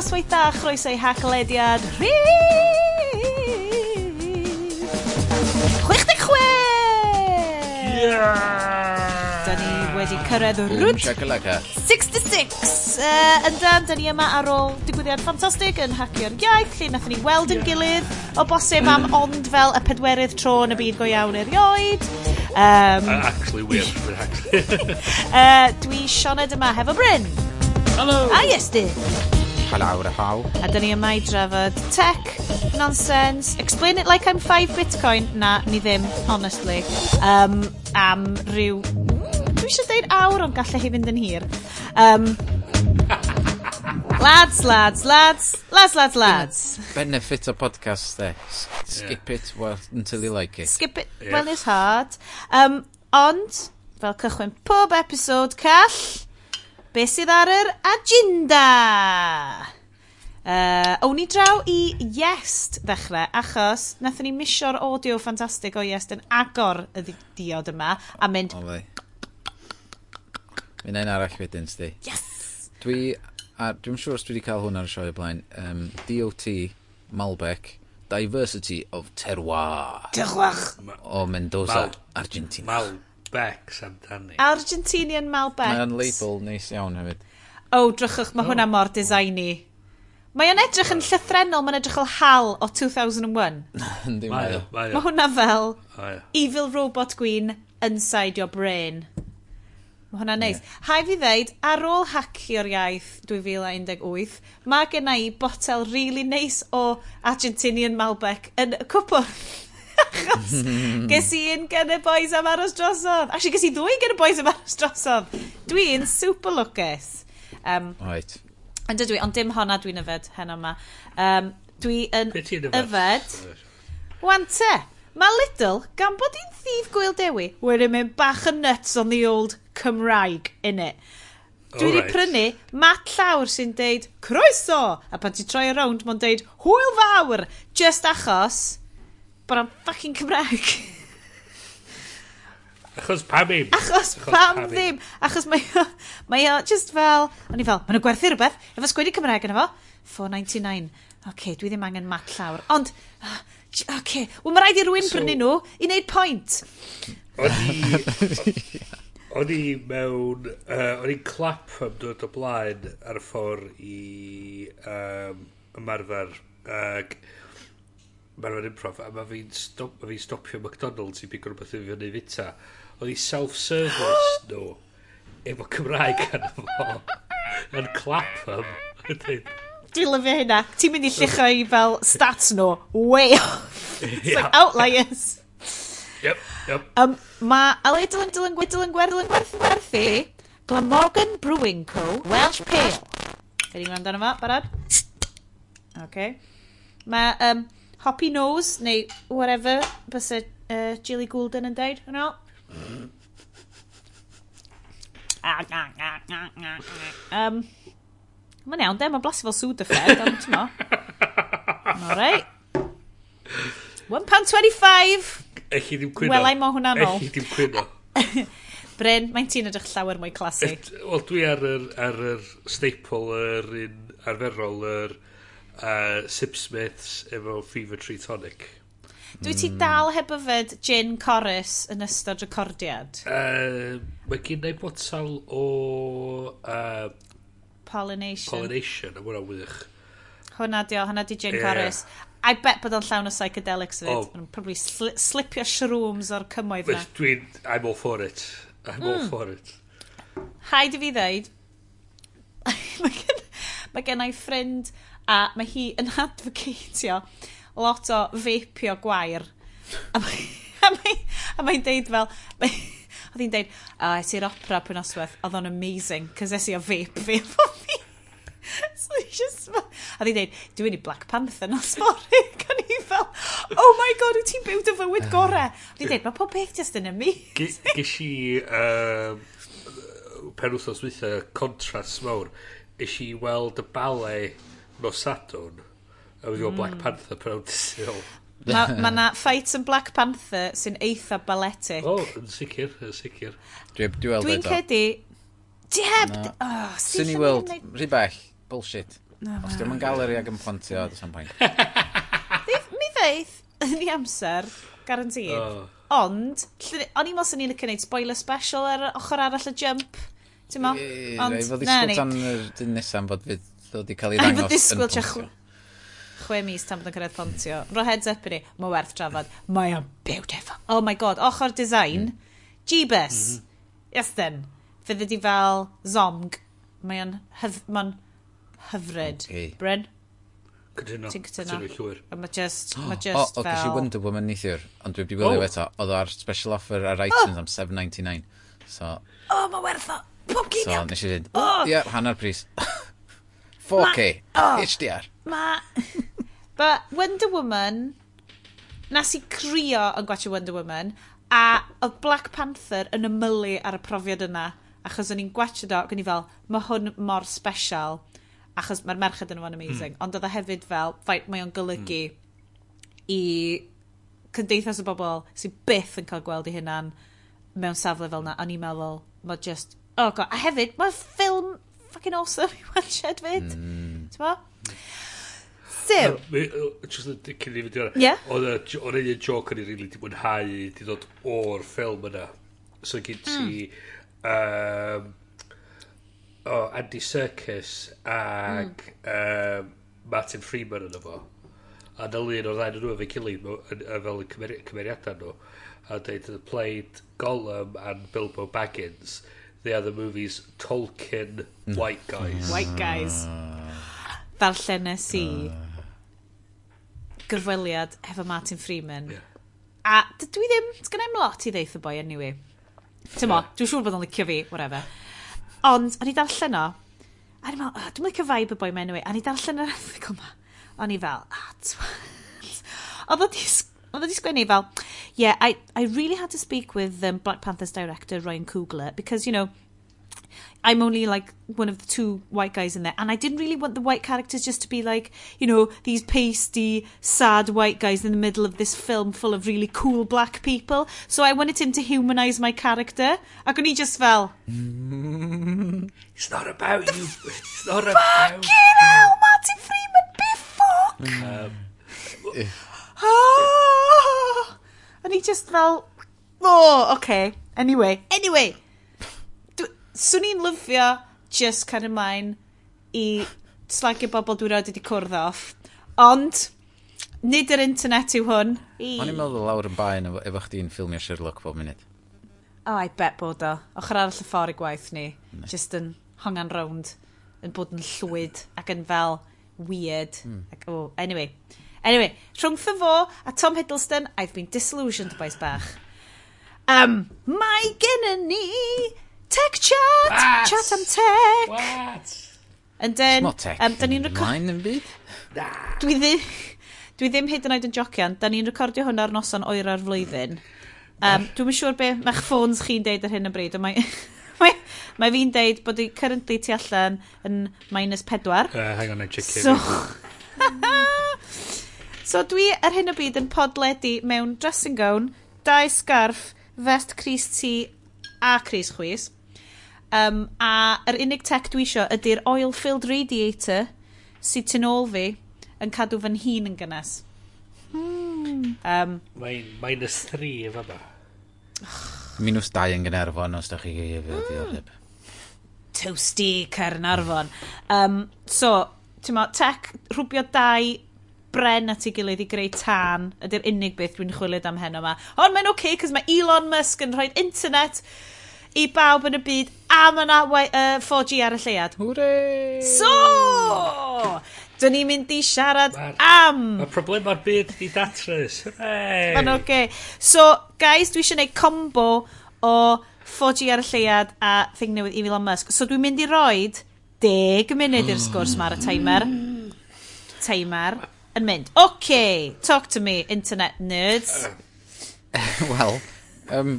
noswaith da, chroeso i hachlediad rhif! 66! Yeah! Da ni wedi cyrraedd rwt... Shakalaka. 66! Uh, yndan, da ni yma ar ôl digwyddiad ffantastig yn Hacio'r Iaith, lle nathon ni weld yn gilydd o bosib am mm. ond fel y pedwerydd tro yn y byd go iawn erioed. Um, actually, weird. actually. uh, dwi Sioned yma hefo Bryn. Hello! A ah, Iestyn pa lawr y haw. A dyn ni yma i drafod tech, nonsense, explain it like I'm 5 bitcoin. Na, ni ddim, honestly. Um, am rhyw... Dwi eisiau deud awr, ond gallai hi fynd yn hir. Um, lads, lads, lads, lads, lads, lads. Benefit o podcast, eh. there. Skip yeah. it well, until you like it. Skip it yeah. well it's hard. Um, ond, fel cychwyn pob episod, call be sydd ar yr agenda? Uh, awn ni draw i Iest ddechrau, achos nathon ni misio'r audio ffantastig o Iest yn agor y ddi- diod yma a mynd, O fe. Mi'n ein arall wedyn, sti. yes! Dwi, a dwi'n siŵr os dwi wedi cael hwn ar y sioe blaen, um, DOT, Malbec, Diversity of Terroir Dyrwach! o Mendoza, Mal- Argentina. Mal Malbecs amdani. Argentinian Malbecs. Mae'n label neis iawn hefyd. O, oh, drychwch, mae oh. hwnna mor designy. Mae o'n edrych yn llythrenol, mae'n edrych fel hal o 2001. Yndi, mae o. Mae hwnna fel Evil Robot Gwyn Inside Your Brain. Mae hwnna'n neis. Yeah. Hai fi ddeud, ar ôl hacio'r iaith 2018, mae gen i botel really neis o Argentinian Malbec yn y cwpwrdd. Achos ges i un gen y boys am aros drosodd. Actually, ges i ddwy gen y boys am aros drosodd. Dwi'n super lwcus. Um, right. Ond dwi, ond dim honna dwi'n yfed heno yma. Um, dwi yn yfed... Wan te, mae Lidl, gan bod hi'n thif gwyl dewi, wedi mynd bach yn nuts on the old Cymraeg in it. Dwi wedi right. prynu mat llawr sy'n deud croeso, a pan ti troi around, mae'n deud hwyl fawr, just achos bod o'n fucking Cymraeg. Achos pam ddim. Achos, Achos pam, pam ddim. Achos mae o, mae o just fel, o'n i fel, maen nhw'n gwerthu rhywbeth, efo sgwedi Cymraeg yna fo, 499. Oce, okay, dwi ddim angen mat llawr. Ond, ah, oce, okay. wel mae rhaid i rwy'n so, brynu nhw i wneud pwynt. O'n i... O'n i mewn... Uh, o'n i'n clap am dod o blaen ar y ffordd i um, ymarfer. Uh, Mae'n rhan improv, a mae fi'n stop, ma fi stopio McDonald's i bigo rhywbeth i fi fyny fita. Oedd hi self-service nhw, efo Cymraeg yn fo, yn clap clapham. Dwi'n lyfio hynna. Ti'n mynd i lluchio i fel stats nhw, way off. It's yeah. like outliers. Yep, yep. Um, mae Ale Dylan Dylan Gwyd Dylan Gwerth Dylan Gwerth Gwerthu Glamorgan Brewing Co. Welsh Pale. Fe ni'n gwrando yma, barod? Okay. Mae um, Hoppy Nose, neu whatever, bys y uh, Jilly Goulden yn deud, yn um, Mae'n iawn, de, mae'n blasu fel Sudafed, ond ti'n mo. Alright. 1.25! Eich i ddim cwyno. Welai mo hwnna nôl. Eich i ddim cwyno. Bryn, mae'n ti'n edrych llawer mwy clasu. Wel, dwi ar yr, ar yr staple, yr un arferol, yr uh, Sip Smiths efo Fever Tree Tonic. Dwi ti dal heb yfed gin chorus yn ystod recordiad? Uh, mae gen i botel o... Uh, pollination. Pollination, a hwnna wych. Hwna di o, hwnna di gin yeah. chorus. I bet bod o'n llawn o psychedelics fyd. Oh. Mae'n probably sli slipio shrooms o'r cymoedd na. Dwi'n, I'm all for it. I'm mm. all for it. Haid i fi ddeud, mae gen, mae gen i ffrind a mae hi yn advocatio lot o feipio gwair. A mae'n mae, a mae deud fel, mae, oedd hi'n deud, oh, es i'r opera pwy noswaith, oedd o'n amazing, cos es i o feip fi efo fi. so he just, a hi'n deud, dwi'n i Black Panther nos mori, gan i fel, oh my god, wyt ti'n byw dy fywyd gorau? oedd hi'n deud, mae pob beth just yn amazing. Ges i, um, pen wythnos wythau, contrast mawr, ges i weld y ballet nos Sadwn a wedi bod mm. Black hmm. Panther pan awdysil. Mae ma na fight yn Black Panther sy'n eitha baletic. O, yn sicr, yn sicr. Dwi'n dwi weld Dwi'n cedi... Dieb! No. Oh, Swn i weld, rhywbeth, bullshit. Os diolch yn galeri ag yn pontio, dwi'n sam pain. Mi ddeith, yn ei amser, garantid. Oh. Ond, o'n i mos yn i'n cynnwyd spoiler special ar ochr arall y jump. Ti'n mo? Ond, na ni. Fod i sgwt am yr dyn nesaf bod fydd ddod i cael ei ddangos. A ddisgwyl tua chwe mis tan bod yn cyrraedd pontio. Ro heads up i ni, mae werth trafod. Mae o'n beautiful. Oh my god, ochr design. Jeebus. Mm -hmm. Yes then. Fydde di fel zomg. Mae o'n hyf mae hyfryd. Okay. Bryn? Cytuno. Ti'n cytuno. Cytuno llwyr. A mae just, oh, mae just oh, fel... O, gysi Wonder Woman neithiwr, ond dwi wedi gwylio oh. eto. Oedd o'r special offer ar oh! iTunes oh. am 7.99. So... O, oh, mae werth o! Pob gyn iawn! So, nes i ddweud, oh. ie, hanner pris. 4K, ma, oh, HDR. Ma... But Wonder Woman, Nas i crio yn gwachio Wonder Woman, a oedd Black Panther yn ymylu ar y profiad yna, achos o'n i'n gwachio do, o'n i fel, mae hwn mor special, achos mae'r merched yn o'n amazing, mm. ond oedd e hefyd fel, fai, mae o'n golygu mm. i cymdeithas o bobl sy'n byth yn cael gweld i hynna'n mewn safle fel yna, o'n i'n meddwl, mae just, oh god, a hefyd, mae'r ffilm fucking awesome i weld shed fyd. Mm. T'mo? Siw. Just cyn i fynd i hwnna. Ie. Oedd un joc o'n i rili di mwynhau di dod o'r ffilm yna. So gyd ti... Um, o Andy Serkis ag mm. um, Martin Freeman yn efo. A dyl un o'r ddain nhw efo'i gilydd fel y cymeriadau nhw. A dweud, played Gollum and Bilbo Baggins they are the movies Tolkien mm. White Guys. Mm. White Guys. Darllen nes i gyrfweliad efo Martin Freeman. Yeah. A dwi ddim, sgan i'm lot i ddeith y boi anyway. Tymo, yeah. dwi'n siŵr bod o'n licio fi, whatever. Ond, o'n i darllen o, a ni'n meddwl, oh, dwi'n licio vibe y boi mewn anyway, a ni darllen yr erthigol yma. O'n i fel, ah, twat. Oedd o di sgwennu fel, yeah, I, I really had to speak with um, Black Panther's director, Ryan Coogler, because, you know, I'm only like one of the two white guys in there, and I didn't really want the white characters just to be like, you know, these pasty, sad white guys in the middle of this film full of really cool black people. So I wanted him to humanise my character. Ac o'n i just fel, It's not about you. It's not about Fucking hell, Martin Freeman, be fuck! Um, Ah! O'n i just fel, o, oh, okay. Anyway. Anyway. Swn i'n lyfio just cael ymlaen i slagio bobl dwi'n rhaid wedi cwrdd off. Ond, nid yr internet yw hwn. O'n i'n meddwl lawr yn bain efo, efo chdi'n ffilmio Sherlock bob munud. O, oh, I bet bod o. Ochr arall y ffordd i gwaith ni. Ne. Just yn hongan round. yn bod yn llwyd ac yn fel weird. Mm. Ac, oh, anyway. Anyway, rhwng fy fo a Tom Hiddleston, I've been disillusioned, boes bach. Um, mae gennym ni tech chat! What? Chat am tech! What? And then, It's not tech. Um, ni'n record... Dwi ddim... Dwi ddim hyd yn oed yn jocian. Da ni'n recordio hwn ar noson oer ar flwyddyn. Um, Dwi'n mynd siŵr be mae'ch ffôns chi'n deud ar hyn o bryd. Mae, mae, mae fi'n deud bod i currently tu allan yn minus pedwar. Uh, hang on, I check so, So dwi ar hyn o bryd yn podledu mewn dressing gown, dau scarf, vest Cris T a Cris Chwys. Um, a yr unig tech dwi isio ydy'r oil-filled radiator sydd tu ôl fi yn cadw fy hun yn gynnes. Hmm. Um, Mae'n minus 3 efo ba. Minus 2 yn Gynarfon os da chi mm. Toasty Cernarfon. Um, so, ti'n mo, tech rhwbio dau bren at ei gilydd i greu tân ydy'r unig beth dwi'n chwilyd am heno yma. Ond mae'n oce, okay, cos mae Elon Musk yn rhoi internet i bawb yn y byd a mae yna uh, 4G ar y lleiad. Hwre! So! Dyn ni'n mynd i siarad Mar, am... Mae problemau'r byd i datrys. Hwre! Mae'n oce. Okay. So, guys, dwi eisiau gwneud combo o 4G ar y lleiad a thing newydd i Elon Musk. So, dwi'n mynd i roed 10 munud i'r sgwrs ma ar y timer. Timer yn mynd, OK, talk to me, internet nerds. Wel, um,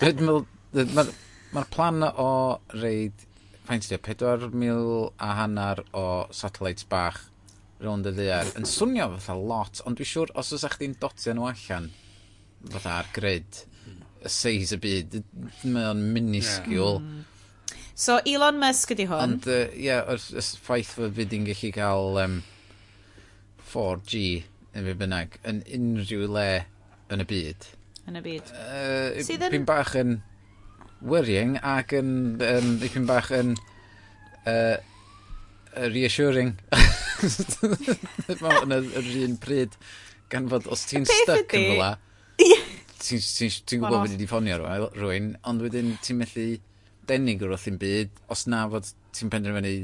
dwi'n meddwl, mae'r ma plan o reid, faint ydy, 4,000 a hanner o satellites bach rownd y ddiar yn swnio fatha lot, ond dwi'n siŵr os oes chdi'n dotio nhw allan, fatha ar grid, y seis y byd, mae o'n miniscule. Yeah. So Elon Musk ydi hwn. Ond, ie, uh, yeah, y ffaith fod fi di'n gallu cael um, 4G yn fi bynnag yn unrhyw le yn y byd. Yn y byd. Uh, Sydd yn... Pyn bach yn worrying ac yn, um, pyn bach yn uh, reassuring. Yn yr un pryd gan fod os ti'n stuck yn fel la, ti'n ti, ti gwybod bod wedi ffonio rhywun, ond wedyn ti'n methu denig o'r wrth i'n byd, os na fod ti'n penderfynu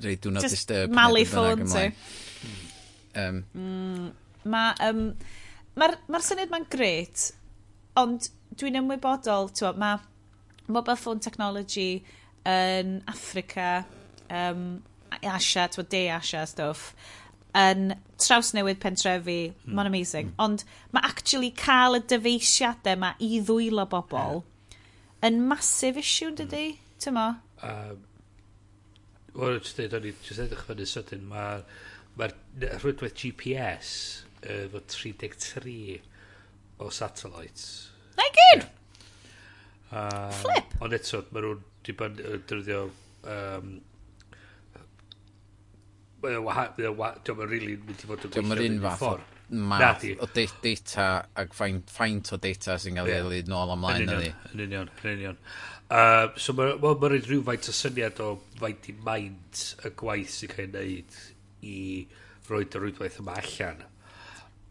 rhaid dwi'n not disturb. Malu ffôn ti. Um, mm, Mae... Um, Mae'r ma, ma syniad ma'n gret, ond dwi'n ymwybodol, mae mobile phone technology yn Africa, um, Asia, twa, de Asia stuff, yn traws newydd pentrefi, mm. mae'n amazing. Mm. Ond mae actually cael y dyfeisiadau yma i ddwylo bobl yn masif issue, dydy? Mm. mo? Um, Wel, jyst dweud, o'n i jyst edrych fyny sydyn, mae'r Mae'r rhwydwaith GPS efo 33 o satellites. Na i gyd! Uh, Flip! Ond eto, mae nhw'n di dibyn dyrdio... Um, Mae o'n wahanol, diolch yn rili mynd i fod yn gweithio. Diolch yn un fath o math o data ac faint o data sy'n cael ei ddilyd nôl ymlaen yna ni. Yn union, yn union. Uh, so mae'n ma, ma rhaid rhyw o syniad o faint i maint y gwaith sy'n cael ei wneud i roed y rwydwaith yma allan.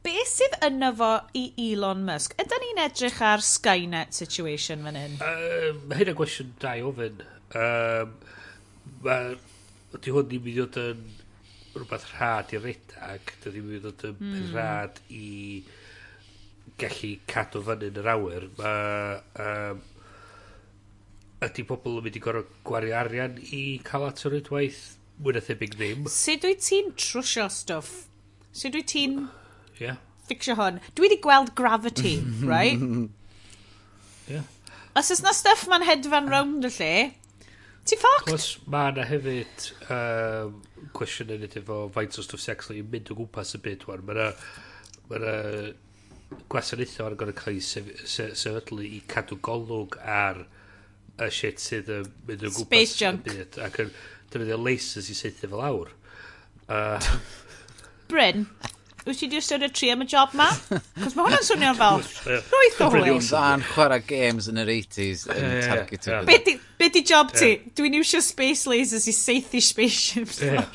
Be sydd yna fo i Elon Musk? Ydy ni'n edrych ar Skynet situation fan hyn? Um, uh, hyn y gwestiwn da i ofyn. Um, Mae... Ydy hwn ddim mynd i fod yn rhywbeth rhad i redag. Dydy ddim mynd i fod yn mm. rhad i gallu cadw fyny yn yr awyr. Mae... Um, ydy pobl yn mynd i gorau gwario arian i cael at yr rwydwaith mwy na thebyg ddim. Sut wyt ti'n trwsio stwff? Sut wyt ti'n yeah. fixio hwn? Dwi wedi gweld Gravity, right? yeah. Os ys na stuff ma'n hedfan rownd y lle, ti ffoct? Cos mae yna hefyd um, cwestiwn yn edrych o faint o stwff sy'n actually mynd o gwmpas y byd. wan. Mae yna ma gwasanaethau ar gyfer cael ei sefydlu i cadw golwg ar y shit sydd yn mynd o gwmpas Space junk. byd. Ac yn defnyddio lasers i seithio fel awr. Uh, Bryn, wyt ti di ystyried y tri am y job ma? Cos mae hwnna'n swnio'n fel rwyth o hwyl. Dda'n chwarae games yn yr 80s yn yeah, target yeah, yeah. Be di job ti? Dwi'n iwsio space lasers i seithi spaceships. Yeah.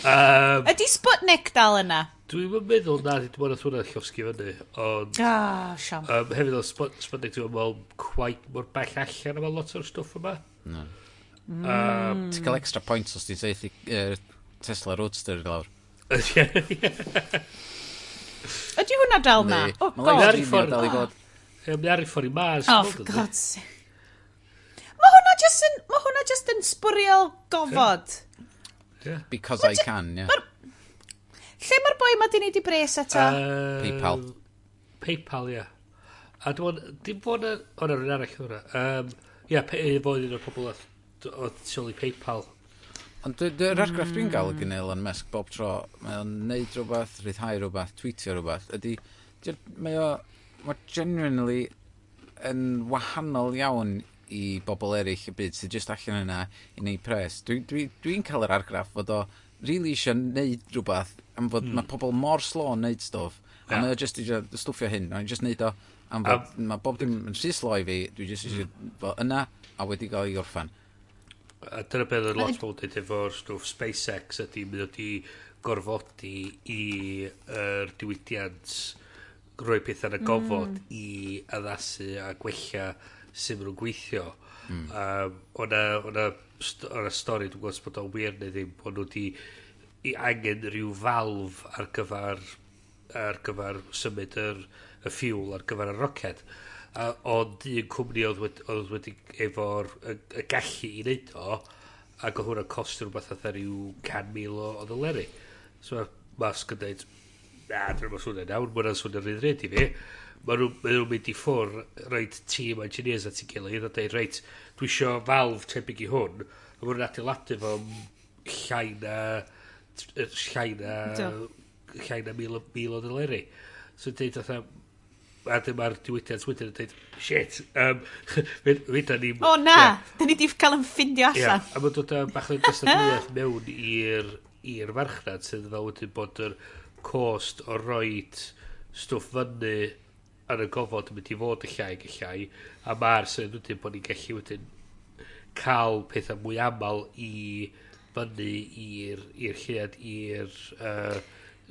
Um, Ydy Sputnik dal yna? Dwi'n meddwl na, dwi'n meddwl nath hwnna llosgi fyny, ond... Ah, siam. Um, hefyd o Sputnik, dwi'n meddwl, quite mor bell allan am lot o'r stwff yma. No. Mm. Uh, ti'n cael extra points os ti'n seithi uh, Tesla Roadster i lawr. Ydy hwnna dal na? Nee. Oh, Mae ar ei ffordd dal i fod. Mae ar ei ffordd i mas. Oh, for God's sake. Mae hwnna just yn, ma hwnna just yn sbwriel gofod. Yeah. Because ma I can, yeah. Lle mae'r boi mae di wneud i bres eto? Uh, Paypal. Paypal, ie. Yeah. A dwi'n dim bod yn... O, na, rwy'n arall hwnna. Um, yeah, pe, e, fod un o'r pobl oedd o sylwi PayPal. Ond dy'r argraff dwi'n gael gan Elon Musk bob tro, mae o'n neud rhywbeth, rhyddhau rhywbeth, tweetio rhywbeth, ydy, mae o, mae genuinely yn wahanol iawn i bobl eraill y byd sydd jyst allan yna i wneud pres. Dwi'n dwi, dwi, dwi cael yr argraff fod o really eisiau neud rhywbeth am fod mm. mae pobl mor slo yn neud stwff yeah. a mae o jyst eisiau stwffio hyn a jyst neud o am fod mae bob dim yn rhy slo i fi dwi jyst eisiau mm. fod yna a wedi cael ei orffan A dyna beth oedd lot fawr dweud efo'r stwff SpaceX ydy mynd wedi gorfodi i'r diwydiant rhoi pethau yn y gofod mm. i addasu a gwella sy'n nhw'n gweithio. Mm. Um, o'na, o'na, o'na stori, dwi'n gwybod bod o'n wir neu ddim, bod nhw wedi i angen rhyw falf ar gyfer ar gyfer symud yr, y ffiwl ar gyfer y roced uh, ond un cwmni oedd, wedi, oedd wedi efo'r y gallu i wneud o, ac oedd hwnna'n costio rhywbeth atha rhyw 100,000 o, o ddoleri. So mae Musk yn dweud, na, dyna mae'n swnio nawr, mae'n swnio'n rhaid i fi. Mae nhw'n nhw mynd i ffwr rhaid tîm engineers at ei gilydd a dweud, reit, dwi isio falf tebyg i hwn, a mae'n adeiladu fo llai na llai na llai na mil, mil o ddoleri. So dweud, a dyma'r diwydiant wedyn yn dweud, shit, um, fydda ni... O na, yeah. da ni di cael yn ffindio allan. Yeah, a mae'n dod â bach o gystadleuaeth mewn i'r i'r farchnad sydd fel wedyn bod yr cost o roed stwff fyny yn y gofod yn mynd i fod y llai y llai a mae'r sydd wedyn bod ni'n gallu wedyn cael pethau mwy aml i fyny i'r lled i'r uh,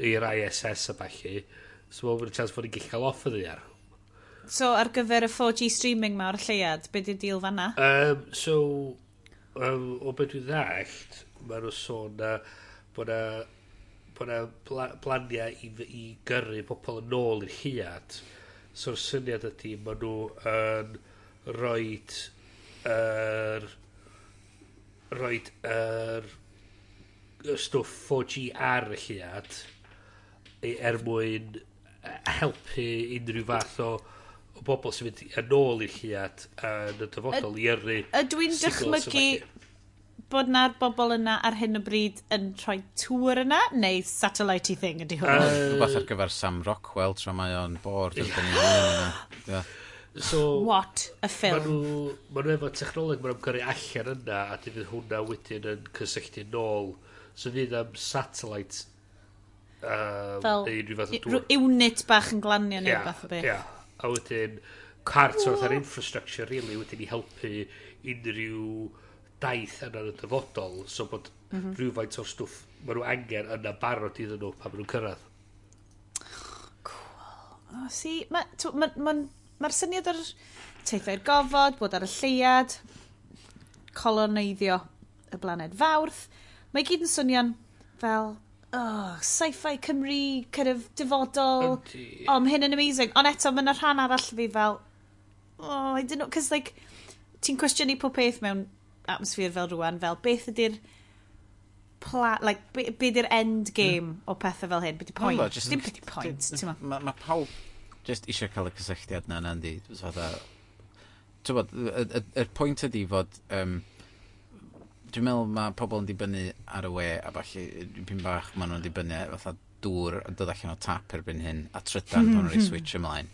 i'r ISS a falle So mae'n fod y chance fod ni'n gallu cael off y ddiar. So ar gyfer y 4G streaming ma o'r lleiad, be di deal fanna? Um, so, um, o beth dwi'n ddallt, mae nhw sôn na bod na bod na blaniau i, i gyrru pobl yn ôl i'r lliad. So'r syniad ydy, mae nhw yn roed yr roed yr stwff 4G ar y lliad e-, er mwyn helpu unrhyw fath o o bobl sy'n mynd yn ôl i'r lliad yn y dyfodol i yrru Ydw i'n dychmygu bod na'r bobl yna ar hyn o bryd yn rhoi tŵr yna, neu satellite thing ydy hwn? Uh, Rhywbeth ar gyfer Sam Rockwell, tra mae o'n bord erbyn yeah. So, What a film. Maen nhw, maen nhw efo technoleg maen nhw'n gyrru allan yna, a dy fydd hwnna wedyn yn cysylltu nôl. So fydd am satellite uh, fel neu unrhyw fath o dŵr. Unit bach yn glanio neu yeah, bach o beth. Ie, A wedyn, cart o'r ar infrastructure, really, wedyn i helpu unrhyw daith yna yn y dyfodol, so bod mm -hmm. rhywfaint o'r stwff maen nhw angen yna barod iddyn nhw pan maen nhw'n cyrraedd. Cool. Oh, see, mae'r ma, ma, ma, ma syniad o'r teithio'r gofod, bod ar y lleiad, coloneiddio y blaned fawrth, mae gyd yn swnio'n fel oh, sci-fi Cymru, kind of, dyfodol. Ydy. Oh, mae hyn yn amazing. Ond eto, mae yna rhan arall fi fel, oh, I didn't know, cos like, ti'n cwestiynu pob peth mewn atmosffer fel rwan, fel beth ydy'r pla, like, be, be di'r end hmm. game mm. o pethau fel hyn, be di point, no, dim beth di point, ti'n ma. Mae ma pawb just eisiau cael y cysylltiad na, na'n di, fatha, ti'n bod, y, y, y, point ydi fod, um, dwi'n meddwl mae pobl yn dibynnu ar y we a falle pyn bach maen nhw'n dibynnu fatha dŵr yn dod allan o tap erbyn hyn a trydan pan nhw'n switch ymlaen.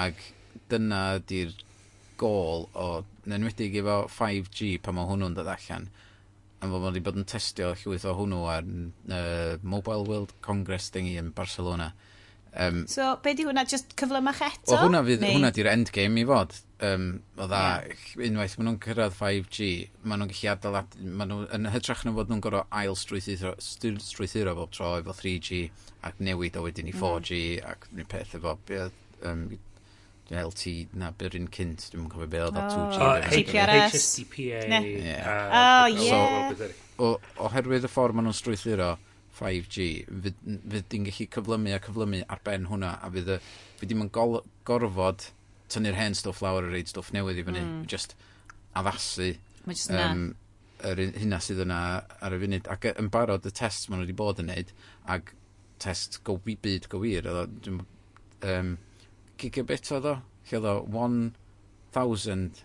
Ac dyna di'r gol o yn enwedig efo 5G pan mae hwnnw'n dod allan a fod wedi bod yn testio llwyth o hwnnw ar uh, Mobile World Congress dingi yn Barcelona. Um, so, be di hwnna? Just cyflymach eto? O, hwnna, fydd, neu? hwnna di'r endgame i fod. Um, o dda, yeah. unwaith maen nhw'n cyrraedd 5G, maen nhw'n gallu adeilad... Maen nhw, yn hytrach na fod nhw'n gorau ail strwythuro, strwythuro bob tro efo 3G ac newid o wedyn i 4G mm. ac rhyw peth efo... Um, LT na byr un cynt, dwi'n cofio be oedd o 2G. Oh, HPRS. HSDPA. Oh, yeah. Uh, oh, yeah. So, o, oherwydd y ffordd maen nhw'n strwythuro, 5G, fydd, fydd di'n gallu cyflymu a cyflymu ar ben hwnna, a fydd y, fydd di'n gorfod tynnu'r hen stwff lawr a reid stwff newydd i fyny, mm. just addasu um, yr hynna sydd yna ar y funud. Ac yn barod y test maen nhw wedi bod yn neud, ac test go byd go wir, oedd o, um, gigabit oedd o, lle oedd o 1000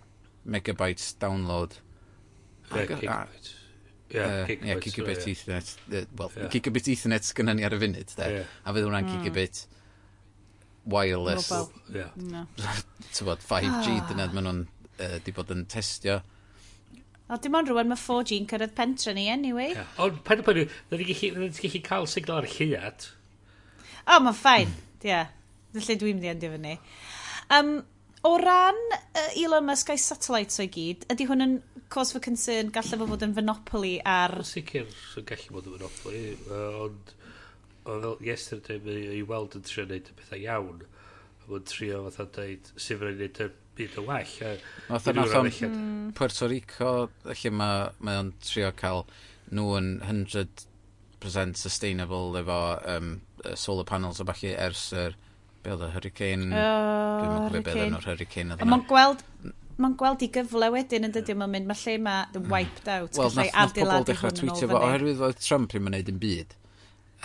megabytes download. Ac, a, yeah, uh, gigabit, yeah, gigabit so, yeah. Ethernet. Uh, well, yeah. gigabit Ethernet sgynna ni ar y funud, de. Yeah. A fydd hwnna'n mm. gigabit wireless. Mobile. Yeah. No. bod, 5G, ah. dyna maen nhw'n uh, di bod yn testio. O, dim ond rwan mae 4G'n cyrraedd pentre ni, anyway. Yeah. Ond pen o pen, dyn ni'n gallu cael signal ar lliad. O, oh, mae'n ffain, ie. Felly dwi'n mynd i endio fyny. Um, o ran uh, Elon Musk a'i satellites o'i gyd, ydy hwn yn cause for concern gallai fo fod yn fynopoli ar... Yn sicr yn gallu bod yn fynopoli, uh, ond fel yesterday mae i weld yn trio wneud y pethau iawn yn trio fatha dweud sy'n fyrdd wneud y byd yn well Fatha nath o'n mm. Puerto Rico lle mae ma o'n trio cael nhw yn 100% sustainable efo um, solar panels o falle ers yr er, be oedd y hurricane? Uh, dwi'n meddwl be oedd yn o'r hurricane oedd mae'n gweld mae'n gweld i gyfle wedyn yn dydy, mae'n mynd, mae lle mae the mm. wiped out. Wel, nath, nath pobl dechrau tweetio fo, oherwydd fod Trump ddim yn neud yn byd.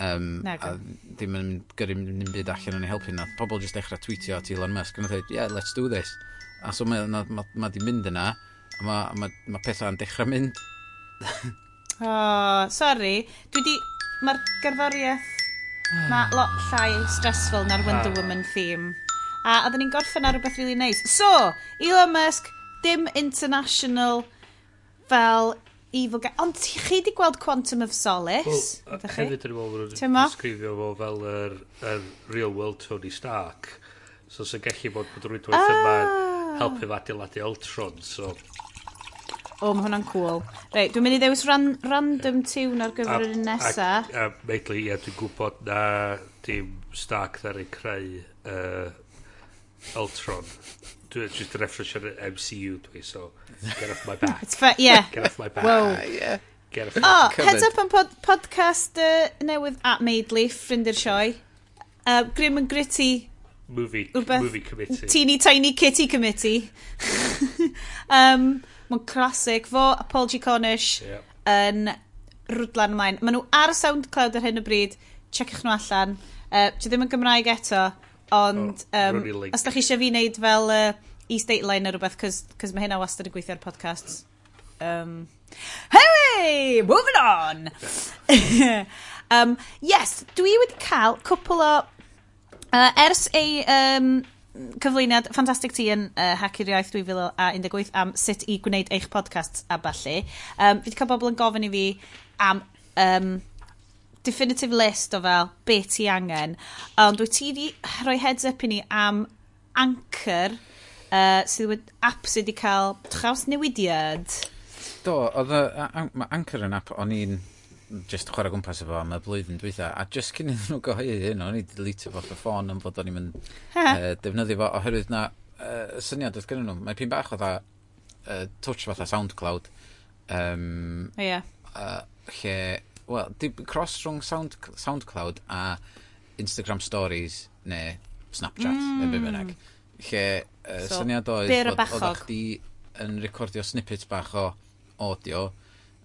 Um, a ddim yn gyrru ddim byd allan yn ei helpu nath. Pobl jyst dechrau tweetio at Elon Musk yn dweud, yeah, let's do this. A so mae ma, ma, ma di mynd yna, a mae ma, ma pethau'n dechrau mynd. oh, sorry. Dwi di... Mae'r gerddoriaeth... Mae lot llai stressful na'r ah. Wonder Woman theme. A oedden ni'n gorffen ar rhywbeth really nice. So, Elon Musk, dim international fel evil guy. Ond chi wedi gweld Quantum of Solace? Wel, hefyd yn ymwneud bod yn sgrifio fo fel yr, yr real world Tony Stark. So, sy'n gallu bod bod rwy'n dweud yma helpu fo adeiladu Ultron. So, O, oh, mae hwnna'n cool. Reit, dwi'n mynd i ddewis ran, random tune ar gyfer yr un nesaf. A, a, a meitli, ie, dwi'n gwybod na dim Stark ddari creu uh, Ultron. Dwi'n just reference ar MCU dwi, so get off my back. It's fair, yeah. Get off my back. Wow. Ah, yeah. Get off oh, my oh, back. heads up yn pod podcast uh, newydd at Maidley, ffrind i'r sioe. Uh, Grim and Gritty Movie, Rhywbeth. movie committee. Teeny Tiny Kitty Committee. um, Mae'n classic. Fo a Paul G. Cornish yeah. yn rwdlan ymlaen. Maen nhw ar y SoundCloud ar hyn o bryd. Checiwch nhw allan. Uh, dwi ddim yn Gymraeg eto. Ond, oh, um, os da chi eisiau fi wneud fel uh, East Dateline neu rhywbeth, cos mae hynna wastad yn gweithio ar podcasts. Um, hey, moving on! um, yes, dwi wedi cael cwpl o... Uh, ers ei um, cyflwyniad Fantastic T yn uh, Hacio'r Iaith 2018 am sut i gwneud eich podcasts a balli, um, fi wedi cael bobl yn gofyn i fi am um, definitive list o fel be ti angen. Ond wyt ti wedi rhoi heads up i ni am Anchor, uh, sydd wedi app sydd wedi cael traws newidiad. Do, oedd mae Anchor yn app o'n i'n just chwarae gwmpas efo am y blwyddyn dwytha a just cyn iddyn nhw goheu hyn o'n i delete fo fy ffôn am fod o'n i'n mynd uh, defnyddio fo oherwydd na uh, syniad oedd gynnyn nhw mae pyn bach o dda uh, touch fatha SoundCloud um, yeah. uh, lle wel, di, cross rhwng Sound, SoundCloud a Instagram Stories neu Snapchat mm. neu be bynnag. Lle uh, so, syniad oedd bod oedd chdi yn recordio snippet bach o audio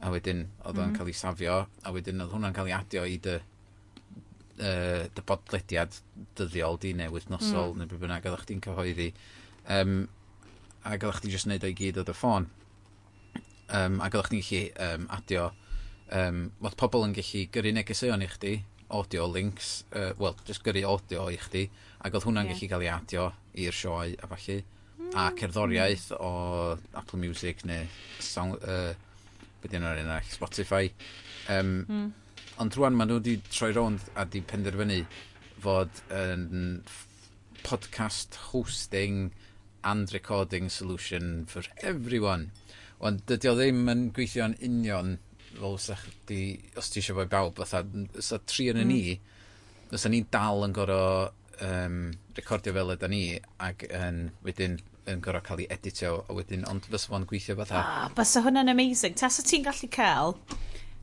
a wedyn oedd mm. o'n cael ei safio a wedyn oedd hwnna'n cael ei adio i dy uh, dy bodlediad dyddiol di neu wythnosol mm. neu be bynnag oedd chdi'n cyhoeddi um, ac oedd chdi jyst wneud o'i gyd o dy ffôn um, ac oedd chdi'n gallu um, adio um, oedd pobl yn gallu gyrru negeseuon i chdi, audio links, uh, wel, just gyrru audio i chdi, ac oedd hwnna'n yeah. gallu cael ei adio i'r sioe a falle, mm. a cerddoriaeth o Apple Music neu sound, uh, beth yna yna, Spotify. Um, mm. Ond rwan maen nhw wedi troi rownd a wedi penderfynu fod yn podcast hosting and recording solution for everyone. Ond dydy o ddim yn gweithio'n union fel fysa chdi, os ti eisiau fod bawb, fatha, os fysa tri yn mm. ni, fysa ni'n dal yn gorau um, recordio fel yda ni, ac yn wedyn yn gorau cael ei editio, a wedyn, ond fysa fo'n gweithio fatha. Ah, bysa hwnna'n amazing. Tas o ti'n gallu cael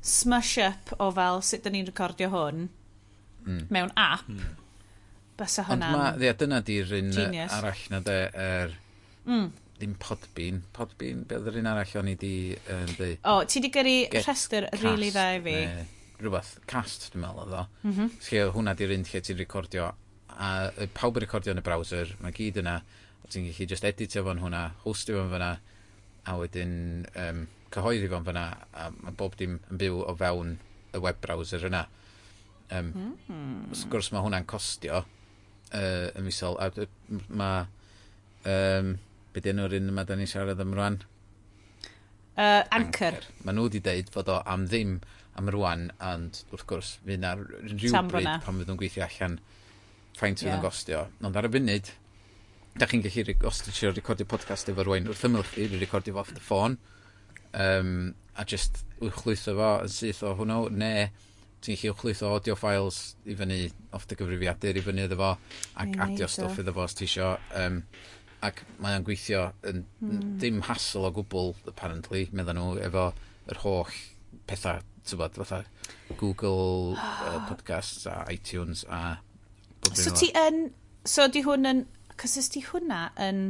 smush up o fel sut da ni'n recordio hwn mm. mewn app, mm. bysa hwnna'n Ond ma, yeah, dyna di'r un arall na de, er, mm ddim Podbean. Podbean, oedd yr un arall o'n i di uh, dweud? O, oh, ti di gyrru rhestr rili really dda i fi. Ne, rhywbeth, cast dwi'n meddwl oedd o. Mm -hmm. Lle hwnna di'r un lle ti'n recordio. A pawb yn recordio yn y browser, mae gyd yna. Ti'n gallu just editio fo'n hwnna, hostio fo'n fyna, a wedyn um, cyhoeddi fo'n fyna. A mae bob dim yn byw o fewn y web browser yna. Um, mm. -hmm. Wrth gwrs mae hwnna'n costio uh, yn misol. A mae... Um, Be dyn nhw'r un yma da ni'n siarad am rwan? Uh, anchor. anchor. Mae nhw wedi deud fod o am ddim am rwan, ond wrth gwrs, fydd na rhywbryd pan fydd nhw'n gweithio allan ffaint fydd yeah. yn gostio. Ond ar y funud, da chi'n gallu, os ti'n siarad recordio podcast efo rwy'n wrth ymwyl chi, rwy'n recordio fo off the phone, um, a just wchlwytho fo yn syth o hwnnw, ne, ti'n gallu wchlwytho audio files i fyny off the gyfrifiadur i fyny iddo fo, ac adio stwff iddo fo os ti isio. Um, ac mae o'n gweithio yn mm. dim hassle o gwbl, apparently, meddyn nhw, efo yr holl pethau, tybod, fatha Google uh, podcasts a iTunes a... So ti yn... So di hwn yn... Cos ys ti hwnna yn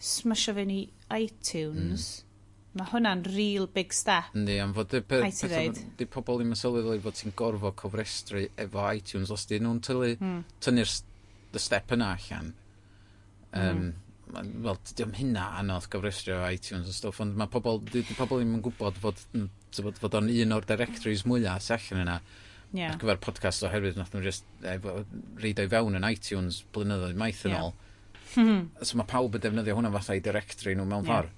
smysio fewn i iTunes... Mm. Mae hwnna'n real big step. Yndi, am fod di pobl ddim yn sylweddoli fod ti'n gorfod cofrestru efo iTunes os di nhw'n hmm. tynnu'r mm. y step yna allan. Um, mm wel, diolch hynna anodd gofrestrio iTunes a stwff, ond mae pobl, di, pobl ddim yn gwybod fod, fod, fod o'n un o'r directories mwyaf sy allan yna yeah. ar gyfer podcast oherwydd nath nhw'n just e, reid o'i fewn yn iTunes blynyddoedd maith yn yeah. ôl. Hmm. so mae pawb yn defnyddio hwnna fatha i directory nhw mewn yeah. ffordd.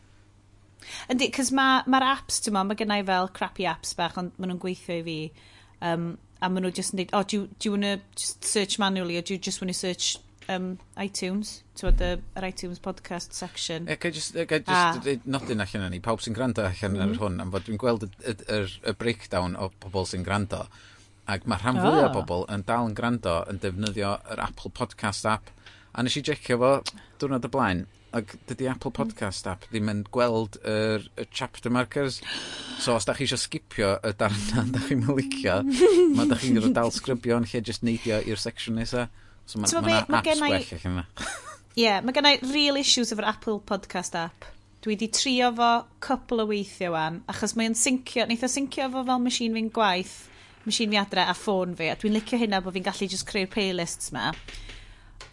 Yndi, cys mae'r ma apps, ti'n ma, mae gennau fel crappy apps bach, ond maen nhw'n gweithio i fi. Um, a maen nhw just yn dweud, oh, do you, do you want to just search manually, or do you just want to search um, iTunes, tywed, yr uh, iTunes podcast section. E, gai just, e, gai just a... nodyn allan ni, pawb sy'n gwrando allan mm. ar mhm. hwn, am fod dwi'n gweld y, y, y, y breakdown o pobl sy'n gwrando. Ac mae rhan fwy o oh. bobl yn dal yn gwrando yn defnyddio yr Apple Podcast app. A nes i jecio fo diwrnod y blaen, ac dydy Apple mm. Podcast app ddim yn gweld yr, y chapter markers. So os da chi eisiau skipio y darna da chi'n mylicio, mae da chi'n dal sgrybio yn lle just neidio i'r section nesaf. So mae ma, ma, ma apps gennau... gwell allan yna. Ie, yeah, mae gennau real issues efo'r Apple Podcast app. Dwi wedi trio fo cwpl o weithio wan, achos mae'n syncio, neitha syncio fo fel machine fi'n gwaith, machine fi adre a ffôn fi, a dwi'n licio hynna bod fi'n gallu just creu'r playlists ma.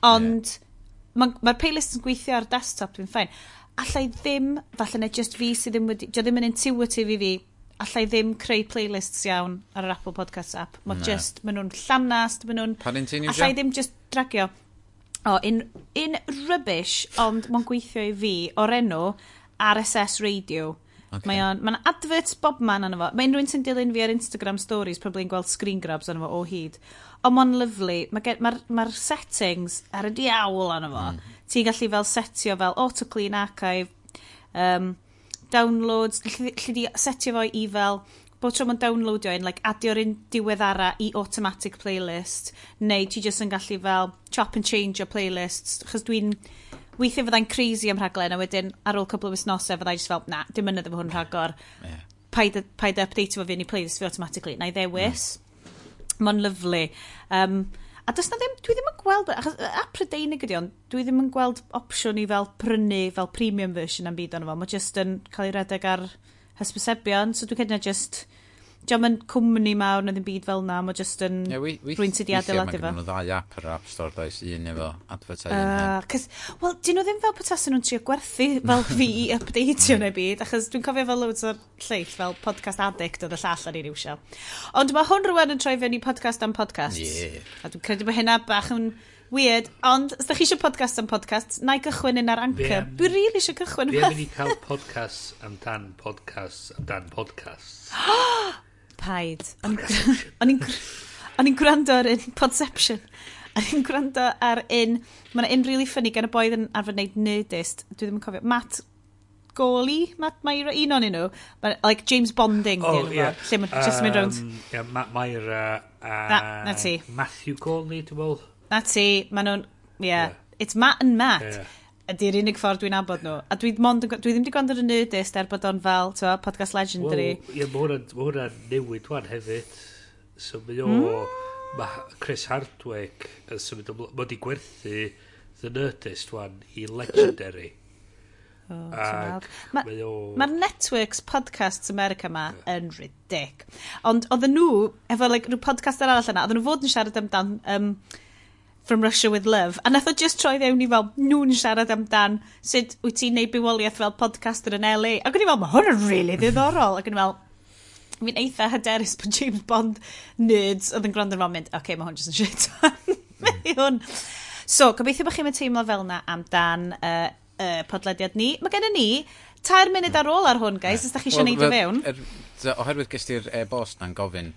Ond, yeah. mae'r ma playlists yn gweithio ar desktop, dwi'n ffain. Alla i ddim, falle na just fi sydd ddim wedi, dio ddim yn intuitive i fi allai ddim creu playlists iawn ar yr Apple Podcast app. Mae no. just, maen nhw'n llanast, maen nhw'n... Pa ti'n iwsio? Allai ddim just dragio. O, un, un rubbish, ond mae'n gweithio i fi o'r enw RSS Radio. Okay. Mae o'n, mae'n adverts bob man anna fo. Mae unrhyw'n sy'n dilyn fi ar Instagram stories, probably yn gweld screen grabs anna fo o hyd. Ond mae'n lyflu. Mae'r ma, ma settings ar y diawl anna fo. Mm. Ti'n gallu fel setio fel auto clean archive, um, downloads, lle, lle di setio fo i fel bod tro mae'n downloadio un, like, adio'r un diweddara i automatic playlist, neu ti jyst yn gallu fel chop and change o playlists, chos dwi'n weithio fyddai'n crazy am rhaglen, a wedyn ar ôl cwbl o wisnosau fyddai jyst fel, na, dim yn ydw hwn rhagor, yeah. paid, paid update fo fi'n i playlist fi automatically, na i ddewis. Mm. Mae'n lyflu. Um, A does na ddim, dwi ddim yn gweld, achos app Prydeinig ydi ond, dwi ddim yn gweld opsiwn i fel prynu fel premium version am byd ond fo. Mae jyst yn cael ei redeg ar hysbysebion, so dwi'n credu na jyst diolch yn cwmni mawr na ddim byd fel na, mae jyst yn yeah, we, we, rwy'n sydd i adeiladu fo. Weithiau mae ddau app ar App Store does, un efo advertising. Uh, Wel, dyn nhw ddim fel petasen nhw'n trio gwerthu fel fi i updateio neu byd, achos dwi'n cofio fel loads o'r lleill fel podcast addict oedd y llall ar un iwsio. Ond mae hwn rwan yn troi fewn i podcast am podcasts. Yeah. A dwi'n credu bod hynna bach yn weird, ond os da chi eisiau podcast am podcast, na i gychwyn yn ar anchor. Yeah. Dwi rili really eisiau cychwyn yma. Fe am i cael podcast am dan podcast am dan podcast. paid. Oh, o'n i'n O'n i'n gwrando ar un Podception. O'n i'n gwrando ar un... Mae'n un really funny gan y boedd yn arfer wneud nerdist. Dwi ddim yn cofio. Matt Goli, Matt Myra, un o'n nhw. Like James Bonding, oh, yeah. Fo, lle mae'n um, just mynd rownd. Yeah, Matt Myra a... Na, na ti. Matthew Goli, dwi'n meddwl. Na ti, maen nhw'n... Yeah. yeah. It's Matt and Matt. Yeah ydy'r unig ffordd dwi'n abod nhw. A dwi, mond, dwi ddim wedi gwrando ar y nerdist er bod o'n fel, twa, podcast legendary. Wel, ie, mae hwnna'n newid wan hefyd. So mae o, mm. mae Chris Hardwick yn symud ymlaen, mae wedi gwerthu The Nerdist wan i legendary. Oh, Ac mae o... Mae'r Networks Podcasts America ma yeah. yn ridic. Ond oedden nhw, efo like, rhyw podcast arall yna, oedden nhw fod yn siarad amdan um, From Russia With Love, a nath o just troi fewn i fel, nhw'n siarad amdan sut wyt ti'n neud bywoliaeth fel podcaster yn LA, ac o'n i fel, mae hwn yn really ddiddorol, ac o'n i fel, fi'n eitha hyderus bod James Bond nerds oedd yn gwrando yn mynd, oce, okay, mae hwn jyst yn shit. Mae hwn. So, gobeithio bod chi'n teimlo fel na amdan uh, uh, podlediad ni. Mae gennym ni tair munud ar ôl ar hwn, guys, os da chi eisiau well, neud well, o fewn. Er, oherwydd gysdi'r e-bost na'n gofyn,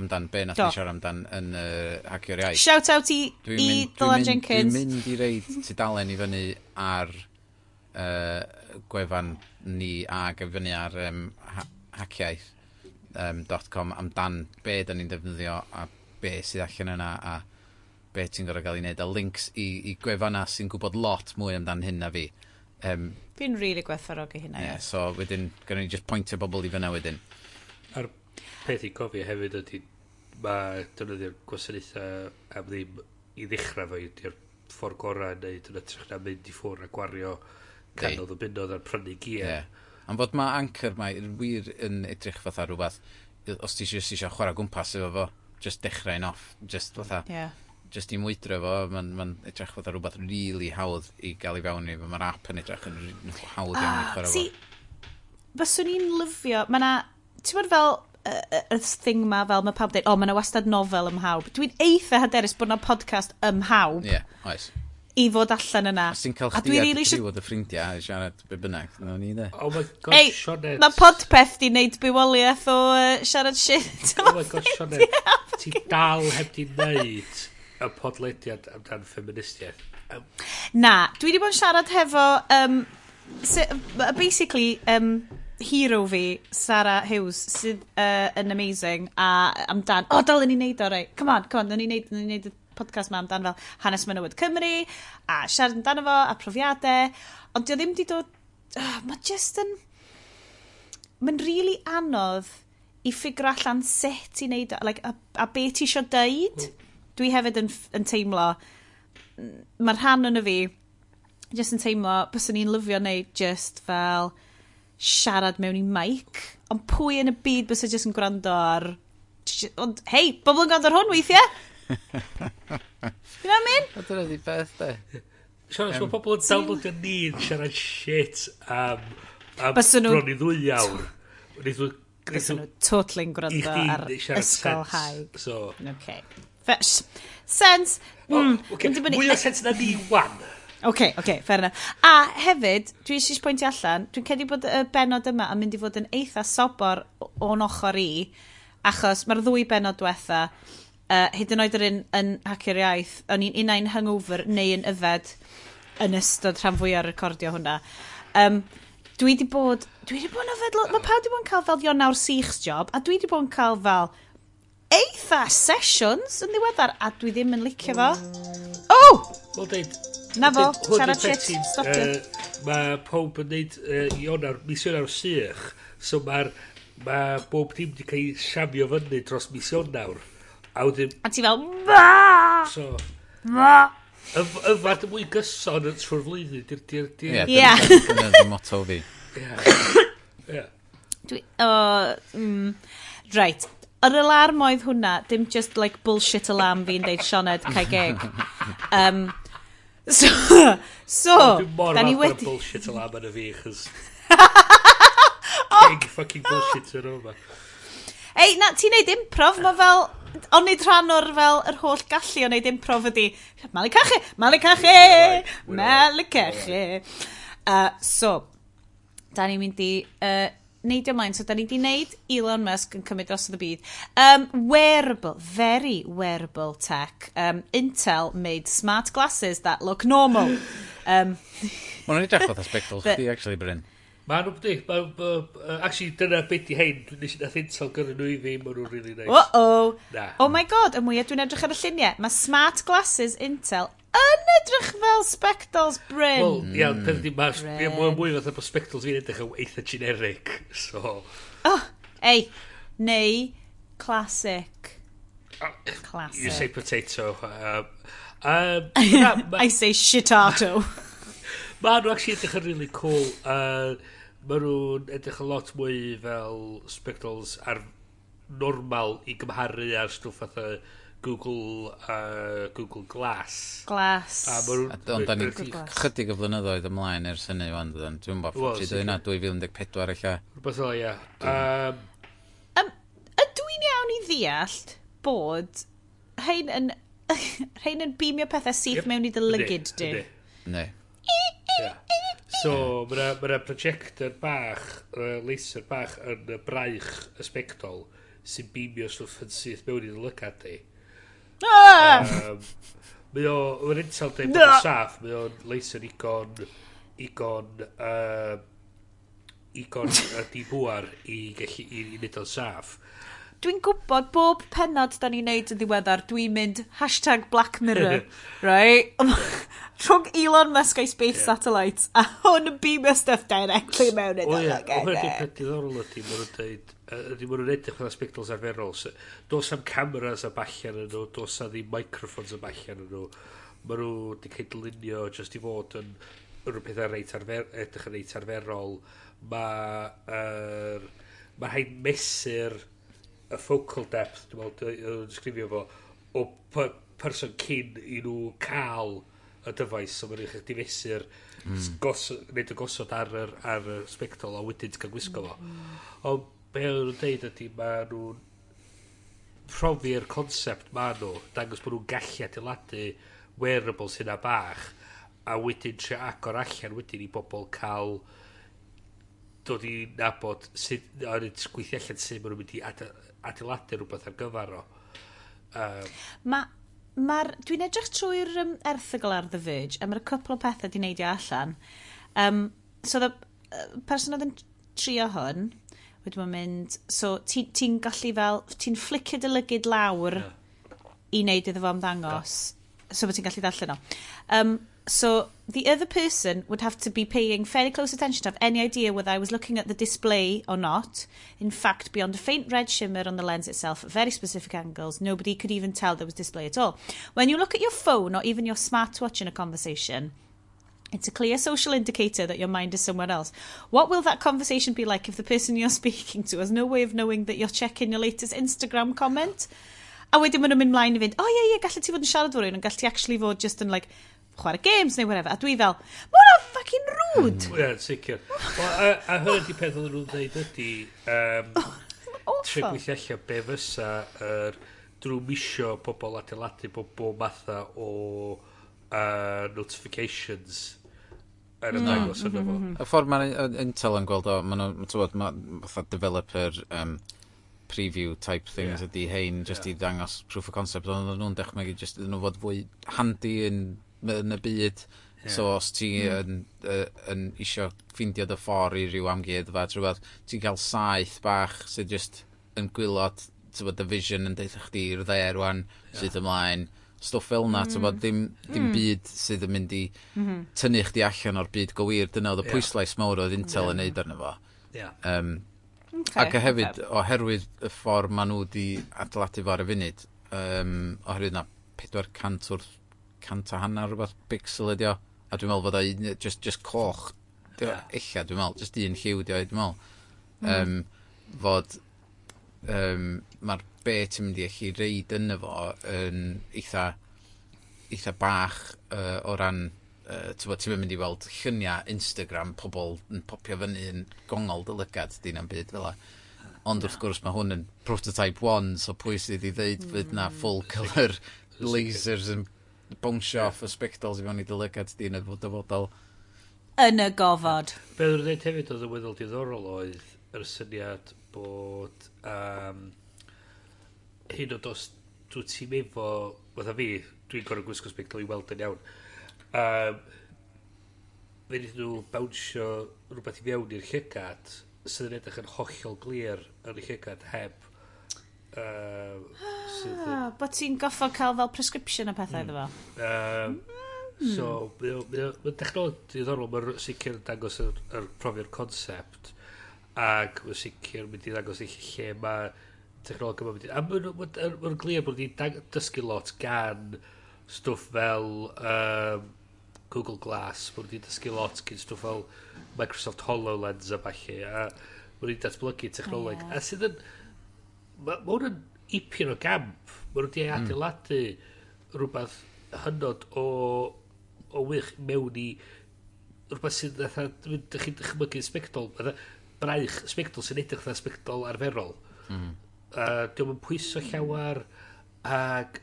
amdan be nath ni siarad amdan yn uh, Hacio'r Iaith. Shout out i, dwi i mynd, Dylan Jenkins. Dwi'n mynd i reid tudalen i fyny ar uh, gwefan ni ag i fyny ar um, ha hackiaeth um, .com amdan be da ni'n defnyddio a be sydd allan yna a be ti'n gorau gael ei wneud a links i, i gwefanna sy'n gwybod lot mwy amdan hyn na fi. Um, Fi'n rili really gwerthfawrog i hynna. Yeah, so wedyn, gynnu ni just pointio bobl i fyna wedyn. Ar Peth i gofio hefyd ydy mae defnyddio'r gwasanaethau am ddim i ddechrau fo ydy'r ffordd gorau neud yn ytrach na mynd i ffwrdd a gwario canodd o bunnodd a'r prynu gear. Yeah. Ond fod mae anchor mae wir yn edrych fatha rhywbeth, os ti eisiau chwarae gwmpas efo fo, just dechrau'n off, just fatha, yeah. just i mwydro fo, mae'n ma edrych fatha rhywbeth really hawdd i gael i fewn i, mae'r app yn edrych yn hawdd iawn i ah, chwarae fo. Fyswn i'n lyfio, mae yna, ti'n bod fel, y thing ma fel mae pawb dweud, o, oh, mae yna wastad nofel ym hawb. Dwi'n eitha hyderus bod yna podcast ym hawb. Ie, yeah, oes i fod allan yna. Os ti'n cael chdi a really driw o dy ffrindiau a siarad be bynnag, no ni de. Oh my god, Ei, Sionet. Mae podpeth di wneud bywoliaeth o uh, siarad shit. oh my god, Sionet, ti dal heb di wneud y podlediad amdan ffeministiaeth. Um. Na, dwi wedi bod yn siarad hefo, um, so, basically, um, hero fi, Sarah Hughes, sydd uh, yn amazing a amdan... O, oh, dalen ni wneud o, rei. Come on, come on, dalen ni wneud, ni wneud y podcast ma amdan fel hanes menywod Cymru a siarad amdano fo a profiadau. Ond dio ddim di dod... Oh, uh, mae just yn... Mae'n really anodd i ffigur allan sut i wneud o, like, a, a be ti isio deud. Dwi hefyd yn, yn teimlo, mae'r rhan yn y fi, just yn teimlo, bys ni'n lyfio wneud just fel siarad mewn i mic, ond pwy yn y byd bys jyst yn gwrando ar... Ond, hei, bobl yn gwrando ar hwn weithiau? Dwi'n am un? A dyna di beth, de. Siarad, um, pobl yn downloadio ni'n siarad shit am, am nhw... bron i ddwy awr. Bys nhw totally yn gwrando ar ysgol haig. So. Okay. Fesh. Sense. Mm, oh, okay. Mwy o sens na ni wan. OK, OK, fair enough. A hefyd, dwi eisiau pwyntio allan, dwi'n cedi bod y benod yma yn mynd i fod yn eitha sobor o'n ochr i, achos mae'r ddwy benod diwetha, uh, hyd yn oed yr un yn hacio'r iaith, o'n i'n unau'n hungover neu yn yfed yn ystod rhan fwy o'r recordio hwnna. Um, dwi wedi bod, dwi wedi bod yn yfed, mae pawb wedi bod yn cael fel Ionawr Sichs job, a dwi wedi bod yn cael fel eitha sessions yn ddiweddar, a dwi ddim yn licio fo. Oh! Wel, deud, Na fo, siarad shit, stopio. Mae pob yn neud uh, Ionar, misionar o sych, so mae'r mae bob dim wedi cael ei siamio fyny dros misionawr. A wedyn... A ti fel... So... Yfad y mwy gyson yn trwy'r flwyddyn, di'r... di'r, di'r... Ie, dyna yeah. motto fi. Ie. Dwi... O... Mm, right. Yr alarm oedd hwnna, dim just like bullshit alarm fi'n deud Sioned cael geg. Um, So, so Dwi mor da ni wedi... bullshit o lab yn y fi, chys... Big fucking bullshit yn yma. Ei, na, ti'n neud improv, mae fel... O'n neud rhan o'r fel yr holl gallu o neud improv ydi... Mali cachu, mali cachu, mali cachu. Uh, so, da ni'n mynd i uh, neidio ymlaen. So, da ni wedi wneud Elon Musk yn cymryd dros y byd. Um, wearable, very wearable tech. Um, Intel made smart glasses that look normal. Um, Mae'n edrych fath asbectol chdi, actually, Bryn. Mae nhw'n bdi. Ma, ma, uh, actually, dyna beth di hein. Nes i nath Intel gyrra nhw i fi. Mae nhw'n really nice. Uh-oh. Nah. Oh my god, y mwyaf dwi'n edrych ar y lluniau. Mae smart glasses Intel yn edrych fel spectacles Bryn. Wel, hmm. ia, peth di, mae'n mwy fath o bod spectacles fi'n edrych yn eitha generic, so... Oh, ei, neu classic. Oh, classic. You say potato. Uh, um, um, na, ma, I say shitato. Mae nhw actually edrych yn really cool. Uh, Mae nhw'n edrych yn lot mwy fel spectacles ar normal i gymharu ar stwff fatha... Uh, Google, uh, Google Glass. Glass. A Ond da ni chydig o flynyddoedd ymlaen ers hynny o'n dydyn. Dwi'n bod, ffwrdd i na 2014 eich a... O, ia. Ydw i'n iawn i ddeall bod rhain yn, rhain yn beamio pethau syth yep. mewn i dy lygyd, di? Ne. So, mae yna projector bach, laser bach yn braich ysbectol sy'n beamio stwff yn syth mewn i'n lygad di. Um, mae o, mae'n intel dweud bod yn saff, mae o'n laser igon, igon, uh, igon uh, dibwar i gallu i, i wneud o'n saff. Dwi'n gwybod bob penod da ni'n neud yn ddiweddar, dwi'n mynd hashtag Black Mirror, right? Rhwng Elon Musk a'i Space yeah. Satellites, a hwn yn beam stuff directly mewn iddo. O ie, o hynny'n peth diddorol ydy, mae'n dweud, ddim yn edrych fatha spectacles arferol. So, dos am cameras a ballian yn nhw, dos am ddim microphones a ballian yn nhw. Mae nhw wedi cydlunio just i fod yn rhywbeth ar reit arfer, edrych yn reit arferol. Mae er, ma rhaid mesur y focal depth, dwi'n meddwl, dwi'n sgrifio fo, o person cyn i nhw cael y dyfais, so mae'n rhaid i mesur mm. gos, gwneud y gosod ar yr, ar y spectol a wedyn ti'n cael gwisgo fo. Mm-hmm. Ond be o'n nhw'n deud ydy mae nhw'n profi'r concept ma' nhw, dangos bod nhw'n gallu adeiladu wearables hynna bach, a wedyn tre agor allan wedyn i bobl cael dod i nabod sydd, o'n i'n gweithio allan sydd maen nhw'n mynd i ade, adeiladu rhywbeth ar gyfer o. Um, ma, Mae'r... Dwi'n edrych trwy'r um, erthigol ar The Verge, a mae'r cwpl o pethau di neidio allan. Um, so, the uh, person oedd yn trio hwn, wedi bod mynd... So, ti'n ti, gallu fel... Ti'n flicio dy lygyd lawr yeah. i wneud iddo fo ymddangos. Yeah. So, bod ti'n gallu darllen o. Um, so, the other person would have to be paying fairly close attention to have any idea whether I was looking at the display or not. In fact, beyond a faint red shimmer on the lens itself at very specific angles, nobody could even tell there was display at all. When you look at your phone or even your smartwatch in a conversation... It's a clear social indicator that your mind is somewhere else. What will that conversation be like if the person you're speaking to has no way of knowing that you're checking your latest Instagram comment? A wedyn maen nhw'n mynd mlaen i fynd, o oh, ie, yeah, ie, yeah, gallu ti fod yn siarad fo rhywun, ond gallu ti actually fod just yn like, chwarae games neu whatever. A dwi fel, mae hwnna'n fucking rude. Mm, ie, yeah, sicr. a, a hynny di peth oedden nhw'n dweud ydy, um, trwy gweithio allan be fysa yr drwy misio pobl adeiladu bob matha o uh, notifications er mm. dangos arno fo. Mm-hmm. Y ffordd mae Intel yn gweld o, maen nhw'n, tywod, fatha developer um, preview type things yeah. ydy hein, just yeah. i dangos proof of concept, ond nhw'n dechrau just nhw fod fwy handi yn, yn y byd. Yeah. So os ti mm. yn, uh, yn isio ffeindio dy ffordd i ryw amgueddfa, ti'n cael saith bach sydd just yn gwylod ti'n bod y vision yn deitha chdi i'r dde rwan, yeah. sydd ymlaen, stwff fel na, mm. tywod, dim, dim mm. byd sydd yn mynd i mm -hmm. tynnu chdi allan o'r byd gywir. Dyna oedd y pwyslais mawr oedd Intel yn neud arno fo. Yeah. Um, okay. Ac hefyd, okay. oherwydd y ffordd maen nhw wedi adeiladu fo ar y funud, um, oherwydd na 400 wrth cant a hanner rhywbeth pixel ydi o, a dwi'n meddwl fod o just, just coch, dio, yeah. illa dwi'n meddwl, just un lliw dio, dwi'n meddwl, um, mm. fod um, mae'r be ti'n mynd i allu reid yn fo yn eitha, eitha bach uh, o ran uh, ti'n mynd i weld lluniau Instagram pobl yn popio fyny yn gongol dylygad dyn am byd fel ond wrth gwrs mae hwn yn prototype 1 so pwy sydd i ddeud fydd na mm. full colour lasers yn bwnsio off y spectols i fewn i dylygad dyn y dyfodol. Yn y gofod. Be dwi'n dweud hefyd oedd yn weddol diddorol oedd yr syniad bod um, hyn o dos dwi ti'n efo fatha fi dwi'n gorau gwisgo sbectol i weld yn iawn um, fe wnaethon nhw bawnsio rhywbeth i fewn i'r llygad sydd yn edrych yn hollol glir yn y llygad heb Uh, ah, bod ti'n goffo cael fel prescription a pethau mm. iddo fo. um. So, mae'n technolog diddorol, mae'n sicr yn dangos yr, yr profi'r concept, ac mae'n sicr mynd i ddangos eich lle mae technolog yma mynd i... A mae'n er, glir bod ni'n dysgu lot gan stwff fel um, Google Glass, mae'n wedi dysgu lot gan stwff fel Microsoft HoloLens a falle, a mae'n wedi datblygu technoleg. Oh, yeah. A sydd yn... Mae hwn yn ipyn o gamp. Mae wedi hmm. adeiladu rhywbeth hynod o, o wych mewn i rhywbeth sydd fatha, dych chi'n dychmygu sbectol, fatha, braich sbectol sy'n edrych fatha sbectol arferol. Mm. Uh, Diolch yn pwyso llawer ac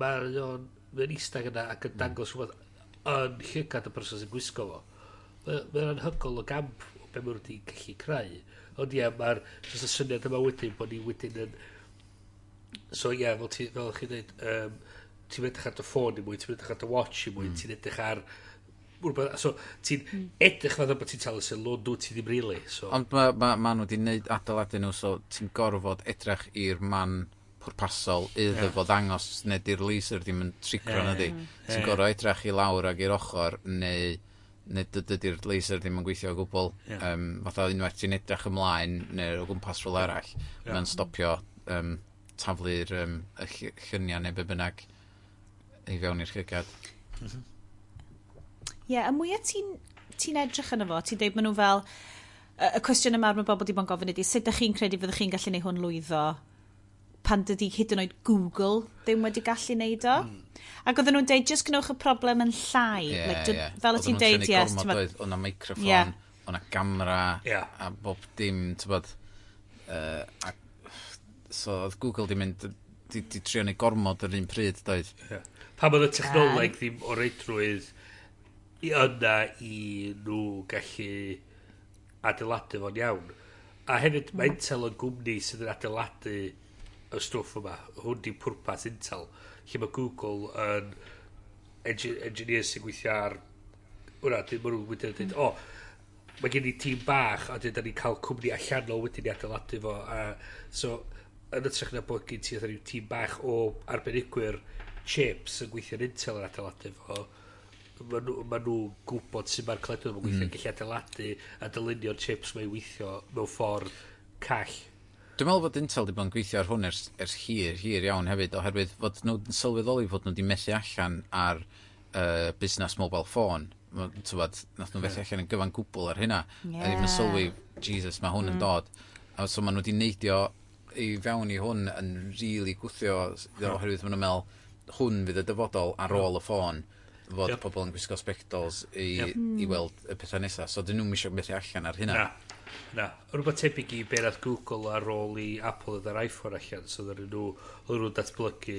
mae o'n mae'n eistedd yna ac yn mm. dangos rhywbeth yn llygad y person sy'n gwisgo fo. Mae'n anhygol o gamp o be mae wedi gallu creu. Ond ie, mae'r syniad yma wedyn bod ni wedyn yn... So ie, fel, ti, fel chi'n dweud, um, ti'n edrych ar dy ffôn i mwy, ti'n edrych ar dy watch i mwy, mm. ti'n edrych ar... Uh, rhywbeth, so ti'n mm. edrych fatha bod ti'n talu sylw, dwi ti ddim rili. So. Ond mae ma, ma nhw wedi gwneud adeiladu nhw, so ti'n gorfod edrych i'r man pwrpasol iddo yeah. fod ddangos neu di'r laser ddim yn trigro yeah. na di. Yeah. Ti'n gorfod edrych i lawr ag i'r ochr neu neu dydy'r laser ddim yn gweithio o gwbl. Yeah. Um, fatha unwaith ti'n edrych ymlaen neu o gwmpas rhywle arall, yeah. mae'n stopio um, taflu'r um, y lluniau neu be bynnag i fewn i'r llygad. Mm -hmm. Ie, yeah, y mwyaf ti'n ti edrych yno fo, ti'n deud maen nhw fel, y cwestiwn yma mae bobl wedi bod yn gofyn ydy, sut ydych chi'n credu fyddwch chi'n gallu gwneud hwn lwyddo pan dydy hyd yn oed Google ddim wedi gallu neud o. Hmm. Ac oedden nhw'n deud, just gwnewch y problem yn llai. Yeah, like, dyn, yeah. Fel o ti'n deud, yes. Oedd o'na microfon, yeah. o'na gamera, yeah. a bob dim, ti'n bod. Uh, a, so oedd Google di mynd, di, di trio neu gormod yr un pryd, doedd. Yeah. Pam oedd y technoleg ddim o reidrwydd yna i nhw gallu adeiladu fo'n iawn. A hefyd mae mm. Intel yn gwmni sydd yn adeiladu y stwff yma. Hwn di pwrpas Intel. Lle mae Google yn engineer sy'n gweithio ar Wna, dyn nhw'n wedyn yn dweud, mm. o, mae gen i tîm bach, a dyn ni'n cael cwmni allanol wedyn i adeiladu fo. A, so, yn ytrach na bod gen ti oedd tîm bach o arbenigwyr chips yn gweithio'n Intel yn adeiladu fo, ma' nhw, ma' nw'n gwbod sut ma'r cleddyf yn gweithio, mm. gallu adeiladu a dylunio'r chips mae'n weithio mewn ffordd call. Dwi'n meddwl bod Intel wedi bod yn gweithio ar hwn ers, ers hir, hir iawn hefyd, oherwydd fod nhw'n sylweddoli fod nhw wedi methu allan ar uh, busnes mobile phone. Tywad, nath nhw'n methu allan yn gyfan gwbl ar hynna. Yeah. A ddim yn sylwi, Jesus, mae hwn mm. yn dod. A so maen nhw wedi neidio i fewn i hwn yn rili really gwthio, oherwydd maen nhw'n meddwl, hwn fydd y dyfodol ar ôl y ffôn. Yeah fod yep. pobl yn gwisgo spectols i, yep. i weld y pethau nesaf. So dyn nhw'n misio methu allan ar hynna. Na, na. Rwy'n tebyg i be nath Google ar ôl i Apple ydda'r iPhone allan. So dyn nhw, oedd nhw'n datblygu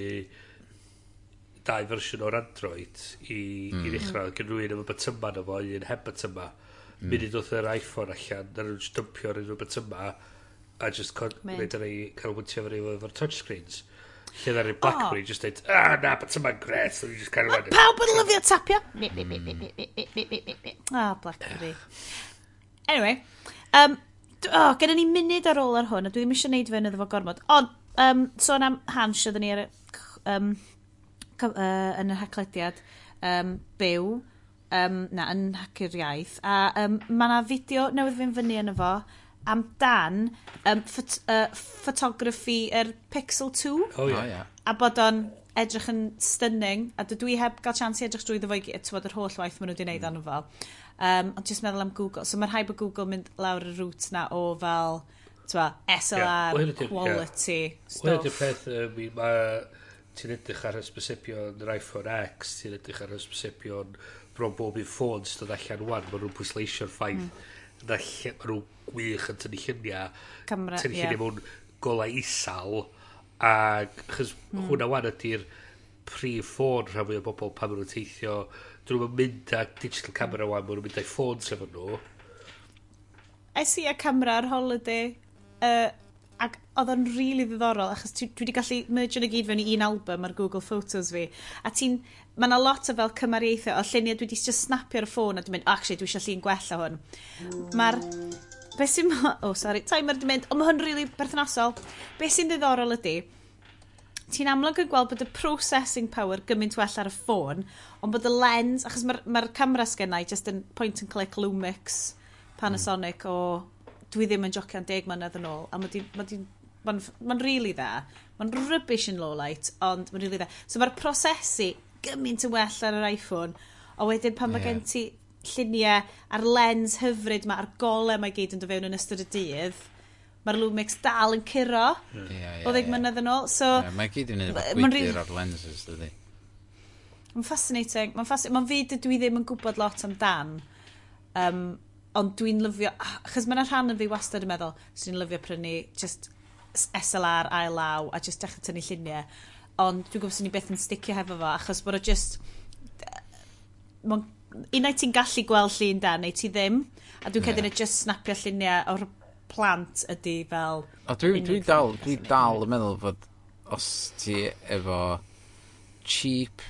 dau fersiwn o'r Android i, mm. i hmm. ddechrau. Gen rhywun efo batyma na fo, un heb batyma. Mm. Munud oedd yr iPhone allan, dyn nhw'n jyst dympio'r unrhyw batyma a just con- cael wyntio fo efo'r touchscreens. Mm Lle ddari Blackberry, oh. just dweud, ah, na, but yma'n gres, so just kind of Pawb yn lyfio tapio. Ah, Blackberry. Anyway, um, oh, gen ni munud ar ôl ar hwn, a dwi ddim eisiau gwneud yn iddo fo gormod. Ond, um, sôn am Hans, oedden ni ar, um, uh, yn y haclediad um, byw, um, na, yn hacio'r iaith, a um, mae yna fideo newydd fy'n fyny yn efo, fo, amdan um, ffot uh, photography yr er Pixel 2. Oh, yeah. Oh, yeah. A bod o'n edrych yn stunning, a dydw i heb gael chance i edrych drwy fo i gyd, yr holl waith maen nhw wedi wneud mm. fel. Um, ond jyst meddwl am Google. So mae'r rhaid bod Google mynd lawr y route na o fel twa, SLR, yeah. quality, yeah. stuff. Wel, ydy'r peth, um, mae ti'n edrych ar hysbysebion yr iPhone X, ti'n edrych ar hysbysebion bron bob un ffôn sydd allan wan, mae nhw'n pwysleisio'r ffaith mm na rhyw gwych yn tynnu lluniau. Camera, tynnu lluniau yeah. mewn golau isal. Ac, chys mm. hwnna wan ydy'r prif ffôn rhan fwy o bobl pan maen nhw'n teithio. Dyn nhw'n mynd â digital camera wan, maen nhw'n mynd â'i ffôn sef nhw. Es i a camera ar holiday uh, Ac oedd o'n rili really ddiddorol, achos dwi, wedi gallu merge yn y gyd fewn i un album ar Google Photos fi. A ti'n, mae yna lot o fel cymariaethau o lluniau dwi wedi just snapio ar y ffôn a dwi'n mynd, actually, dwi eisiau llun gwella hwn. Mae'r, be sy'n, oh, sorry, timer dwi'n mynd, ond mae hwn rili really berthnasol. Be sy'n ddiddorol ydy, ti'n amlwg yn gweld bod y processing power gymaint well ar y ffôn, ond bod y lens, achos mae'r ma, r, ma r camera sgennau just yn point and click Lumix Panasonic mm. o dwi ddim yn jocian deg mlynedd yn ôl, a mae di, ma di Mae'n ma really dda. Mae'n rubbish yn lowlight, ond mae'n really dda. So mae'r prosesu gymaint yn well ar yr iPhone, a wedyn pan yeah. mae gen ti lluniau a'r lens hyfryd mae, a'r golau mae gyd yn dod fewn yn ystod y dydd, mae'r Lumix dal yn curo yeah, yeah, o ddeg yeah. mynydd yn ôl. So, yeah, mae gyd yn gwybod gwydyr o'r lenses, dydy. Mae'n fascinating. Mae'n fascinating. Mae'n fyd dwi ddim yn gwybod lot amdan. Um, ond dwi'n lyfio, achos mae'n rhan yn fi wastad yn meddwl, so dwi'n lyfio prynu just SLR ail law a just dechrau tynnu lluniau. Ond dwi'n gwybod sy'n ni beth yn sticio hefo fo, achos bod o just... Unai ti'n gallu gweld llun da, neu ti ddim, a dwi'n yeah. cedyn just snapio lluniau o'r plant ydy fel... O, dwi'n dwi dal, dwi dal yn meddwl fod os ti efo cheap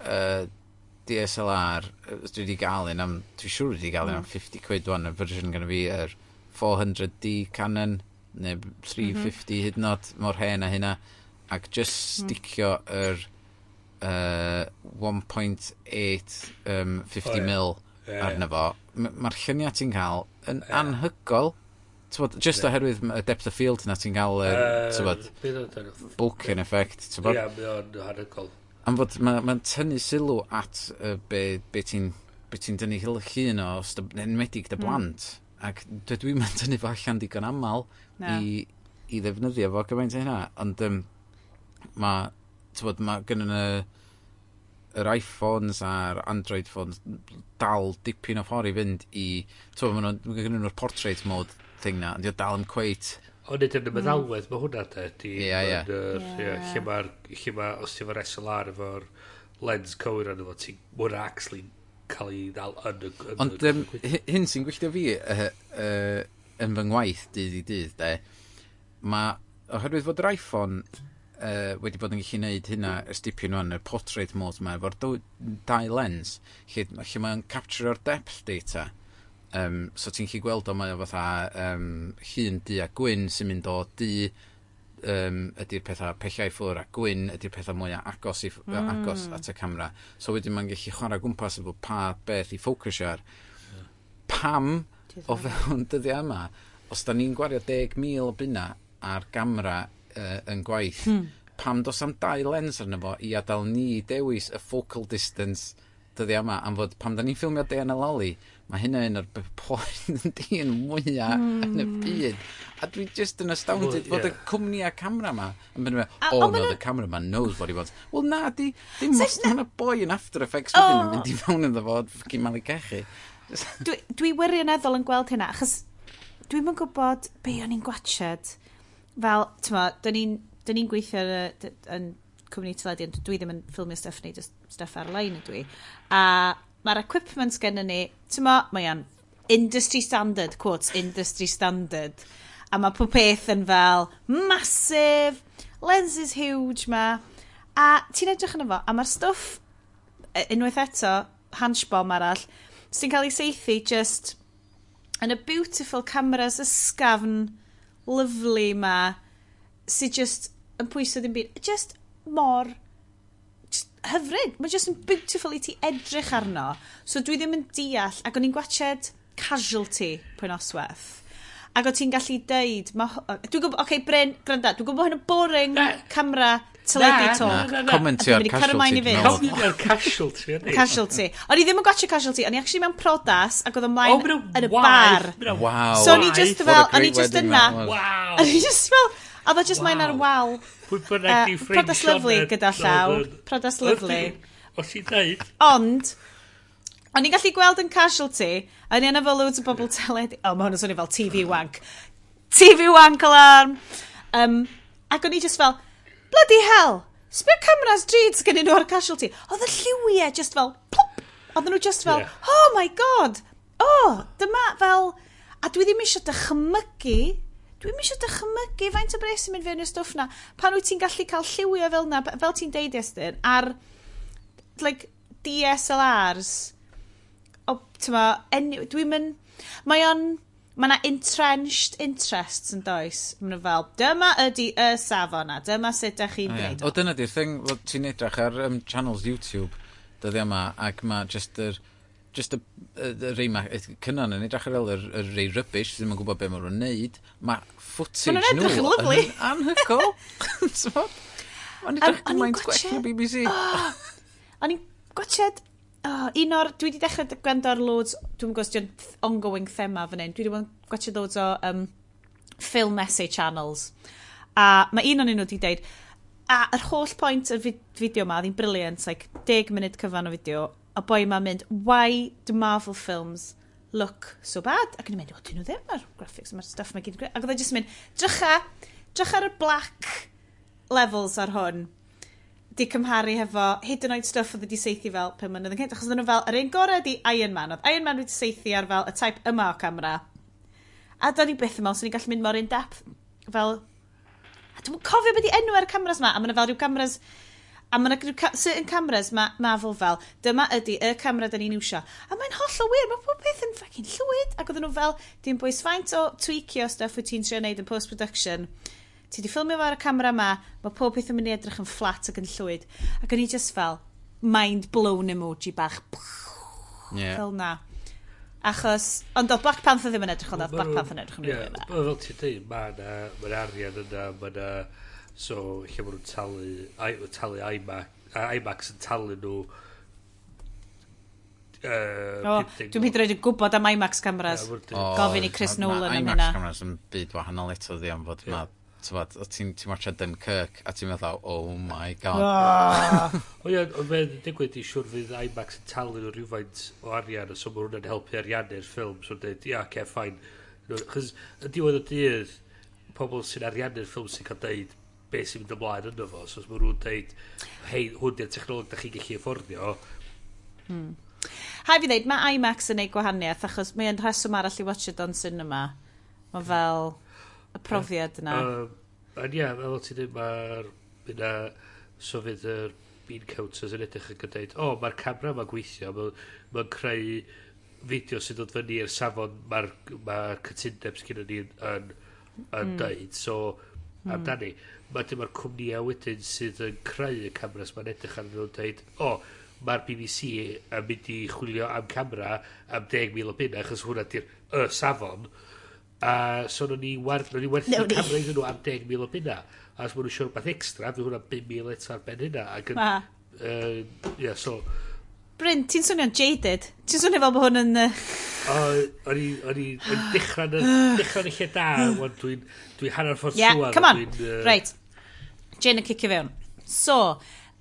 uh, DSLR, dwi wedi gael un am, dwi'n siŵr wedi gael un am mm. 50 quid wan, y fersiwn gan fi, yr 400D Canon, neu 350 mm -hmm. hyd nod, mor hen a hynna, ac just mm. sticio yr uh, 1.8 um, 50 oh, yeah. mil yeah, arno fo. Mae'r lluniau ti'n cael yn yeah. anhygol, Tybod, just yeah. oherwydd y depth of field na ti'n cael, uh, tywod, bulking effect, tywod. Ie, yeah, mae o'n anhygol am fod mae'n ma tynnu sylw at uh, be, be ti'n be ti'n dynnu hil llun o, enwedig dy hmm. blant. Mm. Ac dydw i'n mynd dynnu fo allan digon aml no. i, i ddefnyddio fo gyfaint hynna. Ond um, mae, tywod, mae gynnu yr iPhones a'r Android phones dal dipyn o ffordd i fynd i... Tywod, mae gen nhw'r portrait mode thing na, ond dal yn cweit Ond nid yn y meddalwedd, mae hwnna da, di, yeah, yeah. Lle mae'r, mae, os ti'n fawr SLR efo'r lens cywir arno fo, ti'n mwyn actually cael ei ddal yn y... Ond um, hyn sy'n gwylltio fi uh, uh, yn fy ngwaith dydd i dydd, de, mae, oherwydd fod yr iPhone uh, wedi bod yn gallu gwneud hynna ers dipyn o'n y portrait mode yma, efo'r dau lens, lle, lle mae'n capture'r depth data, Um, so ti'n chi gweld o mae o fatha um, llun du a gwyn sy'n mynd o du um, ydy'r pethau pellau ffwr a gwyn ydy'r pethau mwyaf agos, i, mm. agos at y camera. So wedyn mae'n gallu chwarae gwmpas efo pa beth i ffocysio ar. Pam o fewn dyddiau yma, os da ni'n gwario 10,000 o bunna ar gamera uh, yn gwaith, hmm. pam dos am dau lens arno fo i adael ni dewis y focal distance dyddiau yma am fod pam da ni'n ffilmio Diana Lally, mae hynna un o'r poen yn dyn mwyaf mm. yn y hmm. byd. A dwi just yn astounded well, yeah. fod y cwmni a camera ma. Yn mynd byd oh, no, the camera man knows what he wants. Wel na, di, dim so, mas, na... boi yn After Effects oh. yn mynd i fewn yn ddefod ffocin malu cachu. dwi, dwi wirioneddol yn gweld hynna, achos dwi'n yn gwybod be o'n i'n gwachod. Fel, tyma, dyn ni'n ni gweithio yn, yn cwmni teledu, ond dwi ddim yn ffilmio stuff neu just stuff ar-lein ydw i. A mae'r equipment gen ni, ti'n ma, mae o'n industry standard, quotes, industry standard. A mae pob peth yn fel massive, lenses huge ma. A ti'n edrych yn efo, a mae'r stwff, e, unwaith eto, hanchbom arall, sy'n cael ei seithi just yn y beautiful cameras ysgafn lyflu ma, sy'n just yn pwyso ddim byd, just mor hyfryd. Mae jyst yn beautiful i ti edrych arno. So dwi ddim yn deall, ac o'n i'n gwached casualty pwy'n oswaith. Ac o ti'n gallu deud, ma, dwi'n gwybod, oce, okay, Bryn, gwranda, dwi'n gwybod hyn yn boring na. camera teledu to. talk. Commentio'r casualty. Commentio'r casualty. Casualty. O'n i ddim yn gwachio casualty, o'n i actually mewn prodas ac oedd ymlaen yn y bar. Wow. So o'n i just fel, o'n i just yna. Wow. O'n i just fel, Oedd o just mae'n ar wal. Pwy bynnag di ffrind Prodas lyflu gyda llaw. Prodas lyflu. Os i ddeud. Ond, o'n i'n gallu gweld yn casualty, a ni yna fel loads o bobl teledu. O, mae hwn yn swnio fel TV wank. TV wank alarm. Um, ac o'n i just fel, bloody hell, sbio cameras drud gen i nhw ar casualty. Oedd y lliwiau just fel, plop. Oedden nhw just fel, yeah. oh my god, oh, dyma fel... A dwi ddim eisiau dychmygu Dwi'm eisiau dychmygu faint o bres sy'n mynd fewn i'r stwff na. Pan wyt ti'n gallu cael lliwio fel na, fel ti'n deud Estyn, ar like, DSLRs, o, tyma, dwi'n mynd, mae o'n, mae yna entrenched interests yn does. Mae fel, dyma ydy y safon na, dyma sut ydych chi'n gwneud. O, dyna di'r thing, ti'n edrych ar um, channels YouTube dyddiau yma, ac mae just yr... Er just y, y, y rei ma, y cynnan yn edrych ar ôl yr y rei rybys, ddim yn gwybod beth maen nhw'n neud, mae footage nhw yn anhygol. Mae'n edrych gymaint gwell na BBC. O'n i'n gwachod, oh, un o'r, dwi wedi dechrau gwrando ar loads, dwi'n gwybod sy'n ongoing thema fan hyn, dwi wedi gwachod loads o um, film essay channels. A mae un o'n nhw wedi deud, a yr holl pwynt y fideo yma, ddim briliant, like 10 munud cyfan o fideo, a boi ma'n mynd, why do Marvel films look so bad? Ac yn mynd, o, dyn nhw ddim, ar graphics, mae'r stuff mae gyd yn Ac oedd e jyst yn mynd, drycha, drycha ar y black levels ar hwn di cymharu hefo hyd yn oed stuff oedd wedi seithi fel pum mynydd yn cynt, achos oedden nhw fel, yr un gorau di Iron Man, oedd Iron Man wedi seithi ar fel y type yma o camera. A do'n i byth yma, os ni'n gallu mynd mor in depth, fel, a dwi'n cofio beth i enw ar y cameras yma, a maen fel rhyw cameras A mae'n yna ca certain cameras ma, Marvel fel, dyma ydy y camera da ni'n iwsio. A mae'n hollol wir, mae pob peth yn ffacin llwyd. Ac oedden nhw fel, dim bwys faint o tweakio stuff wyt ti'n trio wneud yn post-production. Ti di ffilmio fo ar y camera ma, mae pob peth yn mynd i edrych yn fflat ac yn llwyd. Ac o'n i just fel, mind blown emoji bach. Yeah. Fel na. Achos, ond oedd Black Panther ddim yn edrych ond oedd Black Panther yn edrych yn rhywun yna. Fel ti'n dweud, mae yna, arian yna, mae yna So, lle maen nhw'n talu, I, talu IMAX, a iMacs yn talu nhw Uh, o, dwi'n hyd yn oed yn gwybod am IMAX cameras. Yeah, Gofyn i Chris ma, Nolan am hynna. IMAX cameras yn byd wahanol eto ddi am fod yeah. Tywad, o ti'n ti marcha Dunkirk a ti'n meddwl, oh my god. o ie, ond fe'n digwydd i siwr fydd IMAX yn talu nhw rhywfaint o arian, so mae hwnna'n helpu ariannu'r ffilm, so dweud, ia, ce, ffain. Chos, y diwedd o dydd, pobl sy'n ariannu'r ffilm sy'n cael deud, beth sy'n mynd ymlaen yno fo. So, os mae nhw'n deud, hei, hwn di'r technolog da chi'n gallu efforddio. Hmm. Hai fi ddeud, mae IMAX yn ei gwahaniaeth, achos mae'n rheswm arall i watch it on cinema. Mae fel y profiad yna. Yn ia, fel ti'n dweud, mae'r... Yna, so fydd yr bean counters yn edrych yn dweud, o, mae'r camera yma'n gweithio, mae'n ma creu fideo sy'n dod fyny i'r safon mae'r ma cytundeb sgyn ni yn, yn, yn mm. dweud. So, mm. amdani. Ma, dyma'r cwmnïau wedyn sydd yn creu y cameras mae'n edrych ar nhw'n dweud, o, oh, mae'r BBC yn mynd i chwilio am camera am 10,000 o bunna, achos hwnna di'r y safon. A so nhw'n ni werth, ni werthu no, camera iddyn nhw am 10,000 o bunna. A os maen nhw'n siwr beth extra, fydd hwnna 5,000 eto ar ben hynna. Ac yn, uh, yeah, so, Bryn, ti'n swnio'n jaded? Ti'n swnio fel bod hwn yn... O'n i dechrau'n dechrau'n lle da, wan dwi'n dwi hanner ffordd yeah, trwad. come on. Uh... Right. Jane yn cicio fewn. So,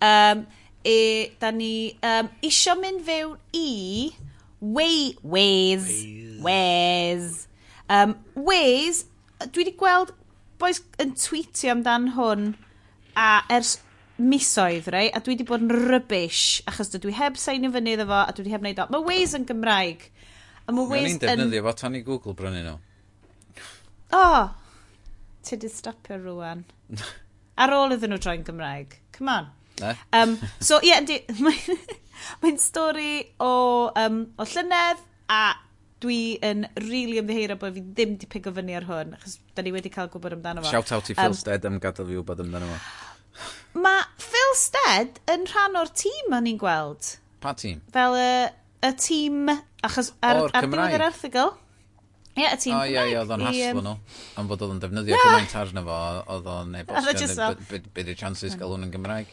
um, e, da ni um, isio mynd fewn i way, ways. Ways. ways. Um, ways, dwi wedi gweld boys yn tweetio amdan hwn a ers misoedd, rei, a dwi wedi bod yn rybys, achos dwi heb sain i fyny iddo fo, a dwi wedi heb wneud o. Mae Waze yn Gymraeg. A mae Waze yn... defnyddio fo tan i Google brynu nhw. O! Oh, ti wedi stopio rwan. Ar ôl iddyn nhw troi'n Gymraeg. Come on. Ne? Um, so, ie, yeah, mae'n mae stori o, um, o llynedd a dwi yn rili really ymddiheuro bod fi ddim di pigo fyny ar hwn, achos da ni wedi cael gwybod amdano fo. Shout out i Phil um, Stead am gadael fi wybod amdano fo. Mae Phil Stead yn rhan o'r tîm o'n i'n gweld. Pa tîm? Fel y, y tîm, achos ar, O'r ar diwedd yr erthigol. Ie, y tîm O ie, ie, oedd o'n haslo nhw. Am fod oedd o'n defnyddio cymaint arno fo, oedd o'n e-bostio. Oedd o jyst fel- Be- chances hmm. gael hwn yn Gymraeg?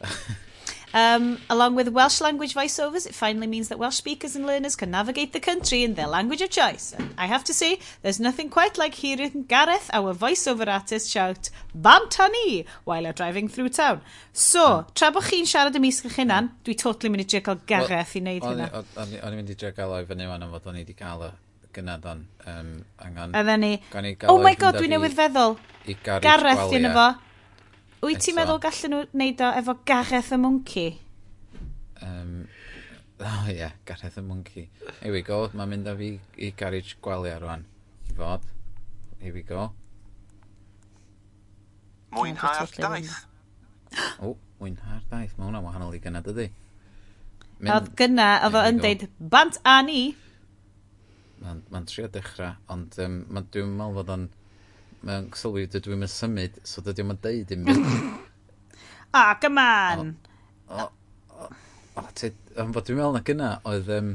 Um, along with Welsh language voiceovers, it finally means that Welsh speakers and learners can navigate the country in their language of choice. And I have to say, there's nothing quite like hearing Gareth, our voiceover artist, shout Bantani while you're driving through town. So, tra bod chi'n siarad ymysg eich hunan, dwi totally mynd i drio cael Gareth well, i wneud hynna. O'n i'n mynd i drio cael o'i fyny fan am fod o'n i wedi cael o gynadon. Um, angen... A ni. Oh my god, dwi newydd feddwl. Gareth yna fo. Wyt ti'n meddwl gallen nhw wneud o efo Gareth y Monkey? Um, oh ie, yeah, Gareth y Monkey. Here we go, mae'n mynd â fi i garage gwalia rwan. I fod. Here we go. Mwynhau'r daith. O, mwynhau'r daith. Mae hwnna'n wahanol i gyna, dydy? Oedd gyna, oedd o'n deud, bant a ni. Mae'n ma trio dechrau, ond um, dwi'n meddwl fod o'n mae'n sylwi dydw i'n symud, so dydw i'n deud i'n mynd. Ah, come on! O, o, o, am fod dwi'n meddwl na gyna, oedd um,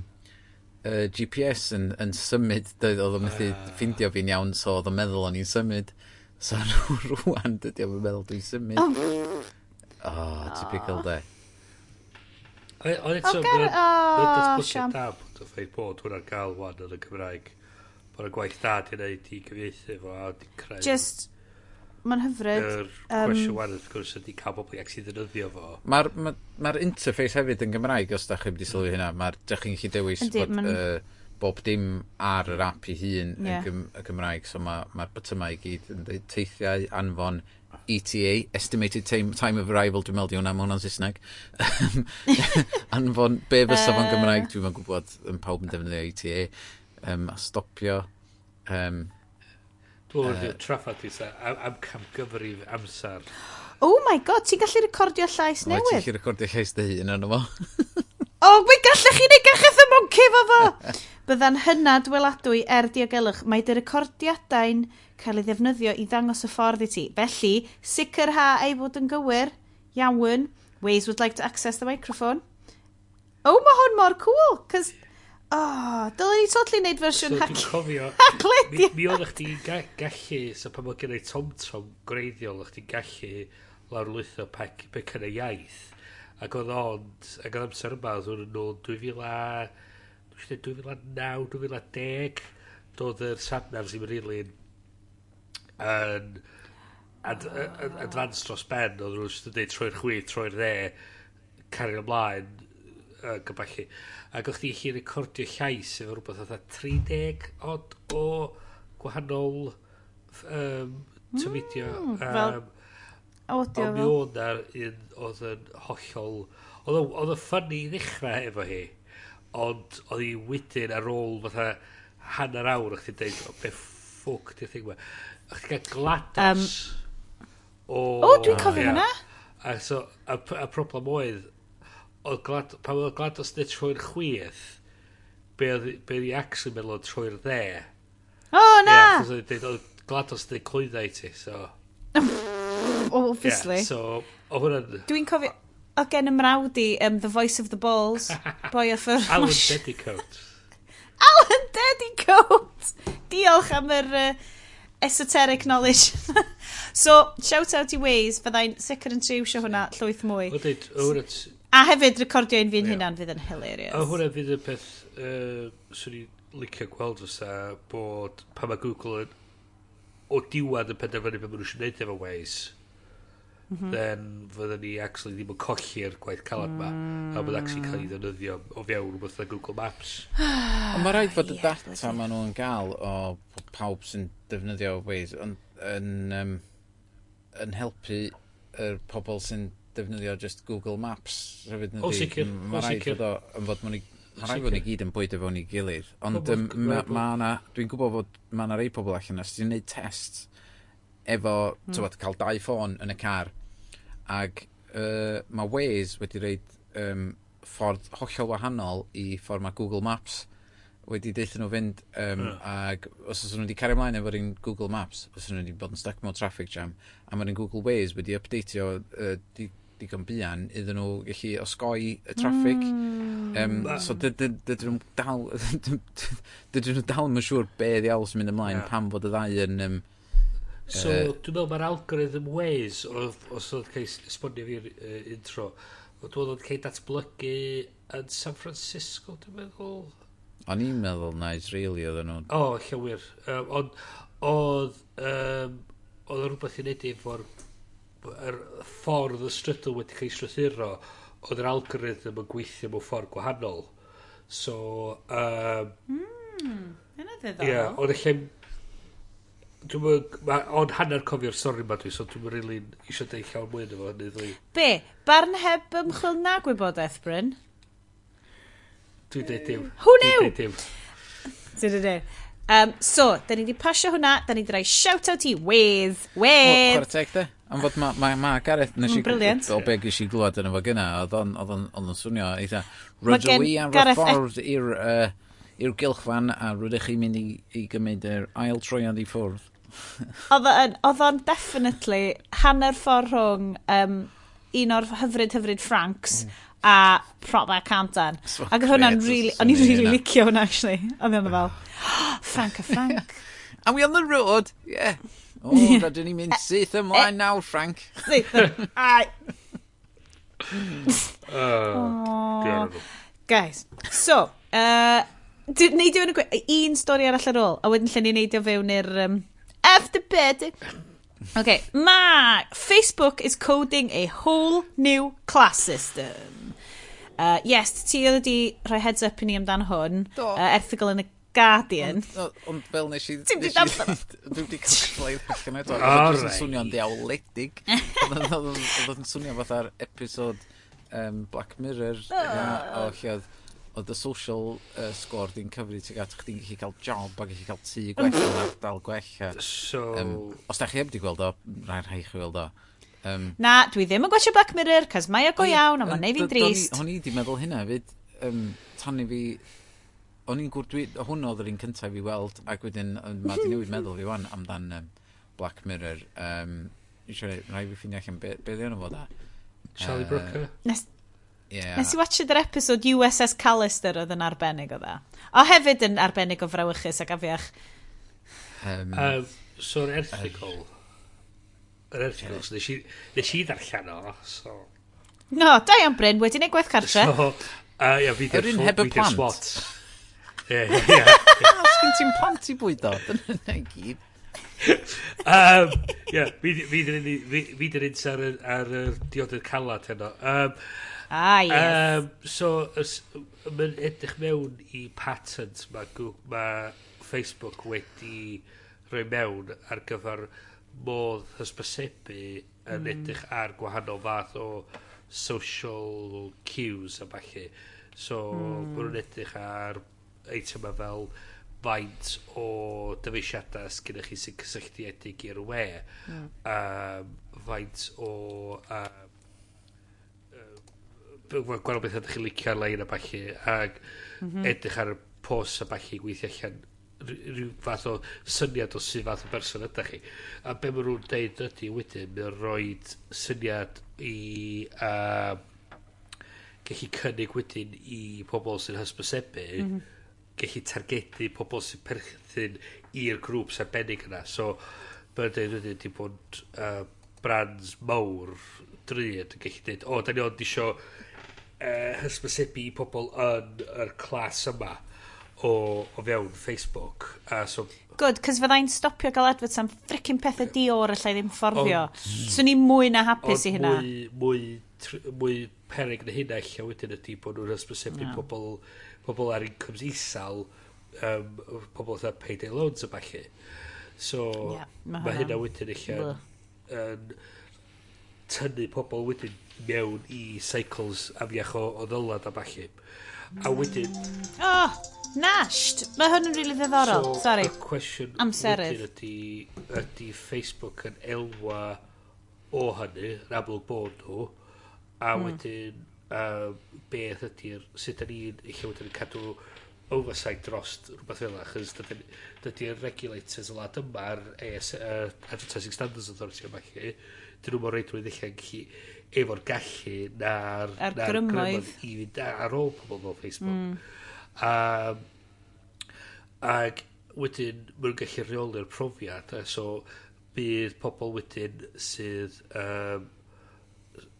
uh, GPS yn, yn symud, oedd o'n methu ah. ffindio fi'n iawn, so oedd o'n meddwl o'n i'n symud. So rwan, dydy o'n meddwl dwi'n symud. Oh. O, oh, typical de. Ond eto, mae'n datblygiad da bod y ffaith bod hwnna'n cael wan yn y Gymraeg bod y gwaith da di wneud i gyfieithu fo a di creu... Just, mae'n hyfryd. Yr um, cwestiwn wan wrth gwrs ydy cael bobl ac sydd ddefnyddio fo. Mae'r ma, ma interface hefyd yn Gymraeg, os da chi wedi sylwi hynna. Mae'r dych chi'n chi dewis Ydy, bod, man... uh, bob dim ar yr app i hun yeah. yn y Gymraeg. So mae'r ma, ma botymau i gyd yn dweud teithiau anfon ETA, Estimated time, time of Arrival, dwi'n meddwl hwnna, mae hwnna'n Saesneg. anfon, be fysa fo'n Gymraeg, dwi'n meddwl gwybod yn pawb yn defnyddio ETA um, a stopio um, Dwi'n uh, traffatis am, am camgyfrif amser. Oh my god, ti'n gallu recordio llais newydd? Ti'n gallu recordio llais dy hun yn yma. oh, mae gallech chi neud gacheth y monci fo fo! Bydda'n hynna dweladwy er diogelwch. Mae dy recordiadau'n cael ei ddefnyddio i ddangos y ffordd i ti. Felly, sicrha ei fod yn gywir, iawn, Waze would like to access the microphone. Oh, mae hwn mor cool, cos Oh, dylen ni totally neud fersiwn so, hac... Cofio, mi, mi oedd chdi ga gallu, so pan oedd gennau tom-tom greiddiol, oedd chdi'n gallu lawrlwytho pec, pecan y iaith. Ac oedd ond, ac oedd amser yma, oedd hwn yn ôl 2000, 2009, 2010, doedd yr satnams i Merilyn yn advanced dros ben, oedd nhw'n dweud troi'r chwith, troi'r dde, cario ymlaen, uh, yn ac o'ch chi chi recordio llais efo rhywbeth oedd 30 od o gwahanol um, tymidio. Mm, fel um, audio fel. Ond mi oedd un oedd yn hollol... Oedd y ffynnu i ddechrau efo hi, ond oedd hi wedyn ar ôl fatha hanner awr o'ch ti'n deud o be ffwc di'r thing yma. O'ch ti'n cael glados. Um, o, o dwi'n cofio hwnna. A, so, a, a problem oedd, oedd glad, pan oedd GLaDOS neu troi'r chwith, be oedd i actually meddwl oedd troi'r dde. O, oh, na! Yeah, oedd dweud oedd GLaDOS neu clwyddau ti, so... Obviously. Yeah, so, o hwnna'n... Dwi'n cofio, o gen y i, um, The Voice of the Balls, boi off yr... Alan Dedicoat. Alan Dedicoat! Diolch am yr... Uh, esoteric knowledge. so, shout out i Waze, fyddai'n sicr yn triwsio hwnna llwyth mwy. Oedden, oedden, A hefyd recordio un fi'n yeah. hunan fydd yn hilarious. A hwnna fydd y peth uh, swn i'n licio gweld fysa bod pan mae Google yn o diwad yn penderfynu beth maen nhw eisiau gwneud efo Waze mm then fydden ni actually ddim yn colli'r gwaith calad ma a bydd actually cael ei ddefnyddio o fewn rhywbeth na Google Maps ond mae rhaid fod y data maen nhw'n gael o pawb sy'n defnyddio Waze yn, yn, um, yn helpu y pobl sy'n defnyddio just Google Maps hefyd yn O sicr, o sicr. Mae'n fod i... Mae rhaid fod ni gyd yn bwydo fewn i gilydd, ond um, mae ma yna, dwi'n gwybod fod mae yna rei pobl allan os ti'n gwneud test efo, mm. tywed, cael dau ffôn yn y car, ac uh, mae Waze wedi reid um, ffordd hollol wahanol i ffordd mae Google Maps wedi deithio nhw fynd, um, mm. ac os oes nhw wedi cario ymlaen efo'r un Google Maps, os nhw wedi bod yn stuck mewn traffic jam, a mae'r un Google Waze wedi updateio uh, digon bian iddyn nhw gallu osgoi y traffic. Mm. Um, so dydyn nhw dal dydyn nhw dal yn siŵr be ddiawl sy'n mynd ymlaen yeah. pam fod y ddau yn um, So, uh, dwi'n meddwl mae'r algorithm ways, os oedd cael esbonio fi'r uh, intro, oedd oedd cael datblygu yn San Francisco, dwi'n meddwl? O'n i'n meddwl na Israeli oedd nhw. O, oh, llawer. Um, ond, oedd, um, oedd rhywbeth i wneud efo'r yr ffordd y strydl wedi cael ei strwythuro, oedd yr algorithm yn gweithio mewn ffordd gwahanol. So, um, mm, yna ddiddorol. Ie, yeah, oedd eich Dwi'n ond hanner cofio'r stori ma dwi, so dwi'n rili really eisiau deud llawn mwy efo hynny ddwy. Be? Barn heb ymchwil na gwybodaeth, Bryn? Dwi'n deud dim. Who Dwi'n deud dim. Dwi'n deud dim. Um, so, da ni wedi pasio hwnna, da ni wedi rhoi shout-out i Wes. Wes! O, chwarae teg, de? Am fod mae ma, ma Gareth, nes i mm, o be gys i glwad yn efo gyna, oedd o'n oedd on, oedd on swnio eitha, rydw i am e- ffordd i'r uh, i'r gylchfan a rydych chi'n mynd i, i gymryd yr ail troiad i ffwrdd. oedd o'n definitely hanner ffordd rhwng um, un o'r hyfryd hyfryd Franks mm. a proper cantan. So Ac hwnna'n really, o'n i'n really licio hwnna actually. O'n i'n fel, Frank a Frank. Are we on the road? Yeah. O, oh, rydyn ni'n mynd syth ymlaen nawr, Frank. Syth ymlaen. Ah, Guys, so, uh, neidio yn y un stori arall ar ôl, a wedyn lle ni neidio fewn i'r... Um, after bed. Okay, ma Facebook is coding a whole new class system. Uh, yes, ti oedd wedi rhoi heads up i ni amdano hwn. Do. Uh, erthigol yn y Guardian. Ond fel nes i... Ti'n di darllen? Dwi wedi cael sleid allan eto. Oedd yn swnio'n diawledig. Oedd yn swnio fatha'r episod um, Black Mirror. O lle oedd oedd y social uh, score di'n cyfri ti'n gael, chdi'n gallu cael job a gallu cael tŷ gwell yn ardal gwell. a, So... Um, os da chi heb di gweld o, rhaid rhaid chi gweld o. Um, Na, dwi ddim yn gwachio Black Mirror, cos mae o go iawn, a mae'n neud fi'n drist. O'n i di meddwl hynna, fyd, um, tan i fi o'n i'n gwrdd, Dwi, hwn oedd yr un cyntaf i weld, ac wedyn mae di newid meddwl fi wan amdan um, Black Mirror. Um, Siwr, rhaid fi ffinio allan be, be ddiwn o fo da. Charlie uh, Brooker. Nes, yeah. nes i watched yr episod USS Callister oedd yn arbennig o dda. O hefyd yn arbennig o frawychus ac afiach. Um, uh, so, yr erthigol... Uh, yr erthigol, so nes i, nes i ddarllen o, so... No, da iawn Bryn, wedi gwneud gwaith cartre. So, uh, yeah, fi ddim heb y plant. Ie, ie. Os gen ti'n plant i bwyd o? Dyna gyd. um, yeah, fi dyn un ar, ar y diodydd calad heno. Um, ah, yes. Um, so, mae'n edrych mewn i patent mae ma Facebook wedi rhoi mewn ar gyfer modd hysbysebu yn mm. edrych ar gwahanol fath o social cues a falle. So, mm. maen nhw'n edrych ar eitema fel faint o dyfeisiadau sgynnych chi sy'n cysylltiedig i'r we mm. um, faint o um, uh, gweld beth ydych chi'n licio ar-lein a bachu ac mm -hmm. edrych ar y post a bachu gweithio allan rhyw fath o syniad o sydd fath o berson ydych chi. A be maen nhw'n deud ydy wedyn, mae'n rhoi syniad i uh, gallu cynnig wedyn i pobl sy'n hysbysebu mm -hmm gallu targedu pobl sy'n perthyn i'r grŵp sy'n benig yna. So, mae'n dweud wedyn di bod uh, brands mawr dryd yn gallu dweud, o, oh, da ni ond isio uh, hysbysebu i pobl yn yr clas yma o, o fewn Facebook. A uh, so, Good, cos fyddai'n stopio gael adfod am frickin pethau dior allai ddim fforddio. Swn i'n mwy na hapus i hynna. Mwy, mwy, mwy perig na hynna lle wedyn ydy bod nhw'n hysbysebu no. pobl pobl ar incomes isal, um, pobl oedd payday loans a falle. So, yeah, mae ma hynna wedyn eich yn, tynnu pobl wedyn mewn i cycles afiach o, o ddylad a falle. A wedyn... Oh, nasht! Mae hwn yn rili really ddiddorol. So, Sorry. y cwestiwn wedyn ydy, ydy Facebook yn elwa o hynny, yn amlwg bod nhw, a hmm. wedyn... Mm uh, beth ydy'r sut da ni'n eich wedyn yn cadw oversight dros rhywbeth fel yna chys dydy'r regulators y lad yma ar AS, uh, Advertising Standards Authority yma chi dyn nhw'n mor reidrwydd eich gallu efo'r gallu na'r ar na grymoedd i fynd ar ôl pobl fel Facebook mm. um, ac wedyn mae'n gallu rheoli'r profiad so bydd pobl wedyn sydd um,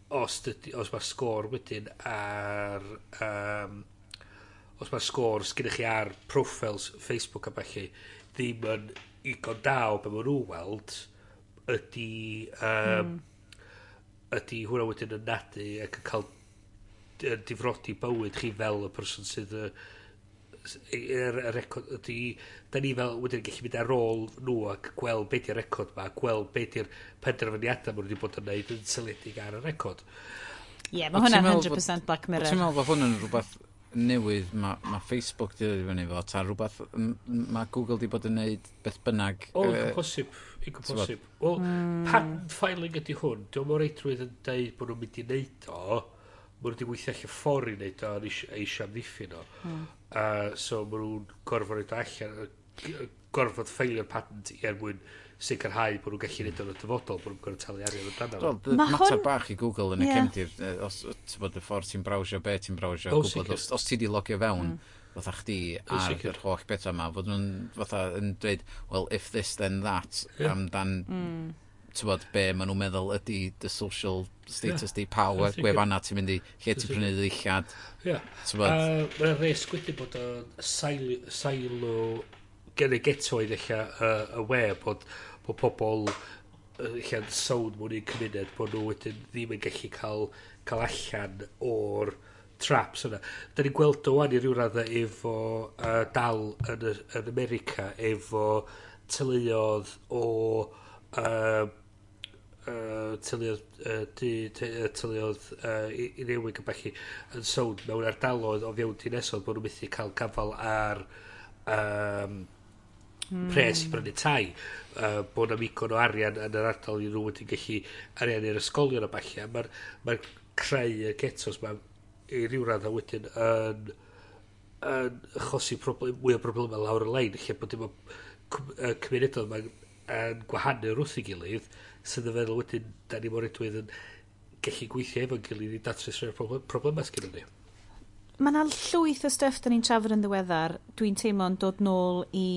os, dydy, os mae sgôr wedyn ar... Um, os mae sgôr sgynnych chi ar profiles Facebook a bellu, ddim yn igon daw be maen nhw weld, ydy... Um, mm. ydy hwnna wedyn yn nadu ac yn cael difrodi bywyd chi fel y person sydd uh, s- yr y record ydy da ni fel wedyn gallu mynd ar ôl nhw ac gweld be' 'di'r record 'ma gweld be' 'di'r penderfyniadau ma' nw 'di bod yn neud yn syledig ar y record. Ie yeah, ma' hwnna'n hundred percent Black Mirror. Ti'n meddwl bod hwn yn rhywbeth newydd mae ma Facebook di ddod i fyny fo, ta rhywbeth mae Google di bod yn neud beth bynnag. O, yy, yn posib. Yn posib. Wel, mm. pan filing ydy hwn, dwi'n mor eitrwydd yn dweud bod nhw'n mynd i wneud o, bod nhw wedi weithio allan ffordd i wneud o, a eisiau amddiffyn o. Hmm. Uh, so maen nhw'n gorfod rhaid allan, gorfod ffeilio'r patent er mwyn sicrhau bod nhw'n gallu neud o'n dyfodol, bod nhw'n gorfod talu arian amdano. Do, mater bach i Google yn y yeah. cefndir, os ti'n bod y ffordd ti'n brawsio, be ti'n brawsio, oh, gwybod, os, os ti di logio fewn, mm. fatha chdi ar yr holl beth yma, fod nhw'n fatha yn dweud, well, if this then that, yeah. amdan... Mm tywod, be maen nhw'n meddwl ydy the social status yeah. di power, a gwefanna ti'n mynd i lle ti'n prynu ddillad. Ie. Mae'n res gwydi bod o silo gen y getoedd eich y we bod bod pobl eich yn mwyn i'n cymuned bod nhw wedyn ddim yn gallu cael, cael allan o'r traps yna. Da ni'n gweld o wan i ryw raddau efo uh, dal yn, yn America efo tyluodd o uh, uh, tyluodd uh, di, uh, i, i newid yn bellu yn sôn mewn ardaloedd o fiewn dinesodd bod nhw'n methu cael gafal ar um, mm. pres i brynu tai. Uh, bod am igon o arian yn yr ardal i nhw wedi gallu arian i'r ysgolion o bachia mae'r ma creu y getos mae i ryw radd a wedyn yn, yn achosi problem, mwy o problemau lawr y lein lle bod dim o cymunedol mae'n yn gwahanu'r wrth i gilydd sydd yn feddwl wedyn, da ni mor edwydd yn gallu gweithio efo'n gilydd i datrys rhyw'r problem, problemau sgyn ni. Mae yna llwyth o stuff da ni'n trafod yn ddiweddar. Dwi'n teimlo'n dod nôl i...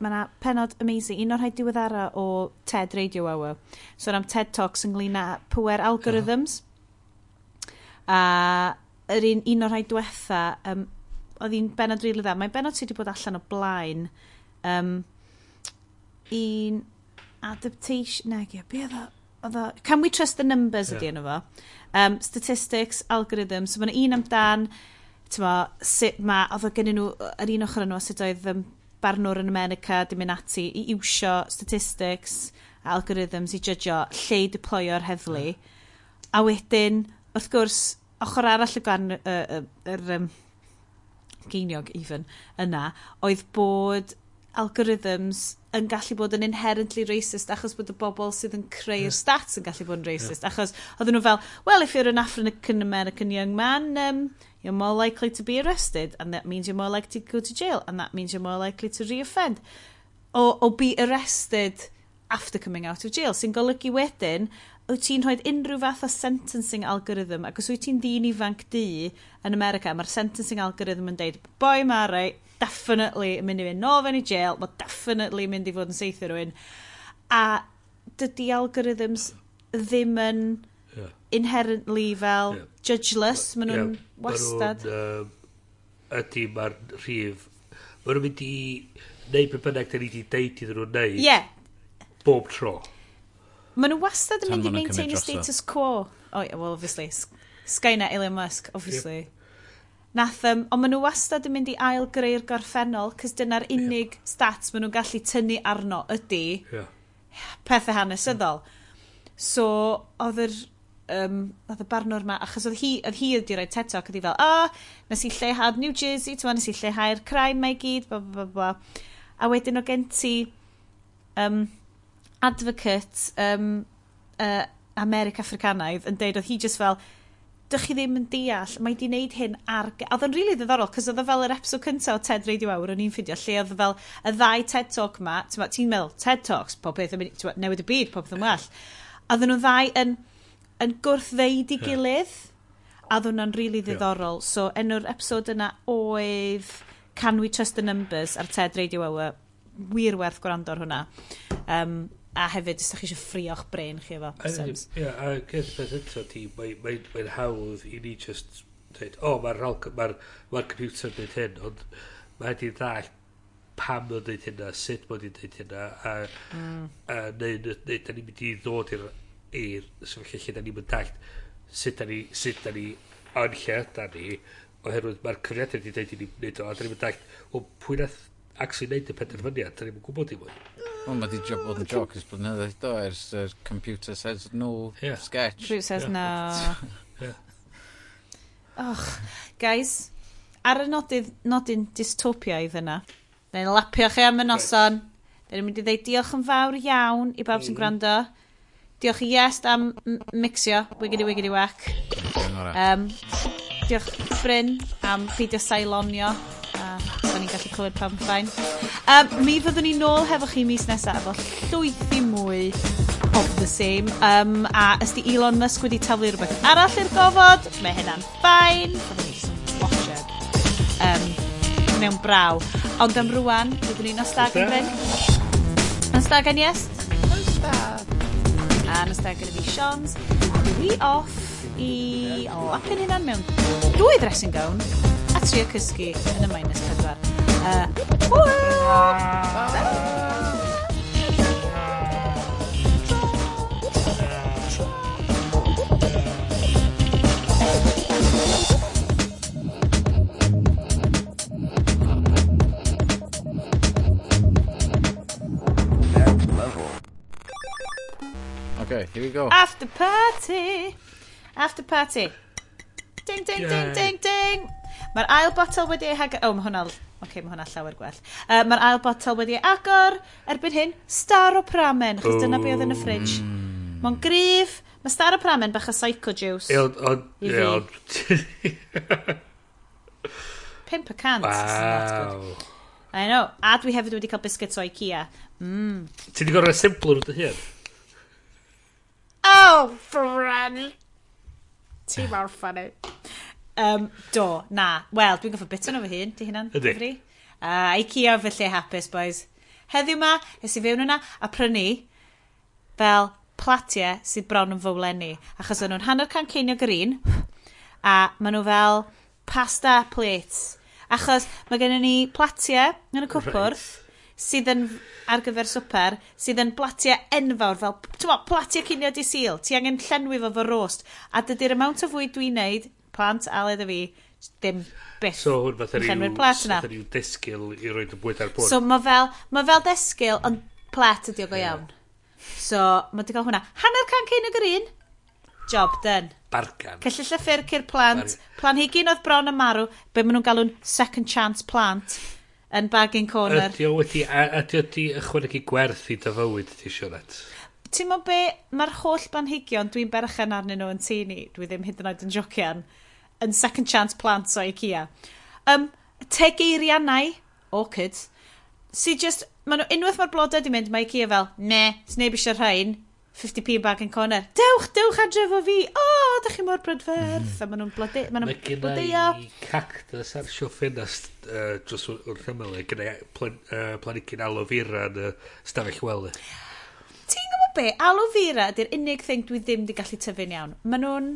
Mae yna penod amazing, un o'r rhaid diweddara o TED Radio Hour. So am TED Talks ynglyn â pwer algorithms. A yr un, un o'r rhaid diwetha, um, oedd hi'n benod rili dda. Mae'n benod sydd wedi bod allan o blaen. Um, un adaptation, negi, be oedd o? Can we trust the numbers ydy yeah. yno fo? Um, statistics, algorithms, so mae'n un amdan, tyma, sut ma, oedd o gen nhw, yr un ochr yno, sut oedd um, barnwr yn America di mynd ati i iwsio statistics, algorithms i judgeio lle i deployo'r heddlu. Yeah. A wedyn, wrth gwrs, ochr arall y gan, yr uh, uh, um, geiniog even yna, oedd bod algorithms yn gallu bod yn inherently racist achos bod y bobl sydd yn creu'r yeah. stats yn gallu bod yn racist. Yeah. Achos oedden nhw fel, well, if you're an African-American young man, um, you're more likely to be arrested, and that means you're more likely to go to jail, and that means you're more likely to reoffend. O, o be arrested after coming out of jail, sy'n golygu wedyn, wyt ti'n rhoi unrhyw fath o sentencing algorithm, ac os wyt ti'n ddyn ifanc di yn America, mae'r sentencing algorithm yn deud, boi ma, rei, right, definitely yn mynd i fynd nof yn ei jail, mae definitely mynd i fod yn seithio rhywun. A dydy algorithms ddim yn yeah. inherently fel yeah. judgeless, maen nhw'n yeah. wastad. Uh, ydy, mae'r rhif, maen nhw'n mynd i neud beth bynnag da ni wedi deud iddyn nhw'n neud. Yeah. Bob tro. Maen nhw wastad yn mynd i maintain y status quo. Oh, yeah, well, obviously. Skynet, Elon Musk, obviously. Yeah. Nath, um, ond maen nhw wastad yn mynd i ail greu'r gorffennol, cys dyna'r unig yeah. stats maen nhw'n gallu tynnu arno ydy yeah. pethau hanesyddol. Yeah. So, oedd yr um, oedd y barnwr yma, achos oedd hi, oedd hi wedi rhoi TED Talk, oedd hi fel, o, oh, nes i lleihad New Jersey, ti'n nes i lleihau'r crime mae gyd, bla, bla, bla, bla. A wedyn o gen ti um, advocate um, uh, America Africanaidd yn deud, oedd hi just fel, dych chi ddim yn deall, mae di wneud hyn ar... Oedd yn rili really ddiddorol, cos oedd e fel yr episod cyntaf o TED Radio Awr, o'n i'n ffidio, lle oedd e fel y ddau TED Talk ma, ti'n meddwl, TED Talks, pob beth, yn newid y byd, pob beth yn well. A oedden nhw ddau yn, yn gwrthfeid i gilydd, a oedd nhw'n rili really ddiddorol. So, enw'r episod yna oedd Can We Trust the Numbers ar TED Radio Hour. Wir werth gwrando ar hwnna. Um, a hefyd os da chi eisiau ffrio'ch brain chi efo. Ie, a gyda'r beth eto ti, mae'n hawdd i ni just dweud, o, oh, mae'r ma ma computer yn dweud hyn, ond mae di ddall pam mae'n dweud hynna, sut mae'n dweud hynna, a, mm. a neu, neu da ni'n mynd i ddod i'r i'r sefyllfa lle da ni'n mynd dall sut da ni, sut da ni yn lle da ni, oherwydd mae'r cyfriadau wedi dweud i ni wneud o, a da ni'n mynd dall o, pwy nath actually wneud y penderfyniad, da ni'n mynd gwybod i fod. Wel, mae di job bod yn joc ys blynyddoedd do, ers er, uh, computer says no yeah. sketch. Rhyw says yeah. no. yeah. Och, guys, ar y nodydd, nodyn dystopiaidd yna, neu'n lapio chi am y noson, da ni'n mynd i ddeud diolch yn fawr iawn i bawb sy'n mm. gwrando. Diolch i Yes am mixio, wiggity wiggity wack. Um, diolch Bryn am peidio sailonio o'n ni'n gallu clywed pam ffain. Um, mi fyddwn ni nôl hefo chi mis nesaf efo llwyth i mwy of the same. Um, a ysdi Elon Musk wedi taflu rhywbeth arall i'r gofod, mae hynna'n ffain. Fyddwn ni'n watcher. Um, mewn braw. Ond am rwan, byddwn ni'n ostag yn bryn. Ostag yn yes? Ostag. A ostag yn y fi Sions. Dwi off i lapin hynna'n mewn dwy dressing gown a trio cysgu yn y minus 4. Uh, Okay, here we go. After party. After party. Ding, ding, ding, ding, ding. Mae'r ail botel wedi ei hagor... O, oh, mae hwnna... Oce, okay, mae hwnna llawer gwell. Uh, Mae'r ail botel wedi agor. Erbyn hyn, star o pramen, chos dyna be oedd yn y ffridge. Mm. Mae'n grif. Mae star o pramen bach o psycho juice. Ion, on, I fi. Pimp y cant. Wow. I know. A dwi hefyd wedi cael biscuits o Ikea. Mm. Ti wedi gorau simpler o dy hyn? Oh, Fran! Ti mawr ffynnu. Um, do, na. Wel, dwi'n goffa bit o'n fy hun, di hynna'n gyfri. Uh, Ikea fy lle hapus, boys. Heddiw ma, es i fewn yna a prynu fel platiau sydd bron yn fowlenni. Achos o'n nhw'n hanner can ceinio green, a maen nhw fel pasta plates. Achos mae gennym ni platiau yn y cwpwr, right. sydd yn ar gyfer swper, sydd yn blatiau enfawr, fel, ti'n cinio di sil, ti angen llenwi fo fo rost, a dydy'r amount o fwyd dwi'n neud plant Aled a fi ddim byth so hwn fatha rhyw fatha rhyw desgyl i roed y bwyd ar bwyd. so mae fel ma fel desgyl ond plet ydi o go iawn. So mae di gael hwnna. Hanner can cyn y green. Job done. Bargan cellill y ffurc i'r plant. Planhigyn oedd bron yn marw be maen nhw'n galw'n second chance plant yn bag in corner. Ydi o wedi ydi o wedi ychwanegu gwerth i dy fywyd ti siwret ti'n mo be, mae'r holl banhigion dwi'n berchen arnyn nhw yn tu ni, dwi ddim hyd yn oed yn jocian, yn second chance plants o IKEA. Um, teg eiriannau, orchids, si just, maen nhw, unwaith mae'r blodau di mynd, mae IKEA fel, ne, sneb eisiau rhain, 50p bag yn corner. Dewch, dewch adre fo fi. O, oh, da chi mor brydferth. A maen nhw'n blode... Maen nhw'n blodeio. Mae gen i cactus ar sio ffenast uh, dros wrth ymwyl. E. Gen i plan, uh, planicyn aloe vera yn y stafell wely gwybod be, aloe vera ydy'r unig thing dwi ddim di gallu tyfu'n iawn. Maen nhw'n...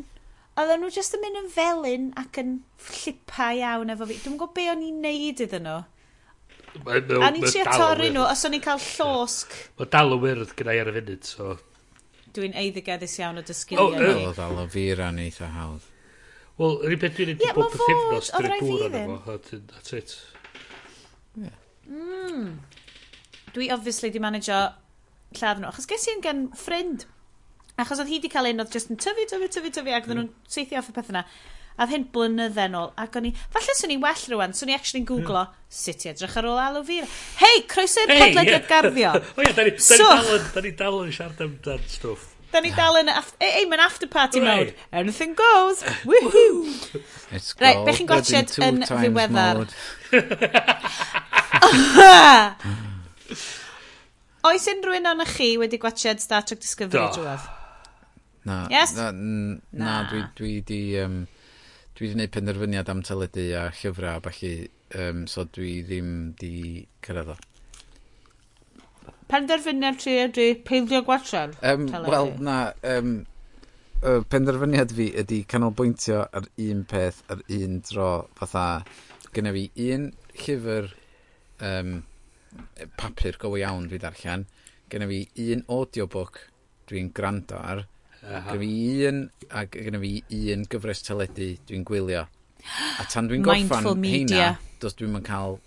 Oedden nhw jyst yn mynd yn felyn ac yn llipa iawn efo fi. Dwi'n gwybod be o'n i'n neud iddyn nhw. A ni'n trio torri nhw os o'n i'n cael llosg. Mae dal o wyrdd gyda i ar y funud, so... Dwi'n eiddigeddus iawn o dysgu O, ni. Oedd aloe vera yn eitha hawdd. Wel, yr un peth dwi'n edrych bob bythefnos drwy'r bwr o'n efo. That's it. Yeah. Mm. Dwi obviously di manager lladd nhw. Achos ges i'n gen ffrind. Achos oedd hi wedi cael un oedd just yn tyfu, tyfu, tyfu, tyfu, ac oedden nhw'n mm. seithio off y pethau yna. A oedd hyn blynydde nôl, ac o'n i, falle swn i well rwan, swn i actually yn mm. googlo, mm. sut i edrych ar ôl aloe vera. Hei, croeso'r hey, podlediad oh, yeah. garddio. o ie, da ni, da ni, dal, da ni dal yn siarad amdan stwff. Da ni dal yn, ei, ei, e, mae'n after party right. mode. Anything goes, woohoo. It's right, be chi'n gotchedd yn ddiweddar. Oes unrhyw un o'n chi wedi gwachod Star Trek Discovery Do. drwaf? Na. Yes? Na, na, na dwi, dwi di... Um, dwi wedi gwneud penderfyniad am teledu a llyfrau a falle, um, so dwi ddim di cyrraedd o. Penderfyniad tri ydy peidio gwachod um, teledu? Wel, na, um, y penderfyniad fi ydy canolbwyntio ar un peth ar un dro fatha gyda fi un llyfr um, papur go iawn dwi darllen. Gynna fi un audiobook dwi'n gwrando ar. Gynna fi un, a gynna fi un gyfres teledu dwi'n gwylio. A tan dwi'n gorffan heina, dos dwi'n mynd cael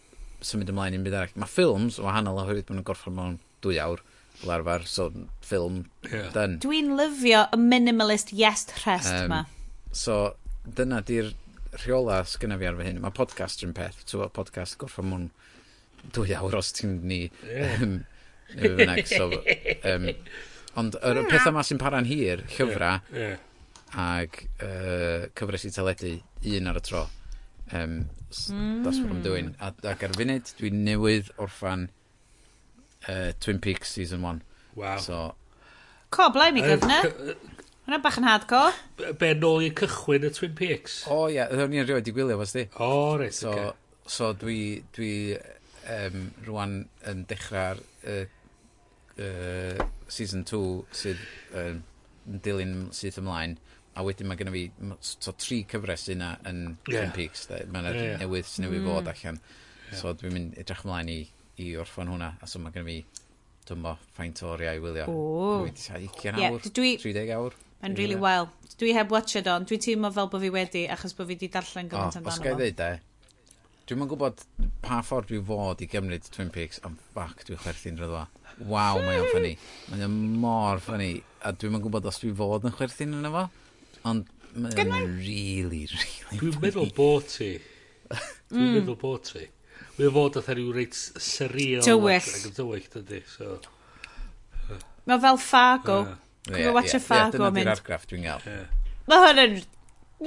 symud ymlaen i'n byd arall. Mae ffilms o wahanol oherwydd maen nhw'n gorffan mewn dwy awr fel arfer, so ffilm yeah. dyn. Dwi'n lyfio y minimalist yes rest um, ma. So, dyna di'r rheola sgynna fi ar fy hyn. Mae podcast yn peth, ti'n podcast gorffan mewn dwy awr os ti'n ni. Um, next, so, um, ond yr er, peth yma sy'n para'n hir, llyfrau, yeah, yeah. ag uh, cyfres i teledu un ar y tro. Um, mm. That's what I'm doing. A, ac ar funud, dwi'n newydd orffan uh, Twin Peaks Season 1. Wow. So, Co, blaen mi gyfna. Hwna bach yn hardcore. Be nôl i'r cychwyn y Twin Peaks? O oh, ie, yeah. ddawn ni'n rhywbeth i gwylio, fos di. O, oh, reit, so, okay. so dwi, dwi um, rwan yn dechrau'r uh, uh, season 2 sydd yn uh, dilyn sydd ymlaen a wedyn mae gennym fi so, tri cyfres yna yn yeah. Twin Peaks mae'n yeah, yeah. newydd sy'n newydd mm. fod allan yeah. so dwi'n mynd edrych ymlaen i, i orffan hwnna a so mae gennym fi dyma ffaint o oriau i wylio oh. 20 awr, yeah, dwi... 30 awr Mae'n yeah. really well. Dwi heb watched on. Dwi'n teimlo fel bod fi wedi, achos bod fi wedi darllen gymaint oh, amdano. Os gai ddeud e, Dwi'n yn gwybod pa ffordd dwi fod i gymryd Twin Peaks, ond ffac, dwi'n chwerthu'n rydwa. Waw, mae o'n ffynnu. Mae o'n mor ffynnu. A dwi'n yn gwybod os dwi fod yn chwerthu'n yna fo, ond mae o'n really, really Dwi'n meddwl bod ti. Dwi'n meddwl bod ti. Mae'n fod oedd rhyw reit seriol. Tywyll. Ac yn tywyll, dydy. So. Mae fel Fargo. Yeah. Cwm yeah, watch yeah, a Fargo yeah, mynd. Dyna di'r argraff dwi'n gael. Mae hwn yn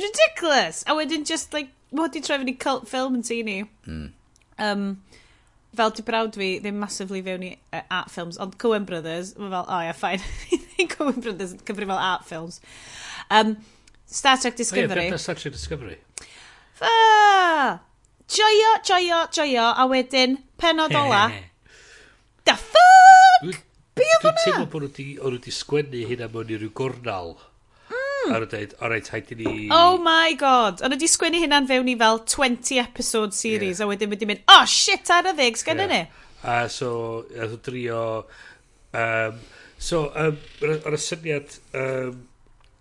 ridiculous. A wedyn just like mod di troi fyny cult film yn tini. Mm. Um, fel di brawd fi, ddim massively fewn i uh, art films, ond Coen Brothers, mae fel, oh, yeah, fine, Coen Brothers yn cyfri fel art films. Um, Star Trek Discovery. Oh, yeah, Star Trek Discovery. Ah, joio, joio, joio, a wedyn, penod ola. Da fuck! Be oedd fyna? Dwi'n teimlo bod nhw wedi sgwennu hynna mewn i ryw gornal. Mm. A nhw'n dweud, reit, haid i ni... Oh my god! Ond ydi sgwennu hynna'n fewn i fel 20 episode series, yeah. a wedyn wedi mynd, oh shit, ar y ddeg, sgan yeah. ni? A so, a nhw drio... Um, so, um, ar y syniad, um,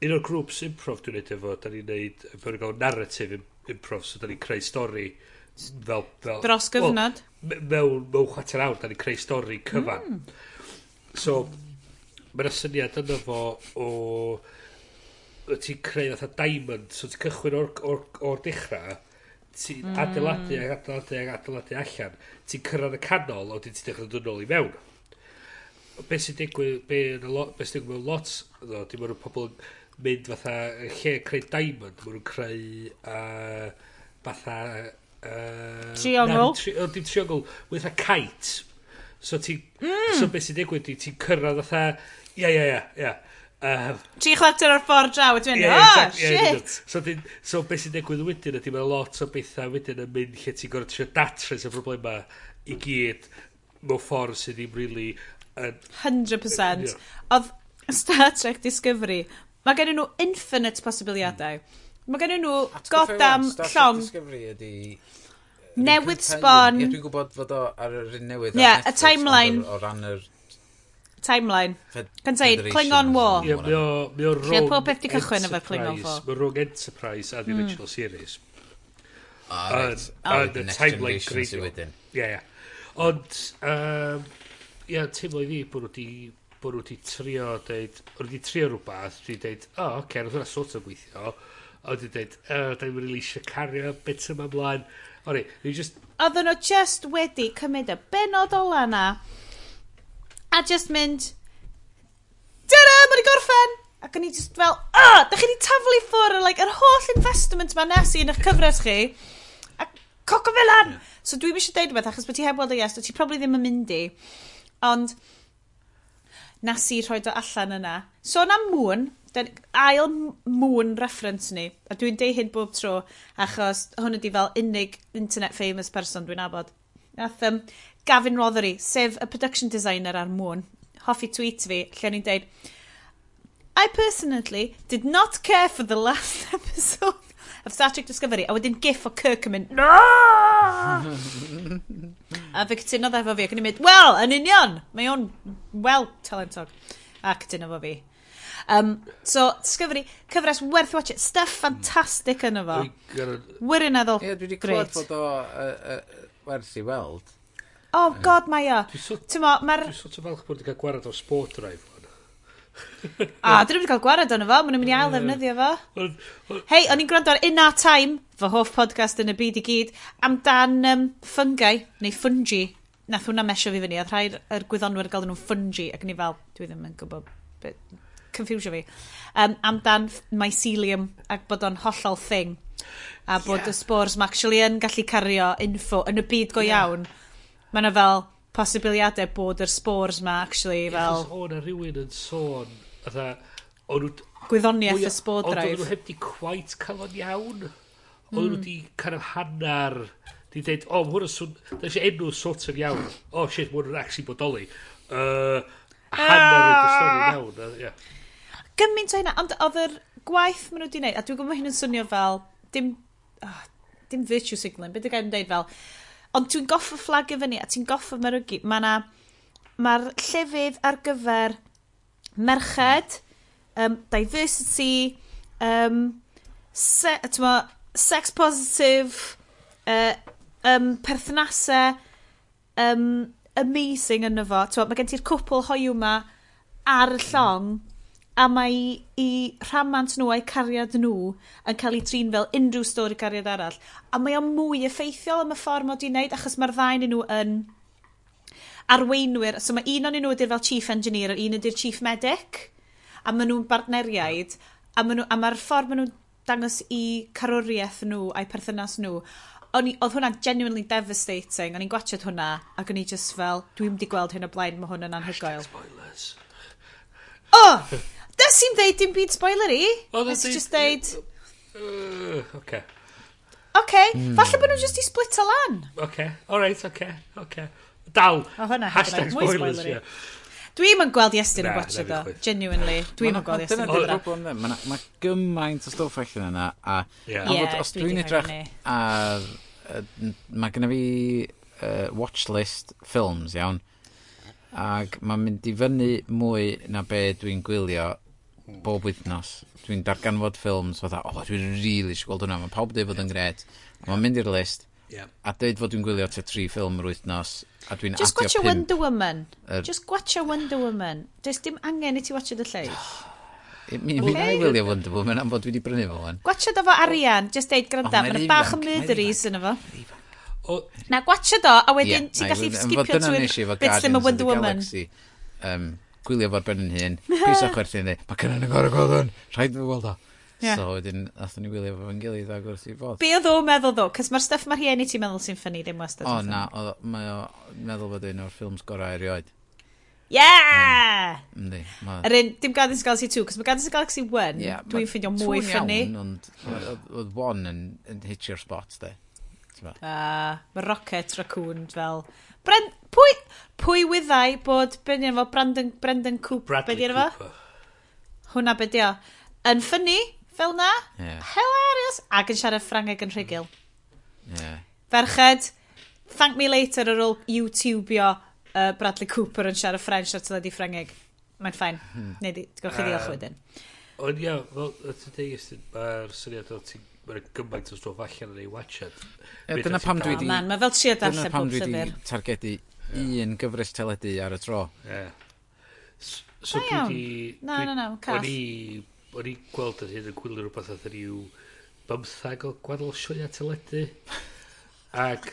un o'r grŵps improv dwi'n neud efo, da ni'n neud, fewn gael narrative improv, so da ni'n creu stori fel... fel Dros gyfnod? Well, mewn, mewn chwater awr, da ni'n creu stori cyfan. Mm. So, mae'r syniad yna fo o ti'n creu fatha diamond, so ti'n cychwyn o'r, or, or dechrau, ti'n mm. adeiladu ac adeiladu ac adeiladu allan, ti'n cyrraedd y canol, o ti'n dechrau dod nôl i mewn. Be sy'n digwydd, be, be sy'n digwydd mewn lot, ddo, dim ond pobl yn mynd fatha, lle creu diamond, maen nhw'n creu uh, fatha... Uh, triongl? Tri, o, dim triongl, a kite. So ti, mm. so be sy'n digwydd, ti'n cyrraedd fatha, ia, ia, ia, ia. Uh, Tri chwarter o'r ffordd draw, a dwi'n yeah, oh, exactly, yeah, shit! so, dyn, so beth sy'n digwydd wedyn ydy mae lot o bethau wedyn yn mynd lle ti'n gorau trio datrys y problema i gyd mewn ffordd sydd ddim really... Uh, 100%. Uh. Oedd Star Trek Discovery, mae gen nhw infinite posibiliadau. Mae gen nhw godam llong... Discovery ydy newydd sbon... Ie, dwi'n gwybod fod o ar yr un newydd. Ie, yeah, y timeline. O, o ran yr Timeline. Can Contained, Klingon War. Ie, mae o rog Enterprise. pob peth di cychwyn efo'r Klingon War. Mae rog Enterprise a hmm. ah, oh, the original series. A the timeline great. Ie, ie. Ond, ie, teimlo i fi bod nhw wedi bod nhw wedi trio deud, o'n wedi trio rhywbeth, wedi deud, o, oh, oce, okay, roedd hwnna sort of gweithio, a wedi deud, o, oh, da ni'n really eisiau cario bit yma ymlaen. Oni, ni just... Oedden nhw just wedi cymryd y benod ola na, a just mynd, dyna, mae wedi gorffen! Ac o'n i just fel, ah, da chi wedi taflu ffwrdd, like, yr holl investment ma nes i yn eich cyfres chi, a coco fel an! So dwi'n eisiau deud rhywbeth, achos bod ti heb weld o yes, ti probably ddim yn mynd i, ond nes i rhoi do allan yna. So na mwn, ail mŵn reference ni, a dwi'n deud hyn bob tro, achos hwn ydi fel unig internet famous person dwi'n abod. Nath um, Gavin Rothery, sef y production designer ar Môn, hoffi tweet fi, lle ni'n deud, I personally did not care for the last episode of Star Trek Discovery, a wedyn gif o Kirk yn mynd, a fe cytunodd efo fi, ac yn i'n mynd, wel, yn union, mae o'n, wel, talentog, a cytuno efo fi. Um, so, Discovery, cyfres werth watch it. Stuff fantastic yna fo. Wirin eddol. Ie, dwi wedi clywed bod o uh, uh, werth i weld. Oh god mae o. Dwi'n T'mo, mae'r... Dwi'n sort of falch bod wedi cael gwared o sport drive o'n. A, dyn nhw wedi cael gwared o'n efo, maen nhw'n mynd i ail ddefnyddio fo. Hei, o'n i'n gwrando ar In Our Time, fy hoff podcast yn y byd i gyd, amdan um, fungi, neu fungi. Nath hwnna mesio fi fyny, a rhai'r yr gwyddonwyr gael nhw'n fungi, ac ni fel, dwi ddim yn gwybod bit, confusio fi, um, amdan mycelium, ac bod o'n hollol thing. A bod yeah. y spores mae actually yn gallu cario info yn y byd go iawn. Yeah mae yna fel posibiliadau bod yr spores ma actually fel... Achos o'n rhywun yn sôn, atha, o'n nhw... Gwyddoniaeth y spodraeth. Ond o'n nhw heb di quite cael o'n iawn. Hmm. O'n nhw di kind of hannar, di dweud, o, oh, hwn yn swn... Da eisiau enw sort of iawn. O, oh, shit, hwn yn actually bodoli. Uh, hannar yn ah! stori iawn. Uh, yeah. Gymaint o hynna, ond oedd yr gwaith maen nhw di wneud, a dwi'n gwybod hyn yn swnio fel, dim, oh, dim virtue signaling, beth gael yn dweud fel, Ond dwi'n fflag fflagio fyny a ti'n goffa merygu. Mae na... Mae'r llefydd ar gyfer merched, um, diversity, um, se, ma, sex positive, uh, um, perthnasau, um, amazing yna fo. Mae gen ti'r cwpl hoiw yma ar y llong. Mm a mae i rhamant nhw a'i cariad nhw yn cael ei trin fel unrhyw stori cariad arall. A mae o'n mwy effeithiol am y ffordd mod i'n neud, achos mae'r ddau nhw yn arweinwyr. So mae un o'n nhw ydy'r fel chief engineer, a un ydy'r chief medic, a maen nhw'n bartneriaid, a mae'r ma ffordd maen nhw'n dangos i carwriaeth nhw a'i perthynas nhw. O'n i, oedd hwnna genuinely devastating. O'n i'n gwachod hwnna ac o'n i just fel, dwi'n di gweld hyn o blaen, mae hwn yn anhygoel. Spoilers. Oh! Nes i'n dweud dim byd spoilery. Nes i'n just dweud... Uh, okay. Okay, hmm. falle bod nhw just i split o lan. Okay, alright, okay, okay. Dal, o, hwnna, hashtag spoilers, yeah. Dwi'm yn gweld Iestyn yn gwachio do, genuinely. Dwi'n yn gweld Iestyn yn gwachio. Dyna Mae gymaint o stwff allan yna. A, yeah. yeah, os dwi'n edrych ar... Mae genna fi uh, watchlist ffilms, iawn. Ac mae'n mynd i fyny mwy na be dwi'n gwylio bob wythnos. Dwi'n darganfod ffilms fatha, o, oh, dwi'n rili really eisiau gweld hwnna. Mae pawb dweud fod yn gred. Yeah. Mae'n mynd i'r list. Yeah. A dweud fod dwi'n gwylio te tri ffilm yr wythnos. A dwi'n Just watch pimp, Wonder Woman. Er... Just watch a Wonder Woman. Does dim angen i ti watch y lleill. Mi okay. na i wylio Wonder Woman am fod dwi wedi brynu fo fan. Gwachod o fo arian, just deud granda, oh, mae'n bach o murderies yn efo. Na, gwachod o, a wedyn yeah, ti'n gallu skipio trwy'r bits ddim o Wonder Woman. Galaxy. Um, gwylio fo'r ben yn hun, pwysau chwerthu yn dweud, mae cynnig yn gorau gweld hwn, rhaid fi weld o. Yeah. So wedyn, athyn ni wylio fo'n gilydd ag wrth i fod. Be oedd o'n meddwl ddo? Cys mae'r stuff mae rhieni ti'n meddwl sy'n ffynnu ddim wastad. O na, o, mae o meddwl bod un o'r ffilms gorau erioed. Yeah! Um, ynddi. Ma... Yr un, dim Guardians of Galaxy 2, cos mae Guardians of Galaxy 1, yeah, dwi'n ffeindio mwy ffynnu. Ond oedd 1 yn, yn hitio'r spot, de. A mae Rocket Raccoon fel... Bren, pwy, pwy wyddai bod Brendan, fel Brandon, Brendan Cooper? Bradley be Cooper. Hwna be di o. Yn ffynnu, fel na. Yeah. Hilarious. Ac yn siarad Ffrangeg yn rhugl. Mm. Yeah. Ferched, thank me later ar ôl YouTubeio uh, Bradley Cooper yn siarad French ar tyledu Ffrangeg. Mae'n ffain. Hmm. Neu, gwrch chi ddiolch wedyn. Ond ia, fel, y tydeus, mae'r syniad o ti'n mae'n gymaint o stwff allan yn ei watchad. E, dyna pam dwi di... Oh, mae fel trio darllen bob llyfr. Dyna pam dwi di targedu un gyfres teledu ar y tro. Yeah. So, so dwi di... Na, na, na, cath. O'n i gweld yr hyn yn gwylio rhywbeth oedd rhyw bymthag o gwadol sioia teledu. Ac...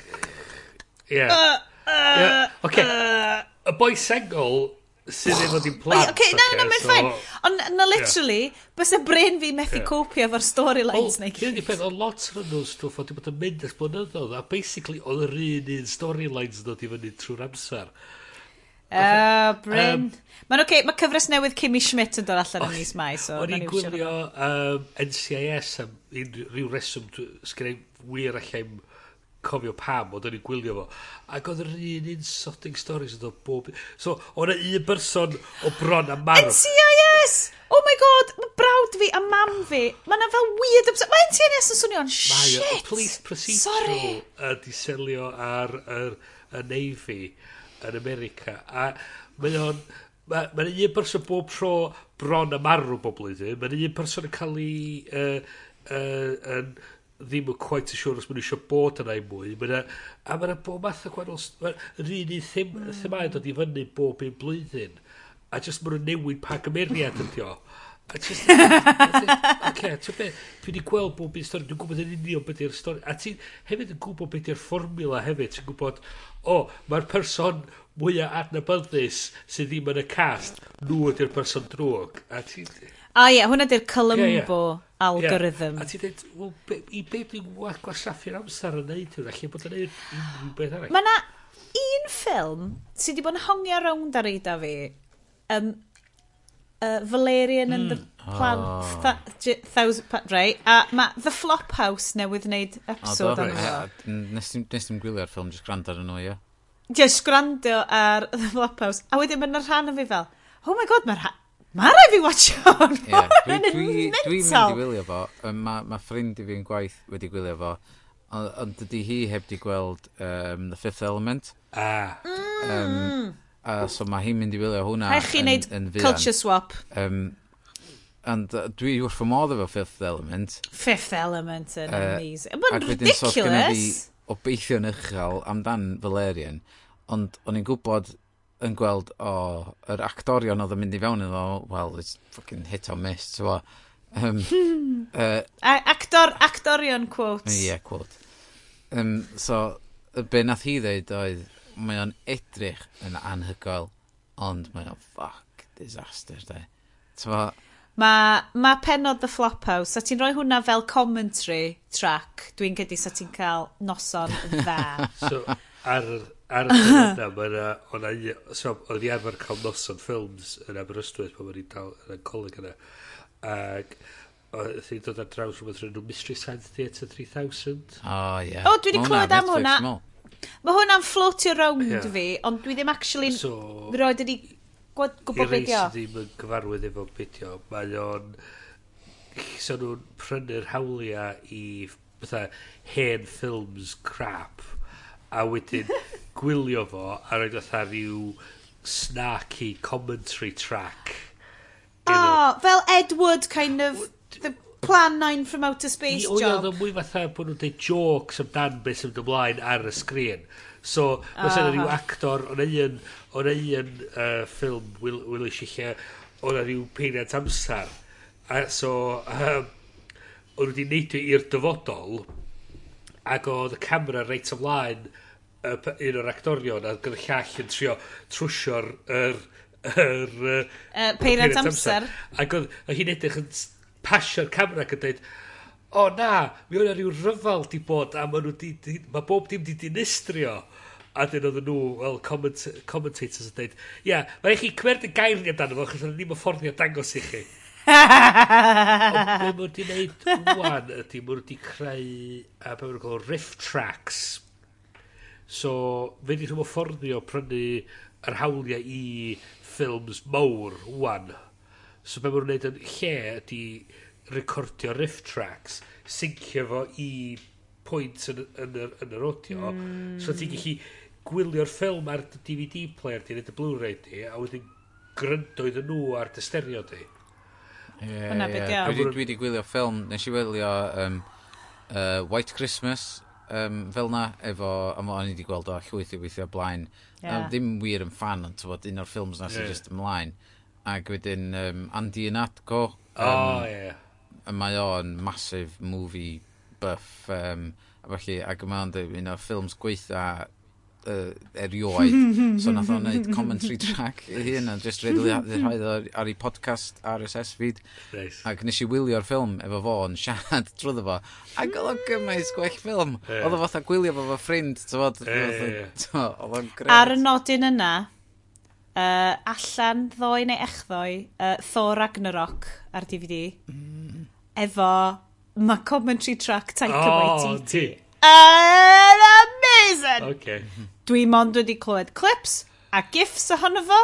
Ie. Yeah. Uh. uh okay. Uh, y boi sengol sydd efo di plant. Oce, na, na, mae'n ffain. Ond, na, literally, bys y brain fi methu yeah. copio efo'r storylines neu gyd. Ie, peth, o lot rhan nhw'n stwff oedd wedi bod yn mynd ys blynyddoedd, a basically, oedd yr un un storylines dod i fyny trwy'r amser. Uh, Bryn. Um, Mae'n oce, okay, mae cyfres newydd Kimmy Schmidt yn dod allan yn mis mai, so... O'n i'n gwylio um, NCIS am unrhyw reswm, sgennau wir allai'n cofio pam, ond o'n i'n gwylio fo. Ac oedd yr un un sodding stories yn dod bob... So, o'n e un person o bron a marw. NCIS! Oh my god, mae brawd fi a mam fi. Mae yna fel weird... Mae NCIS yn swnio'n shit! Mae o police procedural ydi selio ar yr Navy yn America. A mae o'n... Mae'n ma un person bob tro bron a marw bob blwyddyn. Mae'n un person yn cael ei... Uh, uh, uh, ddim yn quite yn siŵr os maen nhw eisiau bod yna i mwy. Mae a mae'n yna bob math o gwahanol... Yr un i them, mm. themau dod i fyny bob un blwyddyn. A jyst maen nhw'n newid pa gymeriad ydi o. A jyst... Oce, ti'n be? Dwi wedi gweld bob un stori, dwi'n gwybod yn union beth yw'r stori. A ti hefyd yn gwybod beth yw'r fformula hefyd. Ti'n gwybod, o, oh, mae'r person mwyaf adnabyddus sydd ddim yn y cast, nhw ydy'r person drwg. A ti... O ie, hwnna di'r Columbo. Yeah, yeah algorithm. Yeah. A ti dweud, well, be, i be dwi'n gwastraffu'r amser yn neud hwn, allai bod yn neud unrhyw beth arall. Mae na un ffilm sydd wedi bod yn hongio rownd ar eida fi, um, uh, Valerian mm. and the hmm. Plan oh. Tha, thousand, right, a mae The Flop House newydd wneud episode oh, am Nes ti'n gwylio'r ffilm, jyst gwrando ar nhw, ie? Jyst gwrando ar The Flop House, a wedyn mae'n rhan o fi fel, oh my god, mae'r rhan Mae rai fi watcho hwn. Yeah, Dwi'n dwi, dwi, dwi mynd i wylio fo. Mae ma ffrind i fi'n gwaith wedi gwylio fo. Ond dydy hi heb di gweld um, The Fifth Element. Ah. Mm. Um, a so mae hi'n mynd i wylio hwnna. Rhaid chi wneud culture swap. Um, and uh, dwi wrth fy modd efo Fifth Element. Fifth Element yn uh, amazing. Mae'n ridiculous. Ac wedyn so, obeithio'n uchel amdan Valerian. Ond o'n i'n gwybod yn gweld, o, oh, yr actorion oedd yn mynd i fewn iddo, well, it's fucking hit or miss, so, um, uh, Actor, actorion quotes. Ie, yeah, quote. Um, so, be nath hi ddeud oedd, mae o'n edrych yn anhygoel, ond mae o'n fuck disaster, de. So, Mae ma penod The Flophouse, a ti'n rhoi hwnna fel commentary track, dwi'n gyda sa ti'n cael noson dda. so, ar ar y yna, mae yna, o'na, o'n i arfer cael noson ffilms yn Aberystwyth pan o'n i'n dal yn y coleg yna. Ac oedd hi'n dod ar draws rhywbeth rhywbeth Mystery Science Theatre 3000. O, oh, ie. Yeah. O, dwi wedi clywed am hwnna. Mae hwnna'n floatio round yeah. fi, ond dwi ddim actually so, roed ydi gwybod beth ydi o. I ddim yn gyfarwydd efo beth o. Mae o'n... So nhw'n prynu'r hawliau i bethau hen ffilms crap a wedyn gwylio fo a roed fatha rhyw snarky commentary track. O, oh, know. fel Edward kind of the plan 9 from outer space I, job. Oedd o'n mwy fatha bod nhw'n dweud jokes amdan beth sy'n ymlaen ar y sgrin. So, mae'n uh, rhyw actor, o'n un, o'n un uh, ffilm, Wil, Willis lle o'n rhyw peiriant amser. A, so, um, o'n wedi neidio i'r dyfodol, ac oedd y camera reit ymlaen y, un o'r actorion a gyda llall yn trio trwsio'r yr, yr, uh, peiriant amser. Ac oedd hi'n edrych yn pasio'r camera ac yn dweud, o oh, na, mi oedd rhyw ryfel di bod a ma, di, di, ma bob dim di dinistrio. A dyn oedd nhw, well, comment, commentators yn dweud, ia, yeah, mae eich i cymryd y gair ni amdano fo, chos ni'n fforddio dangos i chi. Be mwyn di wneud wwan ydy, mwyn di creu a be mwyn cael riff tracks. So, fe di rhywbeth fforddio prynu yr hawliau i ffilms mawr wwan. So, be mwyn wneud yn lle ydy recordio riff tracks, syncio fo i pwynt yn, yn, yn, yn yr audio. Mm. So, ti'n gallu gwylio'r ffilm ar DVD player di, neu dy Blu-ray di, a wedyn gryndo iddyn nhw ar dy stereo di. Yeah, Hwna beth iawn. Dwi 'di- dwi 'di gwylio ffilm, nes i wylio um, uh, White Christmas um, fel 'na efo, a mo, o'n i wedi gweld o llwyth i weithio o blaen. A Ie. ddim wir yn fan ond tywod, un o'r ffilms 'na sy'n Ie. just ymlaen. Ac wedyn um, Andy and Atco. Um, ie. a mae o'n massive movie buff um, a felly ac mae o'n dweud un o'r ffilms gweitha uh, erioed. so nath o'n neud commentary track i hyn a just rhaid rhaid ar, ar ei podcast RSS feed. Nice. Ac nes i wylio'r ffilm efo fo yn siarad drwyddo fo. Ac oedd o'n gymaint gwell ffilm. Yeah. Oedd o fatha gwylio fo fo ffrind. Oedd o'n gret. Ar y nodyn yna, uh, allan ddoe neu echddoe, uh, Thor Ragnarok ar DVD. Mm. Efo, mae commentary track Taika oh, Waititi. Oh, ti yn... Okay. Dwi mond wedi clywed clips a gifs ohono fo,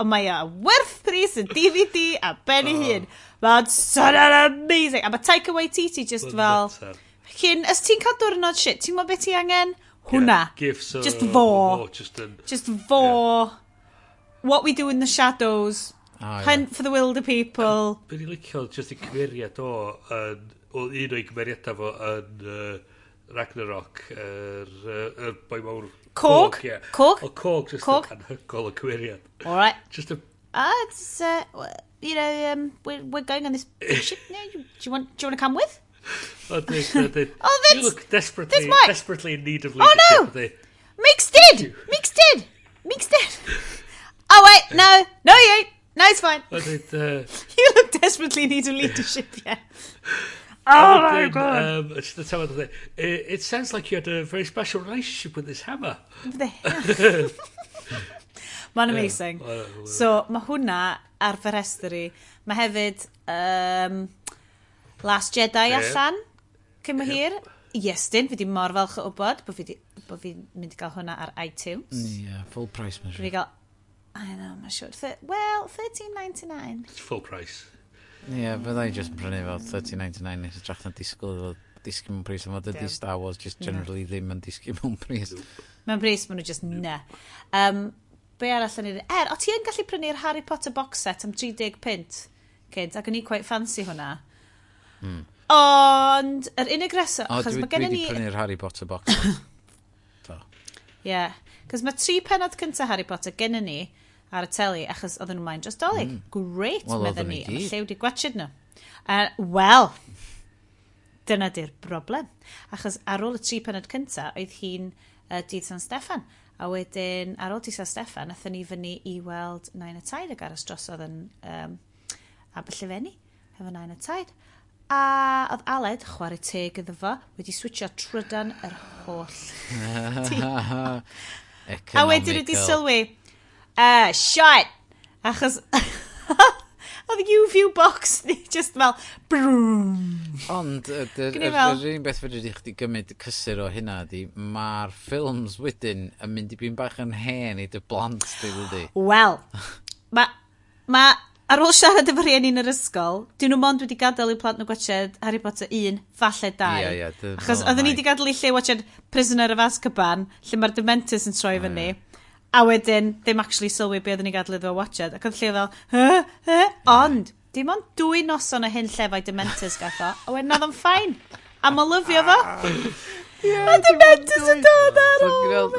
ond mae o werth pris y DVD a ben i hun. Mae'n son sonar amazing. A mae Taika Waititi just fel... Cyn, os ti'n cael diwrnod shit, ti'n gwybod beth ti angen? Hwna. Yeah, gifs o... Just fo. O, just, an, just fo. Yeah. What we do in the shadows. Oh, Hunt yeah. for the wilder people. Be'n i licio just i cymeriad o, yn, o un o'i cymeriadau fo yn... Uh, Ragnarok, yr uh, er boi mawr... Cog? ie. Cog? O Cog, just Cog? yn anhygol o cymeriad. All right. Just a... Ah, it's, uh, you know, um, we're, we're going on this shit. No, you, do you want, do you want to come with? Oh, they, they, they, Oh, you look desperately, that's Mike. desperately in need of leadership. Oh, no! They, Meeks did! Meeks did! Meeks did! Oh, wait, no. No, you ain't. No, it's fine. oh, they, uh, You look desperately in need of leadership, yeah. Oh my god! Um, it's the tell of it, it sounds like you had a very special relationship with this hammer. The hell? Mae'n amazing. Yeah, well, so, mae hwnna ar fy rhestr i. Mae hefyd um, Last Jedi yeah. allan, cyn mae hir. Iestyn, fi di mor falch o wybod bod fi, di, bod fi mynd i gael hwnna ar iTunes. Yeah, full price, mae'n siŵr. Fi gael, I know, mae'n siwr. Sure. Well, 13.99. It's full price. Ie, yeah, fydda i just brynu fel 30.99 nes ytrach na disgwyl fel disgyn mewn pris, ond fod ydy Star Wars just generally ddim yn disgyn mewn pris. Mewn pris, maen nhw just na. Um, be arall yn ei... Er, o ti yn gallu prynu'r Harry Potter box set am 30 pint, kid, ac yn i quite fancy hwnna. Mm. Ond, yr unig reswm... O, dwi, dwi wedi ni... prynu'r Harry Potter box set. Ie, yeah. cos mae tri penod cyntaf Harry Potter gen i ni, ar y teli, achos oedden nhw mlaen drostolig. Mm. Great, well, meddyn ni. Am llew di gwachod nhw. Uh, Wel, dyna di'r broblem. Achos ar ôl y tri penod cynta, oedd hi'n uh, dydd San Steffan. A wedyn, ar ôl dydd San Steffan, athyn ni fyny i weld nain y taid ag aros drosodd yn um, Aberllifenni, hefo nain y taid. A oedd Aled, chwarae teg iddo fo, wedi switio trydan yr holl. a wedyn wedi sylwi, uh, shut! Achos... Oedd UV box ni just fel... Brwm! Ond, yr un beth fyddi i chdi gymryd cysur o hynna di, mae'r ffilms wedyn yn mynd i byn bach yn hen i dy blant di wedi. Wel, mae... Ma, ar ôl siarad efo rhieni yn yr ysgol, dyn nhw mond wedi gadael i plant nhw gwachod Harry Potter 1, falle 2. Ie, yeah, Achos oedden ni wedi gadael i lle watchad Prisoner of Azkaban, lle mae'r Dementis yn troi fyny. Yeah a wedyn ddim actually sylwi be oedden ni gadw iddo watched. Ac oedd lle fel, huh, huh, ond, dim ond dwy noson o hyn llefau Dementors gatho, a wedyn oedd o'n ffain. A ma lyfio fo. Yeah, a Dementors yn dod ar ôl.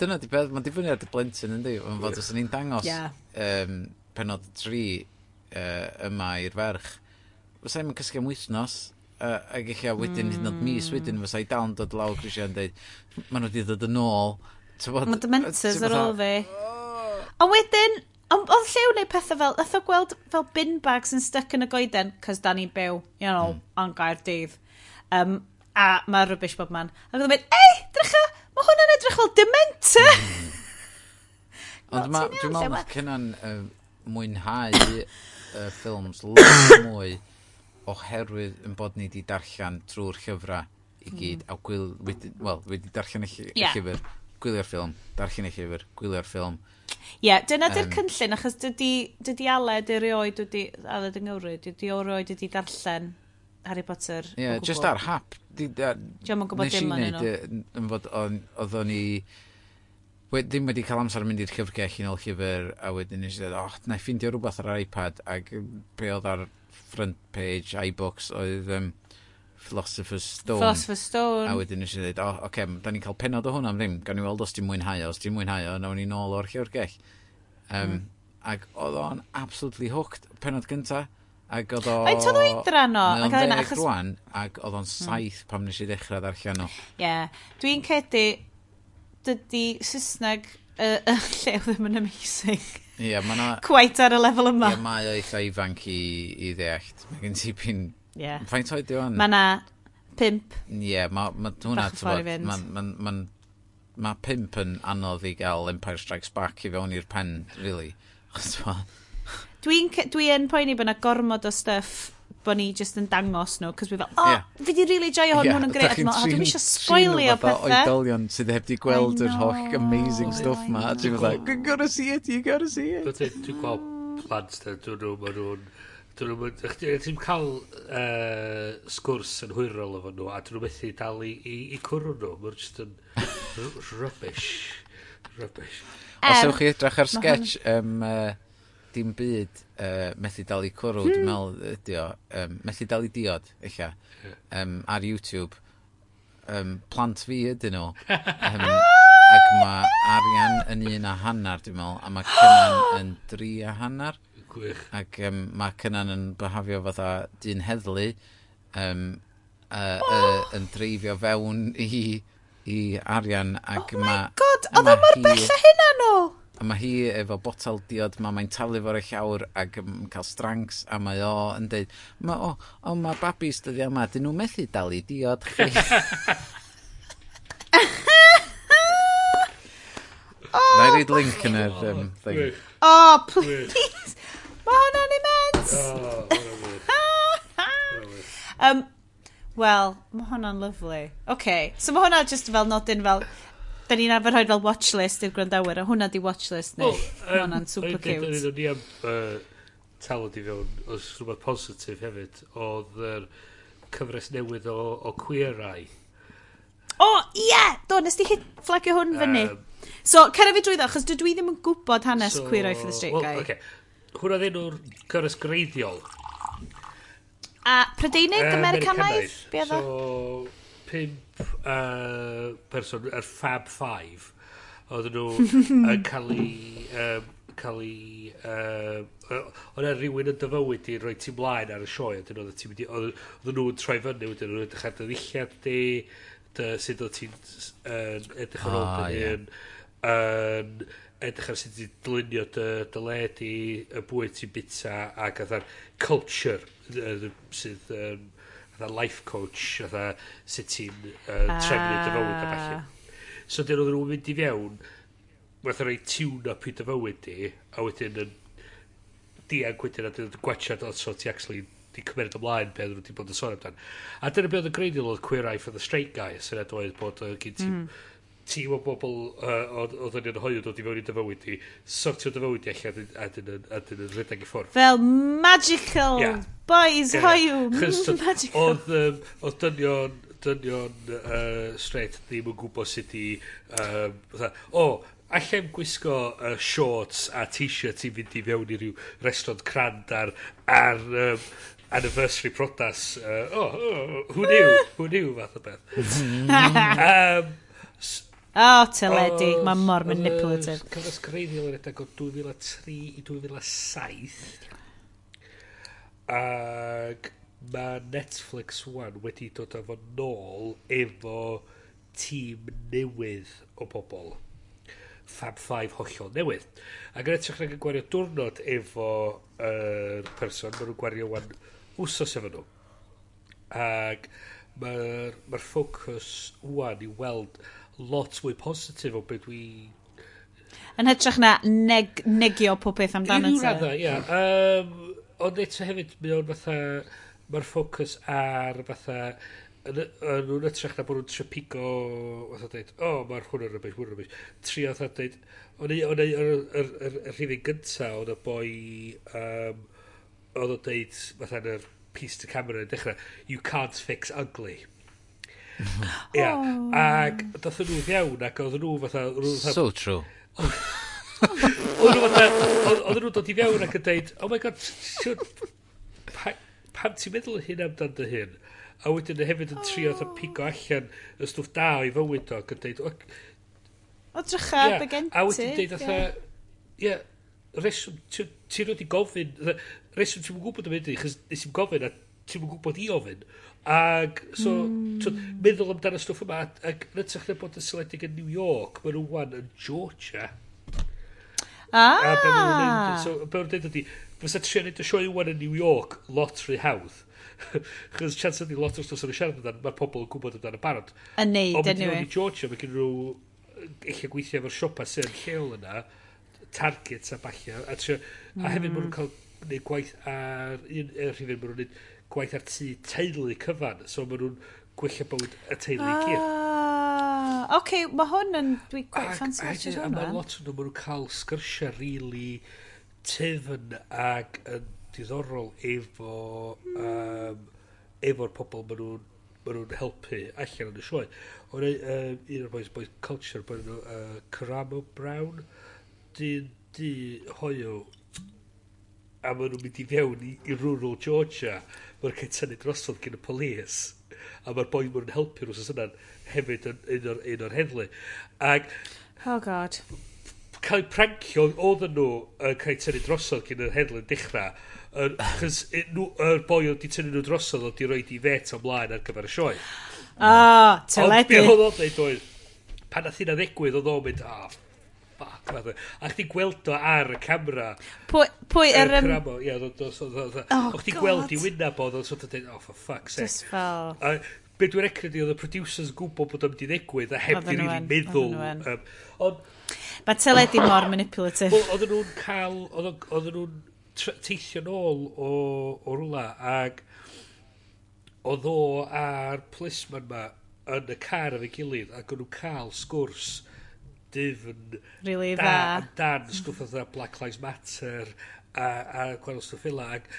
Dyna di beth, mae'n dibynnu ar dy blentyn yndi. Mae'n fod, os ni'n dangos yeah. um, penod tri uh, yma i'r ferch, fysa i'n cysgu am wythnos, uh, ac eich wedyn, mm. hyd yn oed mis wedyn, fysa i dal yn dod lawr grisiau yn dweud, maen nhw wedi dod yn ôl, Mae dementors ar ôl fi. Oh. A wedyn, ond oedd llew neu pethau fel, oedd o gweld fel bin bags yn stuck yn y goeden, cos da ni'n byw, you know, mm. on gair dydd. Um, a mae rybys bob man. Ac oedd o'n mynd, ei, drycha, mae hwnna'n edrych fel dementor. Hmm. Ond dwi'n meddwl mae cynna'n uh, mwynhau y uh, ffilms lot mwy oherwydd yn bod ni wedi darllen trwy'r llyfrau i gyd. Mm. A gwyl, wedi, well, wedi darllen y, llyfr, yeah gwylio'r ffilm, darllen eich llyfr, gwylio'r ffilm. Ie, yeah, dyna dy'r um, cynllun, achos dydy, dydy Aled erioed wedi, Aled yng Nghymru, dydy erioed wedi darllen Harry Potter. Ie, yeah, just ar hap. Diolch yn gwybod dim yn yno. fod, oedd o'n i... Ddim wedi cael amser yn mynd i'r llyfrgell i nôl llyfr, a wedyn nes i ddweud, oh, na i ffindio rhywbeth ar iPad, ac be oedd ar front page, iBooks, oedd... Um, Philosopher's Stone. Philosopher's Stone. A wedyn eisiau dweud, o, oh, oce, okay, da ni'n cael penod o hwnna am ddim. Gan i weld os ti'n mwynhau o, os ti'n mwynhau o, nawn ni nôl o'r llyfrgell. Um, mm. Ac oedd o'n absolutely hooked penod gynta. Ac oedd o... Faint oedd o idran o? Mae oedd o'n achos... Rwan, ac oedd o'n saith mm. pam nes i ddechrau ddarllen o. Ie. Yeah. Dwi'n cedi, dydy Saesneg y uh, uh, llew ddim yn amazing. Ie, yeah, mae Quite ar y lefel yma. Ie, yeah, mae o eitha ifanc i, i ddeallt. Mae gen ti pyn Yeah. Faint oed yw? Mae na pimp. Ie, yeah, mae ma, hwnna, ti'n ma, ma pimp yn anodd i gael Empire Strikes Back i fewn i'r pen, really. Dwi'n dwi poeni bod yna gormod o stuff bod ni just yn dangos nhw, cos fi fel, oh, yeah. fi di really joio hwn, yeah, hwn yn greu, a dwi'n eisiau spoilio pethau. oedolion sydd heb di gweld yr holl amazing stuff ma, a dwi'n fel, you gotta see it, you gotta see it. Dwi'n gweld plans, dwi'n nhw, maen nhw'n ti'n cael uh, sgwrs yn hwyrol efo nhw, a dyn nhw'n methu dal i, i, i cwrw nhw. Mae'n just yn rubbish. Rubbish. Os ewch chi edrych ar sketch, um, uh, dim byd uh, methu dal i cwrw, hmm. dwi'n meddwl ydi o, um, methu dal i diod, eich um, ar YouTube. Um, plant fi ydyn nhw. Um, ac mae arian yn un a hanner, dwi'n meddwl, a mae cynnan yn dri a hanner. Gwych. Ac um, mae Cynan yn byhafio fatha dyn heddlu um, uh, oh. uh, yn dreifio fewn i, i arian. Ac oh ma, my god, oedd e o mor bell a hynna nhw! A mae hi efo botel diod, mae mae'n talu fo'r eich awr ac yn cael strangs, a mae o yn dweud, ma, o, o, mae babis dyddi yma, dyn nhw methu dalu diod chi. oh, Na i reid link yn yr um, thing. Oh, please! Mae hwnna'n imens! um, Wel, mae hwnna'n lyflu. Okay, so mae hwnna just fel nodyn fel... Da ni'n arfer rhoi fel watchlist i'r gwrandawyr, a hwnna di watchlist ni. Well, um, hwnna'n super cute. O'n ni am uh, talod i fewn, os rhywbeth positif hefyd, oedd yr cyfres newydd o, o queerau. O, ie! Yeah! Do, nes di hit flagio hwn fyny. Um, so, cera fi drwyddo, achos dwi ddim yn gwybod hanes so, queer Eye for the Straight well, Guy. Okay. Hwna ddyn nhw'r cyres greiddiol. A Prydeinig, uh, Americanaidd? Be oedd So, pimp uh, person, yr er Fab Five, oedden nhw yn cael ei... Um, cael ei... Uh, Oedd e rhywun yn dyfywyd i roi ti mlaen ar y sioe, oedden nhw, ti'n mynd i... Oedden nhw'n troi fyny, oedden nhw'n edrych ar dy ddilliad di, sut oedd ti'n edrych ar ôl ah, dy hun, edrych ar sut i dlunio dy, dy led i y bwyd ti'n bita ac gyda'r culture sydd um, gyda life coach gyda sut ti'n uh, trefnu dy fywyd a falle so dyn nhw'n mynd i fewn fath o'n ei tiwn up i dy fywyd di a wedyn yn diag wedyn a dyn gwachad o so ti actually di cymryd ymlaen beth nhw wedi bod yn sôn amdan. A dyna beth oedd yn greiddiol oedd Queer Eye for the Straight Guy sy'n edrych bod uh, gen ti mm tîm o bobl uh, oedd yn anhoio dod i fewn i dyfywyd i sortio dyfywyd i allan a dyn yn rhedeg i ffwrdd. Fel magical yeah. boys yeah. hoiw. Magical. Oedd, um, oedd dynion, dynion uh, straight ddim yn gwybod sut i... Um, o, oh, allem gwisgo uh, shorts a t-shirt i fynd i fewn i ryw restaurant crand ar, ar um, anniversary prodas. Uh, oh, oh, who knew? who knew fath o beth. um, O, oh, teledu. Oh, Mae mor manipulative. Cyfres greiddiol yn edrych o 2003 i 2007. Ac mae Netflix One wedi dod â fo nôl efo tîm newydd o bobl. Fab 5 hollol newydd. Ac yn edrych yn gwario diwrnod efo yr er person, maen nhw'n gwario wan wsos efo nhw. Ac mae'r ma ffocws wan i weld lot fwy positif o beth dwi... Yn hytrach na neg, negio pob peth amdano ti. Unrhyw raddau, ia. Um, ond eto hefyd, mae o'n fatha... Mae'r ffocws ar fatha... Yn, yn nhw'n ytrach na bod nhw'n trepigo... Fatha dweud, o, oh, mae'r hwn yn rybys, hwn yn rybys. Trio fatha dweud... Ond i, o'n i, yr rhywun gynta, oedd y boi... Um, oedd o'n dweud, fatha, yn yr piece to camera yn dechrau, you can't fix ugly. Ia, oh. ac dath nhw iawn ac oedd nhw fatha... So true. Oedden nhw dod i fewn ac yn deud, oh my god, pan ti'n meddwl hyn amdan dy hyn? A wedyn hefyd yn trio oh. pigo allan y stwff da i fywyd o, ac yn deud... O drycha, yeah, dy ti. A wedyn deud, ie, reswm, ti'n rhaid i gofyn, reswm ti'n gwybod am hynny, chys nes i'n gofyn a ti'n gwybod i ofyn, Ag, so, mm. so meddwl amdano'r stwff yma, ac yn ytrach na bod yn seledig yn New York, mae nhw wan yn Georgia. Ah! A be maen nhw'n so, be maen nhw'n neud ydi, fysa trio neud y sioe wan yn New York, lot rhy hawdd. Chos chans ydy lot o'r stwff sy'n siarad amdano, mae'r pobl yn gwybod amdano barod. Yn neud, yn e? neud. Ond Georgia, mae gen nhw, eich gweithio efo'r siopa sy'n lleol yna, targets a bachio, a, trio, mm. a hefyd maen nhw'n hmm. cael gwneud gwaith ar un er rhywun maen nhw'n neud gwaith ar tu teulu cyfan, so maen nhw'n gwella bywyd y teulu ah, gyd. Oce, okay, mae hwn yn... Dwi quite fancy watch hwnna. A mae lot o'n nhw, maen nhw'n cael sgyrsiau really tyfn ac yn diddorol efo... Mm. Um, efo'r pobl maen nhw'n ma nhw'n helpu allan yn y sioe. Ond uh, un o'r boys, boys culture, boen nhw uh, Caramo Brown, dyn di hoio a maen nhw'n mynd i fewn i, i rural Georgia, mae'r tynnu drosodd gen y polis, a mae'r boi mwyn helpu nhw, sy'n yna'n hefyd yn un o'r, un o'r heddlu. Ac, oh god. Cael prancio, oedd nhw yn cael tynnu drosodd gen yr heddlu yn dechrau, chys yr boi oedd di tynnu nhw drosodd oedd di roi di fet ymlaen ar gyfer y sioe. Ah, oh, teledu. Ond beth oedd oedd dweud oedd, pan nath hynna ddigwydd, oedd o'n mynd, ah, oh, A chdi gweld o ar y camera. Pwy, pwy er... Yr cramo, ie, o chdi gweld i wynaf bod o'n sort of dweud, oh, for fuck's sake. Just fel... A, be dwi'n recru di, oedd y producers gwybod bod o'n mynd i ddigwydd a heb di rili meddwl. Um, Mae teledu mor manipulative. Wel, oedden nhw'n cael, oedden nhw'n teithio nôl o, o rwla ag oedd o a'r plisman ma yn y car efo'i gilydd ac o'n nhw'n cael sgwrs difn really da, dan stwff oedd Black Lives Matter a, a gwael stwff fel ag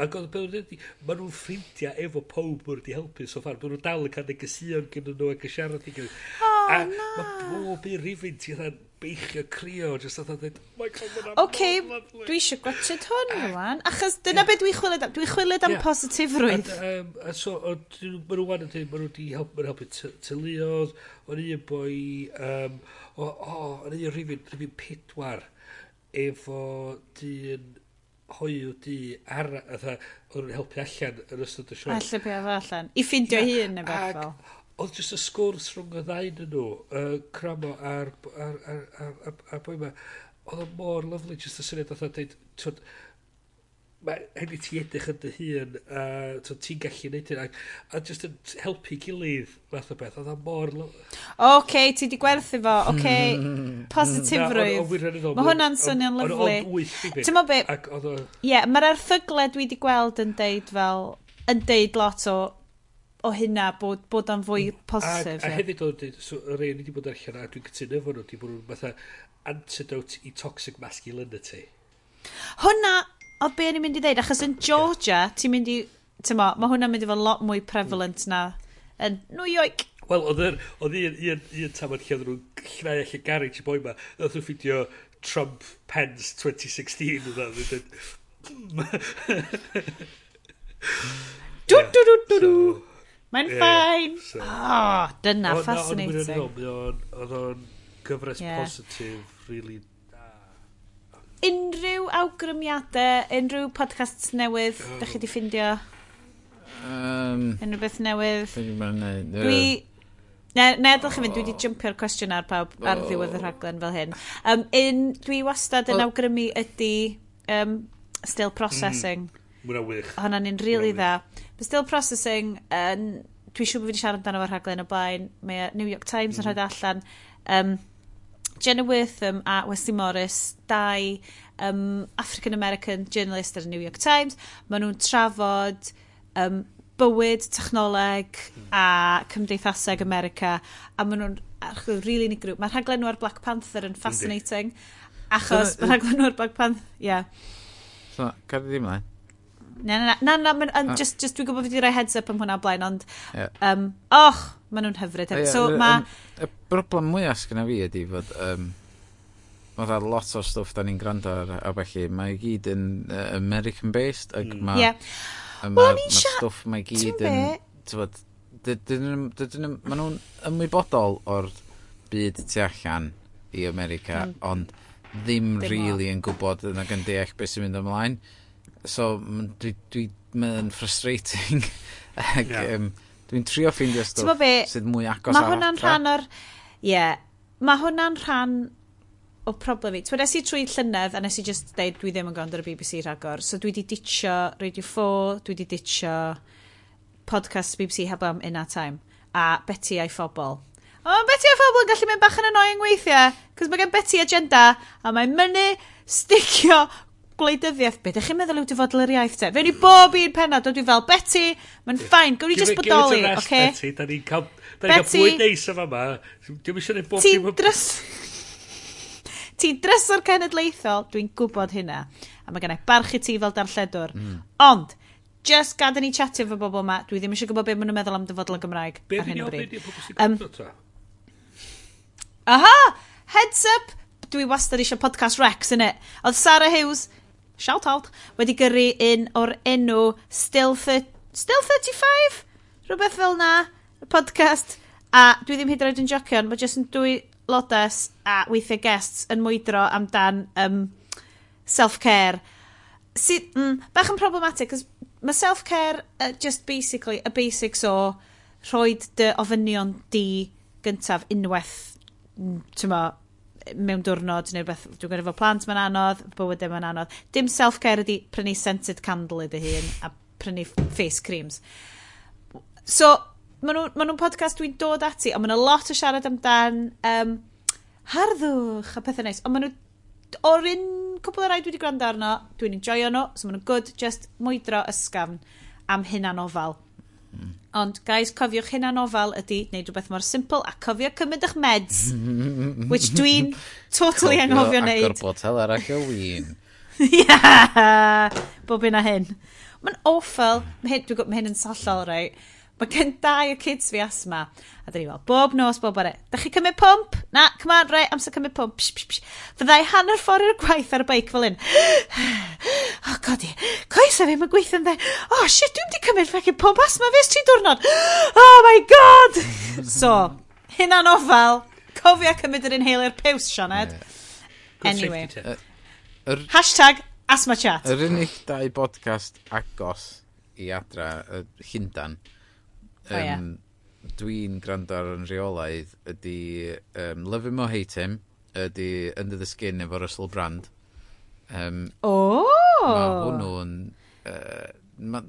ac oedd beth wedi, maen nhw'n ffrindiau efo pob mwyn wedi helpu so far, maen nhw'n dal yn cael negesion gyda nhw ac yn siarad i gilydd. Oh, a na. mae bob un rifin ti rhan beichio crio, jyst oedd yn dweud, oh my dwi eisiau gwachod hwn rwan, achos dyna beth dwi'n chwilyd am, dwi'n chwilyd am yeah. positifrwydd. Um, a so, maen nhw'n wedi helpu teuluodd o'n un boi, um, o, o, yn un rhywun, rhywun pedwar, efo dyn hoiw di ar, atha, oedd nhw'n helpu allan yn ystod y sioe. Allu pe oedd allan. I ffindio yeah, hun neu beth fel. Oedd jyst y sgwrs rhwng y ddain yn nhw, uh, Cramo a'r, ar, ar, ar, ar, ar boi yma, oedd o mor lyflu jyst y syniad oedd dweud, mae hynny ti edrych yn dy hun a so ti'n gallu neud hyn a, a just yn helpu gilydd math o beth oedd o'n mor oce okay, ti di gwerthu fo oce okay. positifrwydd mae hwnna'n swnio'n lyflu ti'n mo be ie mae'r erthygle dwi di gweld yn deud fel yn deud lot o o hynna bod, bod o'n fwy mm. positif. A, a hefyd o'n dweud, so, yr un i wedi bod allan a dwi'n cytuno fo nhw, di bod nhw'n fatha antidote i toxic masculinity. hwnna O be o'n i'n mynd i ddeud, achos yn Georgia, ti'n mynd i... ti'n mo, mae hwnna'n mynd i fod lot mwy prevalent na yn New York. Wel, oedd un tamod lle oedd nhw'n llnau allan garage i boi ma, oedd nhw'n ffidio Trump Pence 2016 oedd nhw'n Dw, dw, dw, dw, dw. Mae'n ffain. O, dyna, fascinating. Oedd o'n gyfres positif, really unrhyw awgrymiadau, unrhyw podcast newydd, oh. da chi di ffindio? Um, unrhyw beth newydd? Dwi... Ne, ne, ddech chi'n mynd, dwi wedi jumpio'r cwestiwn ar pawb ar ddiwedd y rhaglen fel hyn. Um, un, dwi wastad yn awgrymu ydy um, still processing. Mm, Mwna wych. Hwna'n un really dda. Still processing, um, dwi siŵr bod fi wedi siarad amdano fo'r rhaglen o blaen. Mae New York Times yn mm. rhaid allan. Um, Jenna Wortham a Wesley Morris, dau um, African-American journalist ar y New York Times. Maen nhw'n trafod um, bywyd, technoleg a cymdeithaseg America. A maen nhw'n rili really unigryw. Mae'r rhaglen nhw ar Black Panther yn fascinating. Achos mae'r rhaglen nhw ar Black Panther... Yeah. So, gadi ddim mlaen. Na, na, na, na, na ah. um, just, just dwi'n gwybod fi wedi rhoi heads up am hwnna blaen, ond, yeah. um, och, maen nhw'n hyfryd. Yeah, so, ma... Y broblem mwyaf sgyna fi ydy fod, um, mae dda lot o stwff da ni'n gwrando ar, a felly mae gyd yn uh, American-based, ac mm. mae... Yeah. Mae well, ma stwff mae gyd yn... Tywod, maen nhw'n ymwybodol o'r byd tu allan i America, mm. ond ddim, ddim really yn gwybod yn ag yn deall beth sy'n mynd ymlaen. So, ma'n- dwi, dwi, mae'n frustrating. Ac, Ie. um, dwi'n trio ffeindio T'mo' be? stwff sydd mwy agos Mae ar hwnna'n adra. rhan o'r... Ie. Yeah, mae hwnna'n rhan o problem i. Twyd, nes i trwy llynedd a nes i just dweud dwi ddim yn gwrando ar y BBC rhagor So dwi di ditio Radio 4, dwi di ditio podcast BBC heb am in our time. A Betty a'i phobl. O, Betty a'i phobl yn gallu mynd bach yn annoying weithiau. Cos mae gen Betty agenda a mae'n mynd sticio gwleidyddiaeth, be ydych chi'n meddwl yw dyfodol yr iaith te? Fe ni bob un penod, pennod, dwi fel, Betty, mae'n ffain, gwn i just bodoli, oce? Okay? Betty, da ni'n cael, da ni'n cael bwyd neis yma yma. Dwi'n eisiau neud bob dim... Dres... Ti'n dresor cenedlaethol, dwi'n gwybod hynna. A mae gennau barch i ti fel darlledwr. Mm. Ond, just gadael ni chatio fo bobl yma, dwi ddim eisiau gwybod beth maen nhw'n meddwl am dyfodol y Gymraeg be ar hyn o bryd. Um, aha! Heads up! Dwi wastad eisiau podcast Rex, innit? Oedd Sarah Hughes shout out, wedi gyrru un o'r enw Still, Still 35? Rhywbeth fel na, y podcast. A dwi ddim hyd yn oed yn jocion, mae jyst yn dwy lodes a weithiau guests yn mwydro amdan um, self-care. Si, mm, bach yn problematic, cos mae self-care uh, just basically y basics o rhoi dy ofynion di gyntaf unwaith, mm, ti'n mewn diwrnod neu beth, dwi'n gwneud efo plant mae'n anodd, bywydau mae'n anodd. Dim self-care ydy prynu scented candle ydy hun a prynu face creams. So, maen nhw'n ma nhw podcast dwi'n dod ati, ond maen nhw lot o siarad amdan um, harddwch a pethau neis, ond maen nhw o'r un cwbl o rai dwi wedi gwrando arno, dwi'n enjoyo nhw, so maen nhw'n good, just mwydro ysgafn am hynna'n ofal. Mm. Ond, guys, cofiwch hyn anofal ydy wneud rhywbeth mor simple a cofio cymryd eich meds, which dwi'n totally anghofio neud. Cofio agor botel arall o win. yeah! Bob un a hyn. Mae'n awful. Mae hyn, dwi'n gwybod, mae hyn yn sollol, right? Mae gen dau y kids fi asma. A dyn ni fel, bob nos, bob bore. Da chi cymryd pump? Na, come on, re, amser cymryd pump. Psh, psh, psh. Fyddai hanner ffordd i'r gwaith ar y beic fel un. oh, godi, coes a fi, mae gweithio'n dde. Oh, shit, dwi'n di cymryd fecyn pump asma fi tri diwrnod. Oh my god! so, hynna'n ofal. Cofia cymryd yr inhaler piws, Sianed. Yeah. Anyway. Uh, er, Hashtag asma chat. Yr er unig dau podcast agos i adra, uh, Llundan, um, oh, yeah. dwi'n gwrando ar yn rheolaidd ydy um, Love Him or Hate Him ydy Under the Skin efo Russell Brand. Um, oh! Mae hwnnw'n... Uh, ma,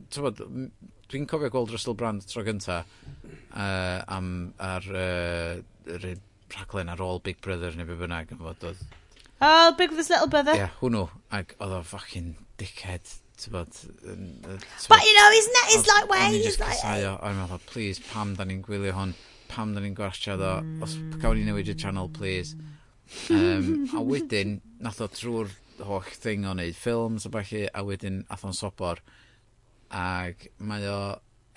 dwi'n cofio gweld Russell Brand tro gynta uh, am, ar uh, rhaglen ar ôl Big Brother neu be bynnag yn fod oedd. Oh, Big Brother's Little Brother. Ie, yeah, hwnnw. Ac oedd o fucking dickhead bod... But you know, isn't that his like way? He's like... Casaio, a mae'n meddwl, please, pam da ni'n gwylio hwn? Pam da ni'n gwarsio ddo? Os gawn ni newid y channel, please. Um, a wedyn, nath o trwy'r holl thing o wneud ffilms a falle, a wedyn ath o'n sobor. Ac mae o,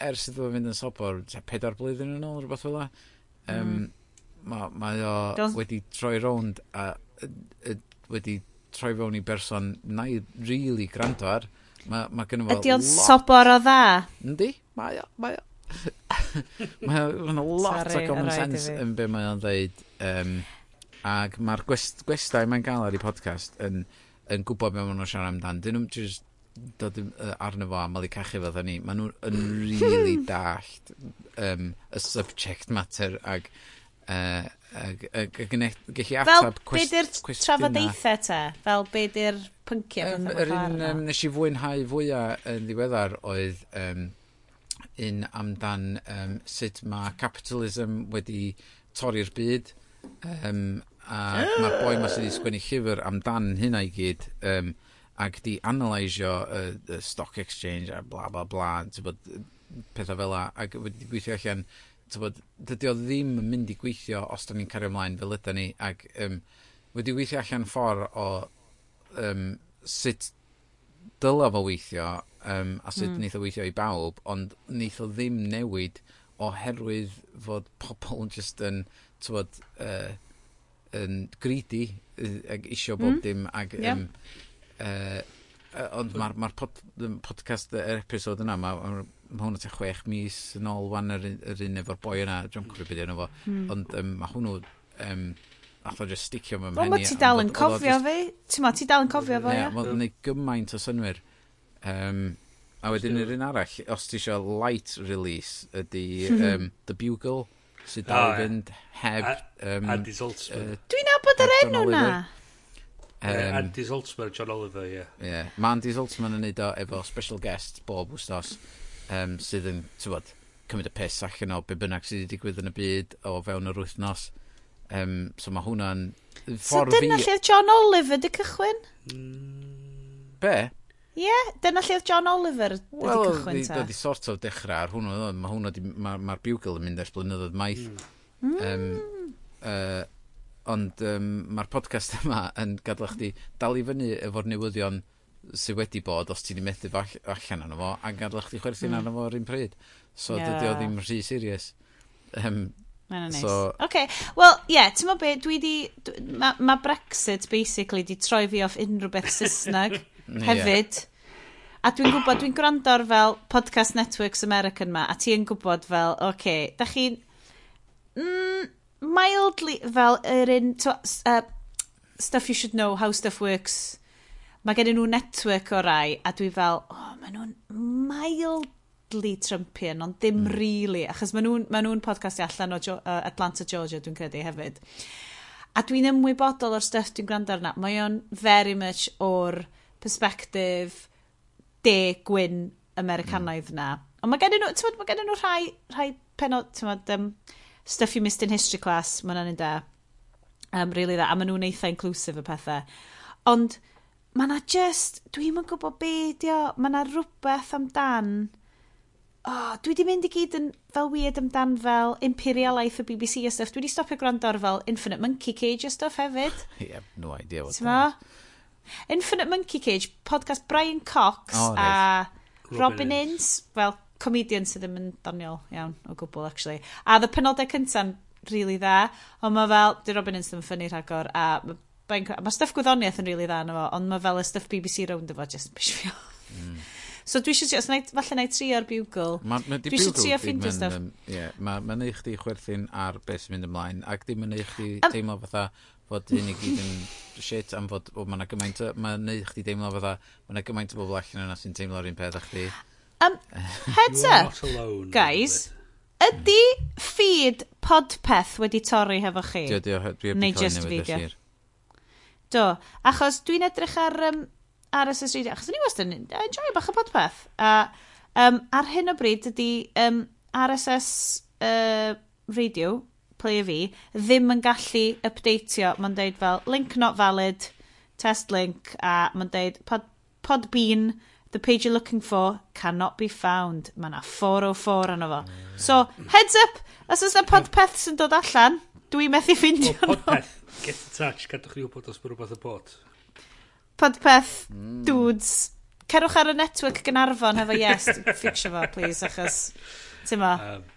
ers iddo fo fynd yn sobor, pedair blwyddyn yn ôl, rhywbeth fel la. Um, mm. Mae o Does... wedi troi rownd a, a, a wedi troi fewn i berson na i really gwrando ar. Mae ma gynnu i fo Ydy o'n lot... sobor o dda? Yndi, mae o, mae o. mae o'n lot Sorry, o common sense yn be mae o'n dweud. Um, ac mae'r gwest, gwestau mae'n gael ar ei podcast yn, yn gwybod beth maen nhw'n siarad amdan. Dyn nhw'n just dod arno fo a mael ei cachu fel ni. Maen nhw'n yn really dallt um, y subject matter ac Uh, y, y, y, gallu atab Fel be di'r trafodaethau te? Fel be di'r pynciau? Um, yr un um, nes i fwynhau fwyaf yn ddiweddar oedd um, un amdan um, sut mae capitalism wedi torri'r byd. Um, a mae'r boi ma sydd wedi sgwennu llyfr amdan hynna i gyd um, ac di analysio y, y stock exchange a bla bla bla bod, pethau fel la ac wedi gweithio allan tybod, dydy o ddim yn mynd i gweithio os da ni'n cario ymlaen fel ydyn ni, ac um, wedi weithio allan ffordd o um, sut dyla fo weithio, um, a sut mm. wnaeth o weithio i bawb, ond wnaeth o ddim newid oherwydd fod pobl just yn, tywod, uh, yn greedy ac isio bob mm. dim, ac yeah. um, uh, ond mae'r ma pod, podcast, yr episod yna, mae ma, ma hwn tua chwech mis yn ôl wan yr, yr un efo'r boi yna, dwi'n Cwrw beth yna fo, mm. ond um, mae hwnnw, um, ath o just sticio mewn henni. Wel, ti dal yn cofio fi, ti ma, ti dal yn cofio fo, ia? Ie, gwneud gymaint o synwyr. Um, a wedyn yr un arall, os ti eisiau light release, ydy um, hmm. The Bugle, sydd dal i fynd heb... Um, Andy Zoltzman. Uh, Dwi'n nabod yr enw na. Oliver. Um, Andy Zoltzman, John Oliver, ie. Yeah. yeah. Mae Andy Zoltzman yn neud o efo special guest bob Wstos, um, sydd yn, ti'n cymryd y pes allan o be bynnag sydd wedi digwydd yn y byd o fewn yr wythnos. Um, so mae hwnna'n ffordd so, fi... So dyna lle John Oliver di cychwyn? Mm. Be? Ie, yeah, dyna lle oedd John Oliver well, wedi cychwyn ta. Wel, di sort o dechrau ar hwnna. Mae hwnna mae'r ma, ma bugl yn mynd ers blynyddoedd maith. Mm. Um, uh, Ond um, mae'r podcast yma yn gadw chdi dal i fyny efo'r newyddion sydd wedi bod os ti wedi methu all, allan arno fo a gadw chdi chwerthin mm. arno fo ar un pryd. So yeah. dydy o ddim rhy serious. Ehm, um, Mae'n nice. So, OK. Wel, ie, yeah, ti'n be, dwi di... Mae ma Brexit, basically, di troi fi off unrhyw beth Saesneg hefyd. Yeah. A dwi'n gwybod, dwi'n gwrando ar fel Podcast Networks American ma, a ti'n gwybod fel, oce, okay, da chi'n... Mm, mildly fel yr un to, uh, stuff you should know how stuff works mae gen nhw network o rai a dwi fel oh, maen nhw'n mildly Trumpian ond ddim mm. really achos maen nhw'n nhw, nhw podcast allan o jo uh, Atlanta Georgia dwi'n credu hefyd a dwi'n ymwybodol o'r stuff dwi'n gwrando arna mae o'n very much o'r perspective de gwyn Americanaidd mm. na ond mae gen nhw, tywed, mae gen nhw rhai, rhai penod, tywed, um, Stuff You Missed in History Class, mae hwnna'n un da. Um, really that. a maen nhw'n eitha inclusive y pethau. Ond mae yna just, dwi'n yn gwybod be di o, mae yna rhywbeth amdan... Oh, dwi di mynd i gyd yn fel weird amdan fel imperialaeth y BBC a stuff. Dwi di stopio gwrando ar fel Infinite Monkey Cage a stuff hefyd. yeah, no idea what that is. Infinite Monkey Cage, podcast Brian Cox oh, a Robin, Robin Ince, fel comedian sydd ddim yn doniol iawn o gwbl, actually. A the penodau cynta'n really dda, ond mae fel, di Robin Ince yn ffynnu rhagor, a mae, mae stuff gwyddoniaeth yn really dda yna fo, ond mae fel y stuff BBC rownd efo, just bish fi mm. So dwi eisiau, os naid, falle i tri ar Bugle. Ma, ma dwi eisiau tri a ffindio stuff. Ie, yeah, mae'n ma neud chdi chwerthin ar beth sy'n mynd ymlaen, ac dim yn neud chdi um, teimlo fatha fod hyn i gyd yn shit am fod, o, mae'n gymaint, mae'n neud chdi deimlo fatha, mae'n gymaint o bobl allan yna sy'n teimlo'r un peth a chdi. Um, heads up, alone, guys. Ydy feed podpeth wedi torri hefo chi? Dio, dio, dwi, Neu just video. Do, achos dwi'n edrych ar um, RSS Radio, achos ni wastad yn enjoy bach o podpeth. A um, ar hyn o bryd ydy um, RSS uh, Radio, player fi, ddim yn gallu updateio. Mae'n deud fel link not valid, test link, a mae'n deud pod, podbean, The page you're looking for cannot be found. Mae yna 404 arno fo. So, heads up, os oes yna podpeth sy'n dod allan, dwi'n methu ffindio nhw. Podpeth, get in touch, gadwch ni wybod os mae rhywbeth yn bod. Podpeth, mm. dudes, cerwch ar y network Gynarfon efo yes, fixio fo, please, achos, ti'n ma, um,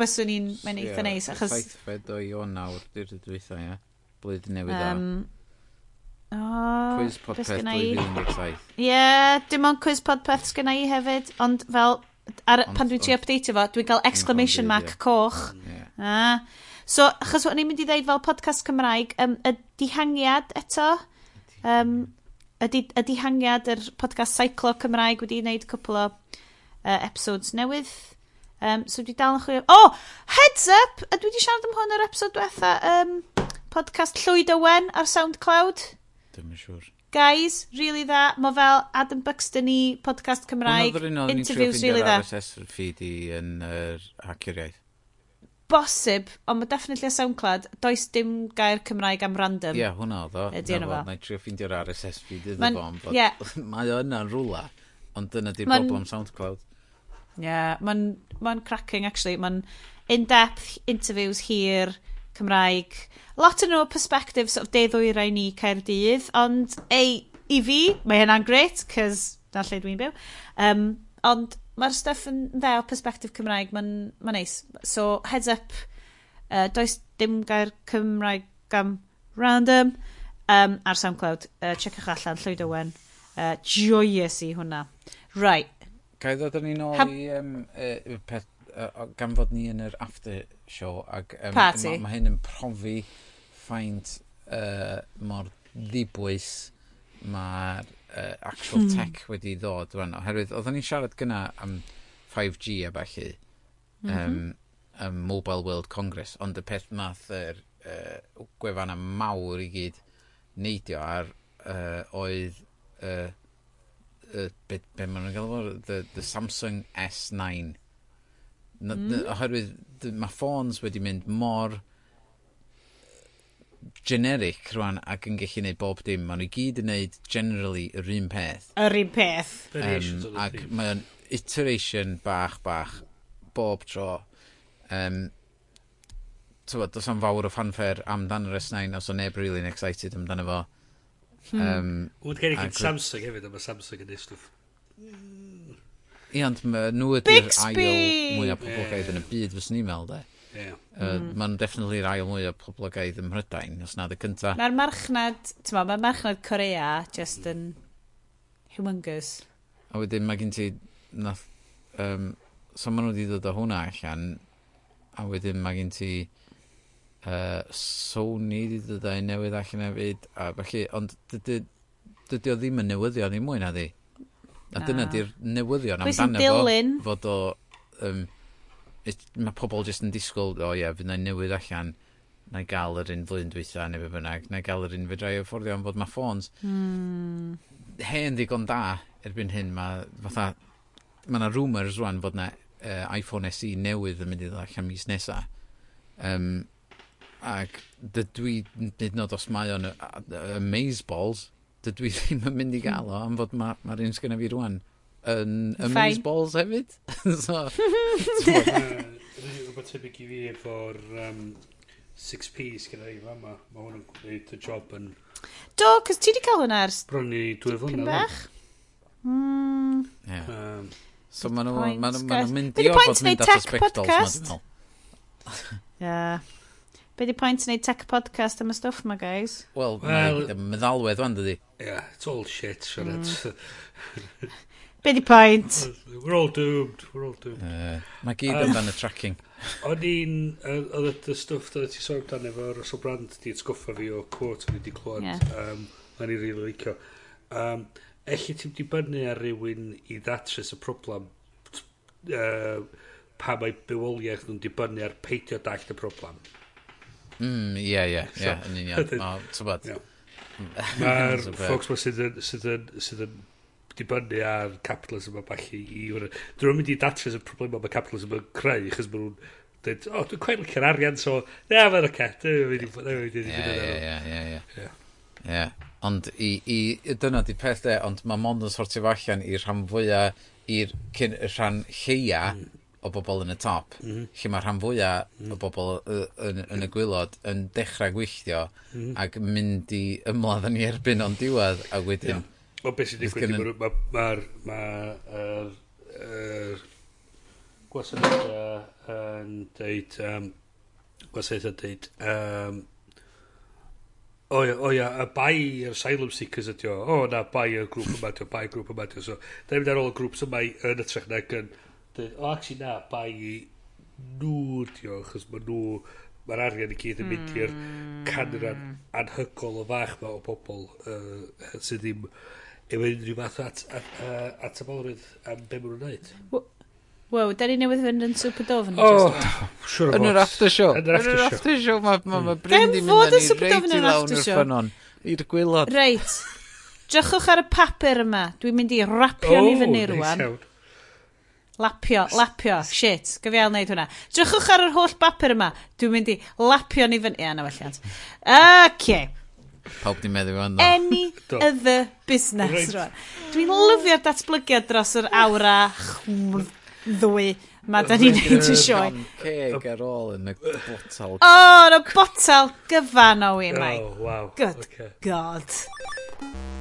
byswn ni'n mynd eitha neis, achos... Saithfed o Ionawr, di'r dweitha, ia, blwyddyn newydd um, a. Oh, quiz podpeth 2017. Ie, dim ond quiz podpeth sgynna i hefyd, ond fel, ar, ond, pan dwi'n ti update fo, dwi'n cael exclamation ond, mark yeah. coch. Yeah. Ah. So, achos o'n i'n mynd i ddeud fel podcast Cymraeg, um, y dihangiad eto, um, y, di, y dihangiad yr podcast Cyclo Cymraeg wedi wneud cwpl o uh, episodes newydd. Um, so dwi dal yn chwilio... Oh, heads up! A dwi wedi siarad am hwn yr episod diwetha um, podcast Llwyd Owen ar SoundCloud. Dim yn siŵr. Guys, really dda. Mae fel Adam Buxton i podcast Cymraeg. Interviews really dda. Hwnnw feed i yn yr uh, hacuriaeth. Bosib, ond mae definitely a SoundCloud, does dim gair Cymraeg am random. Ie, yeah, hwnna oedd o. Ydy yna fo. Na i trio ffeindio'r RSS feed iddo fo, ond yeah. mae o yna'n rwla, ond dyna di'r broblem SoundCloud. Ie, yeah, mae'n ma cracking, actually. Mae'n in-depth interviews hir, Cymraeg, lot yn o'r perspectives sort of deddwyrau ni Caerdydd, ond ei, i fi, mae hynna'n great, cys na lle dwi'n byw. Um, ond mae'r stuff yn dde o perspective Cymraeg, mae'n ma neis. So, heads up, uh, does dim gair Cymraeg am random um, ar SoundCloud. Uh, Checwch allan, Llywyd Owen. Uh, joyous i hwnna. Right. Ga i ddod yn un ôl i um, uh, peth, uh, gan fod ni yn yr after show ac um, Party. mae ma hyn yn profi ffaint uh, mor ddibwys mae'r uh, actual hmm. tech wedi ddod rwan. Oherwydd, oedden ni'n siarad gyna am 5G a falle, mm -hmm. um, um, Mobile World Congress, ond y peth math yr er, uh, gwefanna mawr i gyd neidio ar uh, oedd uh, uh, be, be maen nhw'n galw the, the Samsung S9 na, mm. oherwydd mae ffôns wedi mynd mor generic rwan ac yn gallu gwneud bob dim. Maen nhw i gyd yn gwneud generally yr un peth. Yr un peth. Um, ac mae'n iteration bach bach bob tro. Um, Tywod, does am fawr o fanfare amdan yr S9 os o neb really excited amdano fo. Hmm. Um, Wyd gen i gyd Samsung hefyd, a mae Samsung yn neud stwff. Ie, ond nhw ydy'r ail mwyaf poblogaidd yeah. yn y byd, fyswn i'n meddwl, de. Yeah. Uh, mm. Mae'n definitely yr ail mwy o poblogaidd ym Mhrydain, os nad y cyntaf. Mae'r marchnad, ti'n ma, mae'r marchnad Corea just yn humongous. A wedyn mae gen ti, nath, um, so maen nhw wedi dod o hwnna allan, a wedyn mae gen ti uh, Sony wedi dod o'i newydd allan hefyd, a felly, ond dydy, dydy o ddim yn newyddion i mwy na di. A dyna di'r newyddion amdano fo, fod o... Um, mae pobl jyst yn disgwyl, o oh, ie, yeah, fydd na'n newydd allan, na i gael yr un flwyddyn dwytha neu beth bynnag, na i gael yr un fe drai o fforddio am fod mae ffôns. Mm. Hen ddigon da erbyn hyn, mae fatha, mae na rumours rwan fod na uh, iPhone SE newydd yn mynd i ddod allan mis nesa. Um, ac dydw i, nid nod os mae o'n Amazeballs, dydw i ddim yn mynd i gael o, am fod mae'r ma, ma un sgynna fi rwan yn Amaze Balls hefyd. so, Rwy'n tebyg i fi efo'r um, 6Ps gyda i fa fama. Mae hwn yn gwneud y job yn... Do, cos ti wedi cael hwnna ers... Bron i dwy flynedd. bach. Mm. Yeah. Um, so maen nhw'n ma ma mynd i ofod mynd at y spectols ma'n Yeah. Be di pwynt wneud tech podcast am y stwff ma, guys? Wel, well, meddalwedd wan, dydi? Yeah, it's all shit, sure. Mm. Be di pwynt? We're all doomed, we're all doomed. Uh, mae gyd um, amdan y tracking. O'n i'n, oedd y stwff da ti sôn amdano efo Russell Brand di atgoffa fi o quote o'n i di clywed. Yeah. Um, Mae'n i'n rili licio. Um, Elli ti'n dibynnu ar rywun i ddatrys y problem uh, pa mae bywoliaeth nhw'n dibynnu ar peidio dallt y problem. Mm, ie, ie, ie, yn union. Mae'r ffocs sydd yn dibynnu ar capitalism a falle i hwnna. Dyn nhw'n mynd i datrys y problem mae capitalism yn creu, chys maen nhw'n dweud, o, dwi'n cwael licio'r arian, so, na, mae'n oce, dwi'n mynd i fynd yn Ie, ie, ie. ie. Ond i, i, dyna di peth de, ond mae mond yn sortio fo allan i'r rhan fwyaf, i'r rhan lleia mm. o bobl yn y top, mm-hmm. mm -hmm. lle mae'r rhan fwyaf o bobl yn, yn, y gwylod yn dechrau gwylltio mm -hmm. ac mynd i ymladd yn ei erbyn o'n diwedd a wedyn... Yeah O beth sy'n digwydd, mae'r ma, ma, ma, ma, er, gwasanaethau yn deud, um, gwasanaethau deud, um, o ia, o ia, y bai yr asylum seekers ydi o, o na bai y grŵp yma ydi o, bai y grŵp yma ydi o, so, da ni'n mynd ar ôl y grŵps yma yn y trech nag yn, deud, o actually na, bai i nhw ydi o, achos mae nhw, mae'r arian i gyd yn mynd i'r hmm. canran anhygol o fach ma o bobl uh, sydd ddim efo unrhyw fath at, at, at, at abolrwydd am be maen nhw'n gwneud. Wow, da ni newydd fynd yn super dofn. O, oh, siwr o Yn yr after show. Yn yr after show, mae ma, ma hmm. Bryn di mynd â ni reit i lawr i'r ffynon. I'r gwylod. Reit. Drychwch ar y papur yma. Dwi'n mynd i rapio oh, ni fyny oh, rwan. Lapio, lapio, shit, gyfiael wneud hwnna. Drychwch ar yr holl bapur yma. Dwi'n mynd i lapio ni fyny. Ia, na felly. Okay. Pawb di meddwl fan Any other business. Right. Dwi'n lyfio'r datblygiad dros yr awr a ddwy mae da ni'n neud y sioe. Ceg ar ôl yn y botel. O, oh, yn y botel gyfan o wy, Mike. Oh, wow. Good okay. God.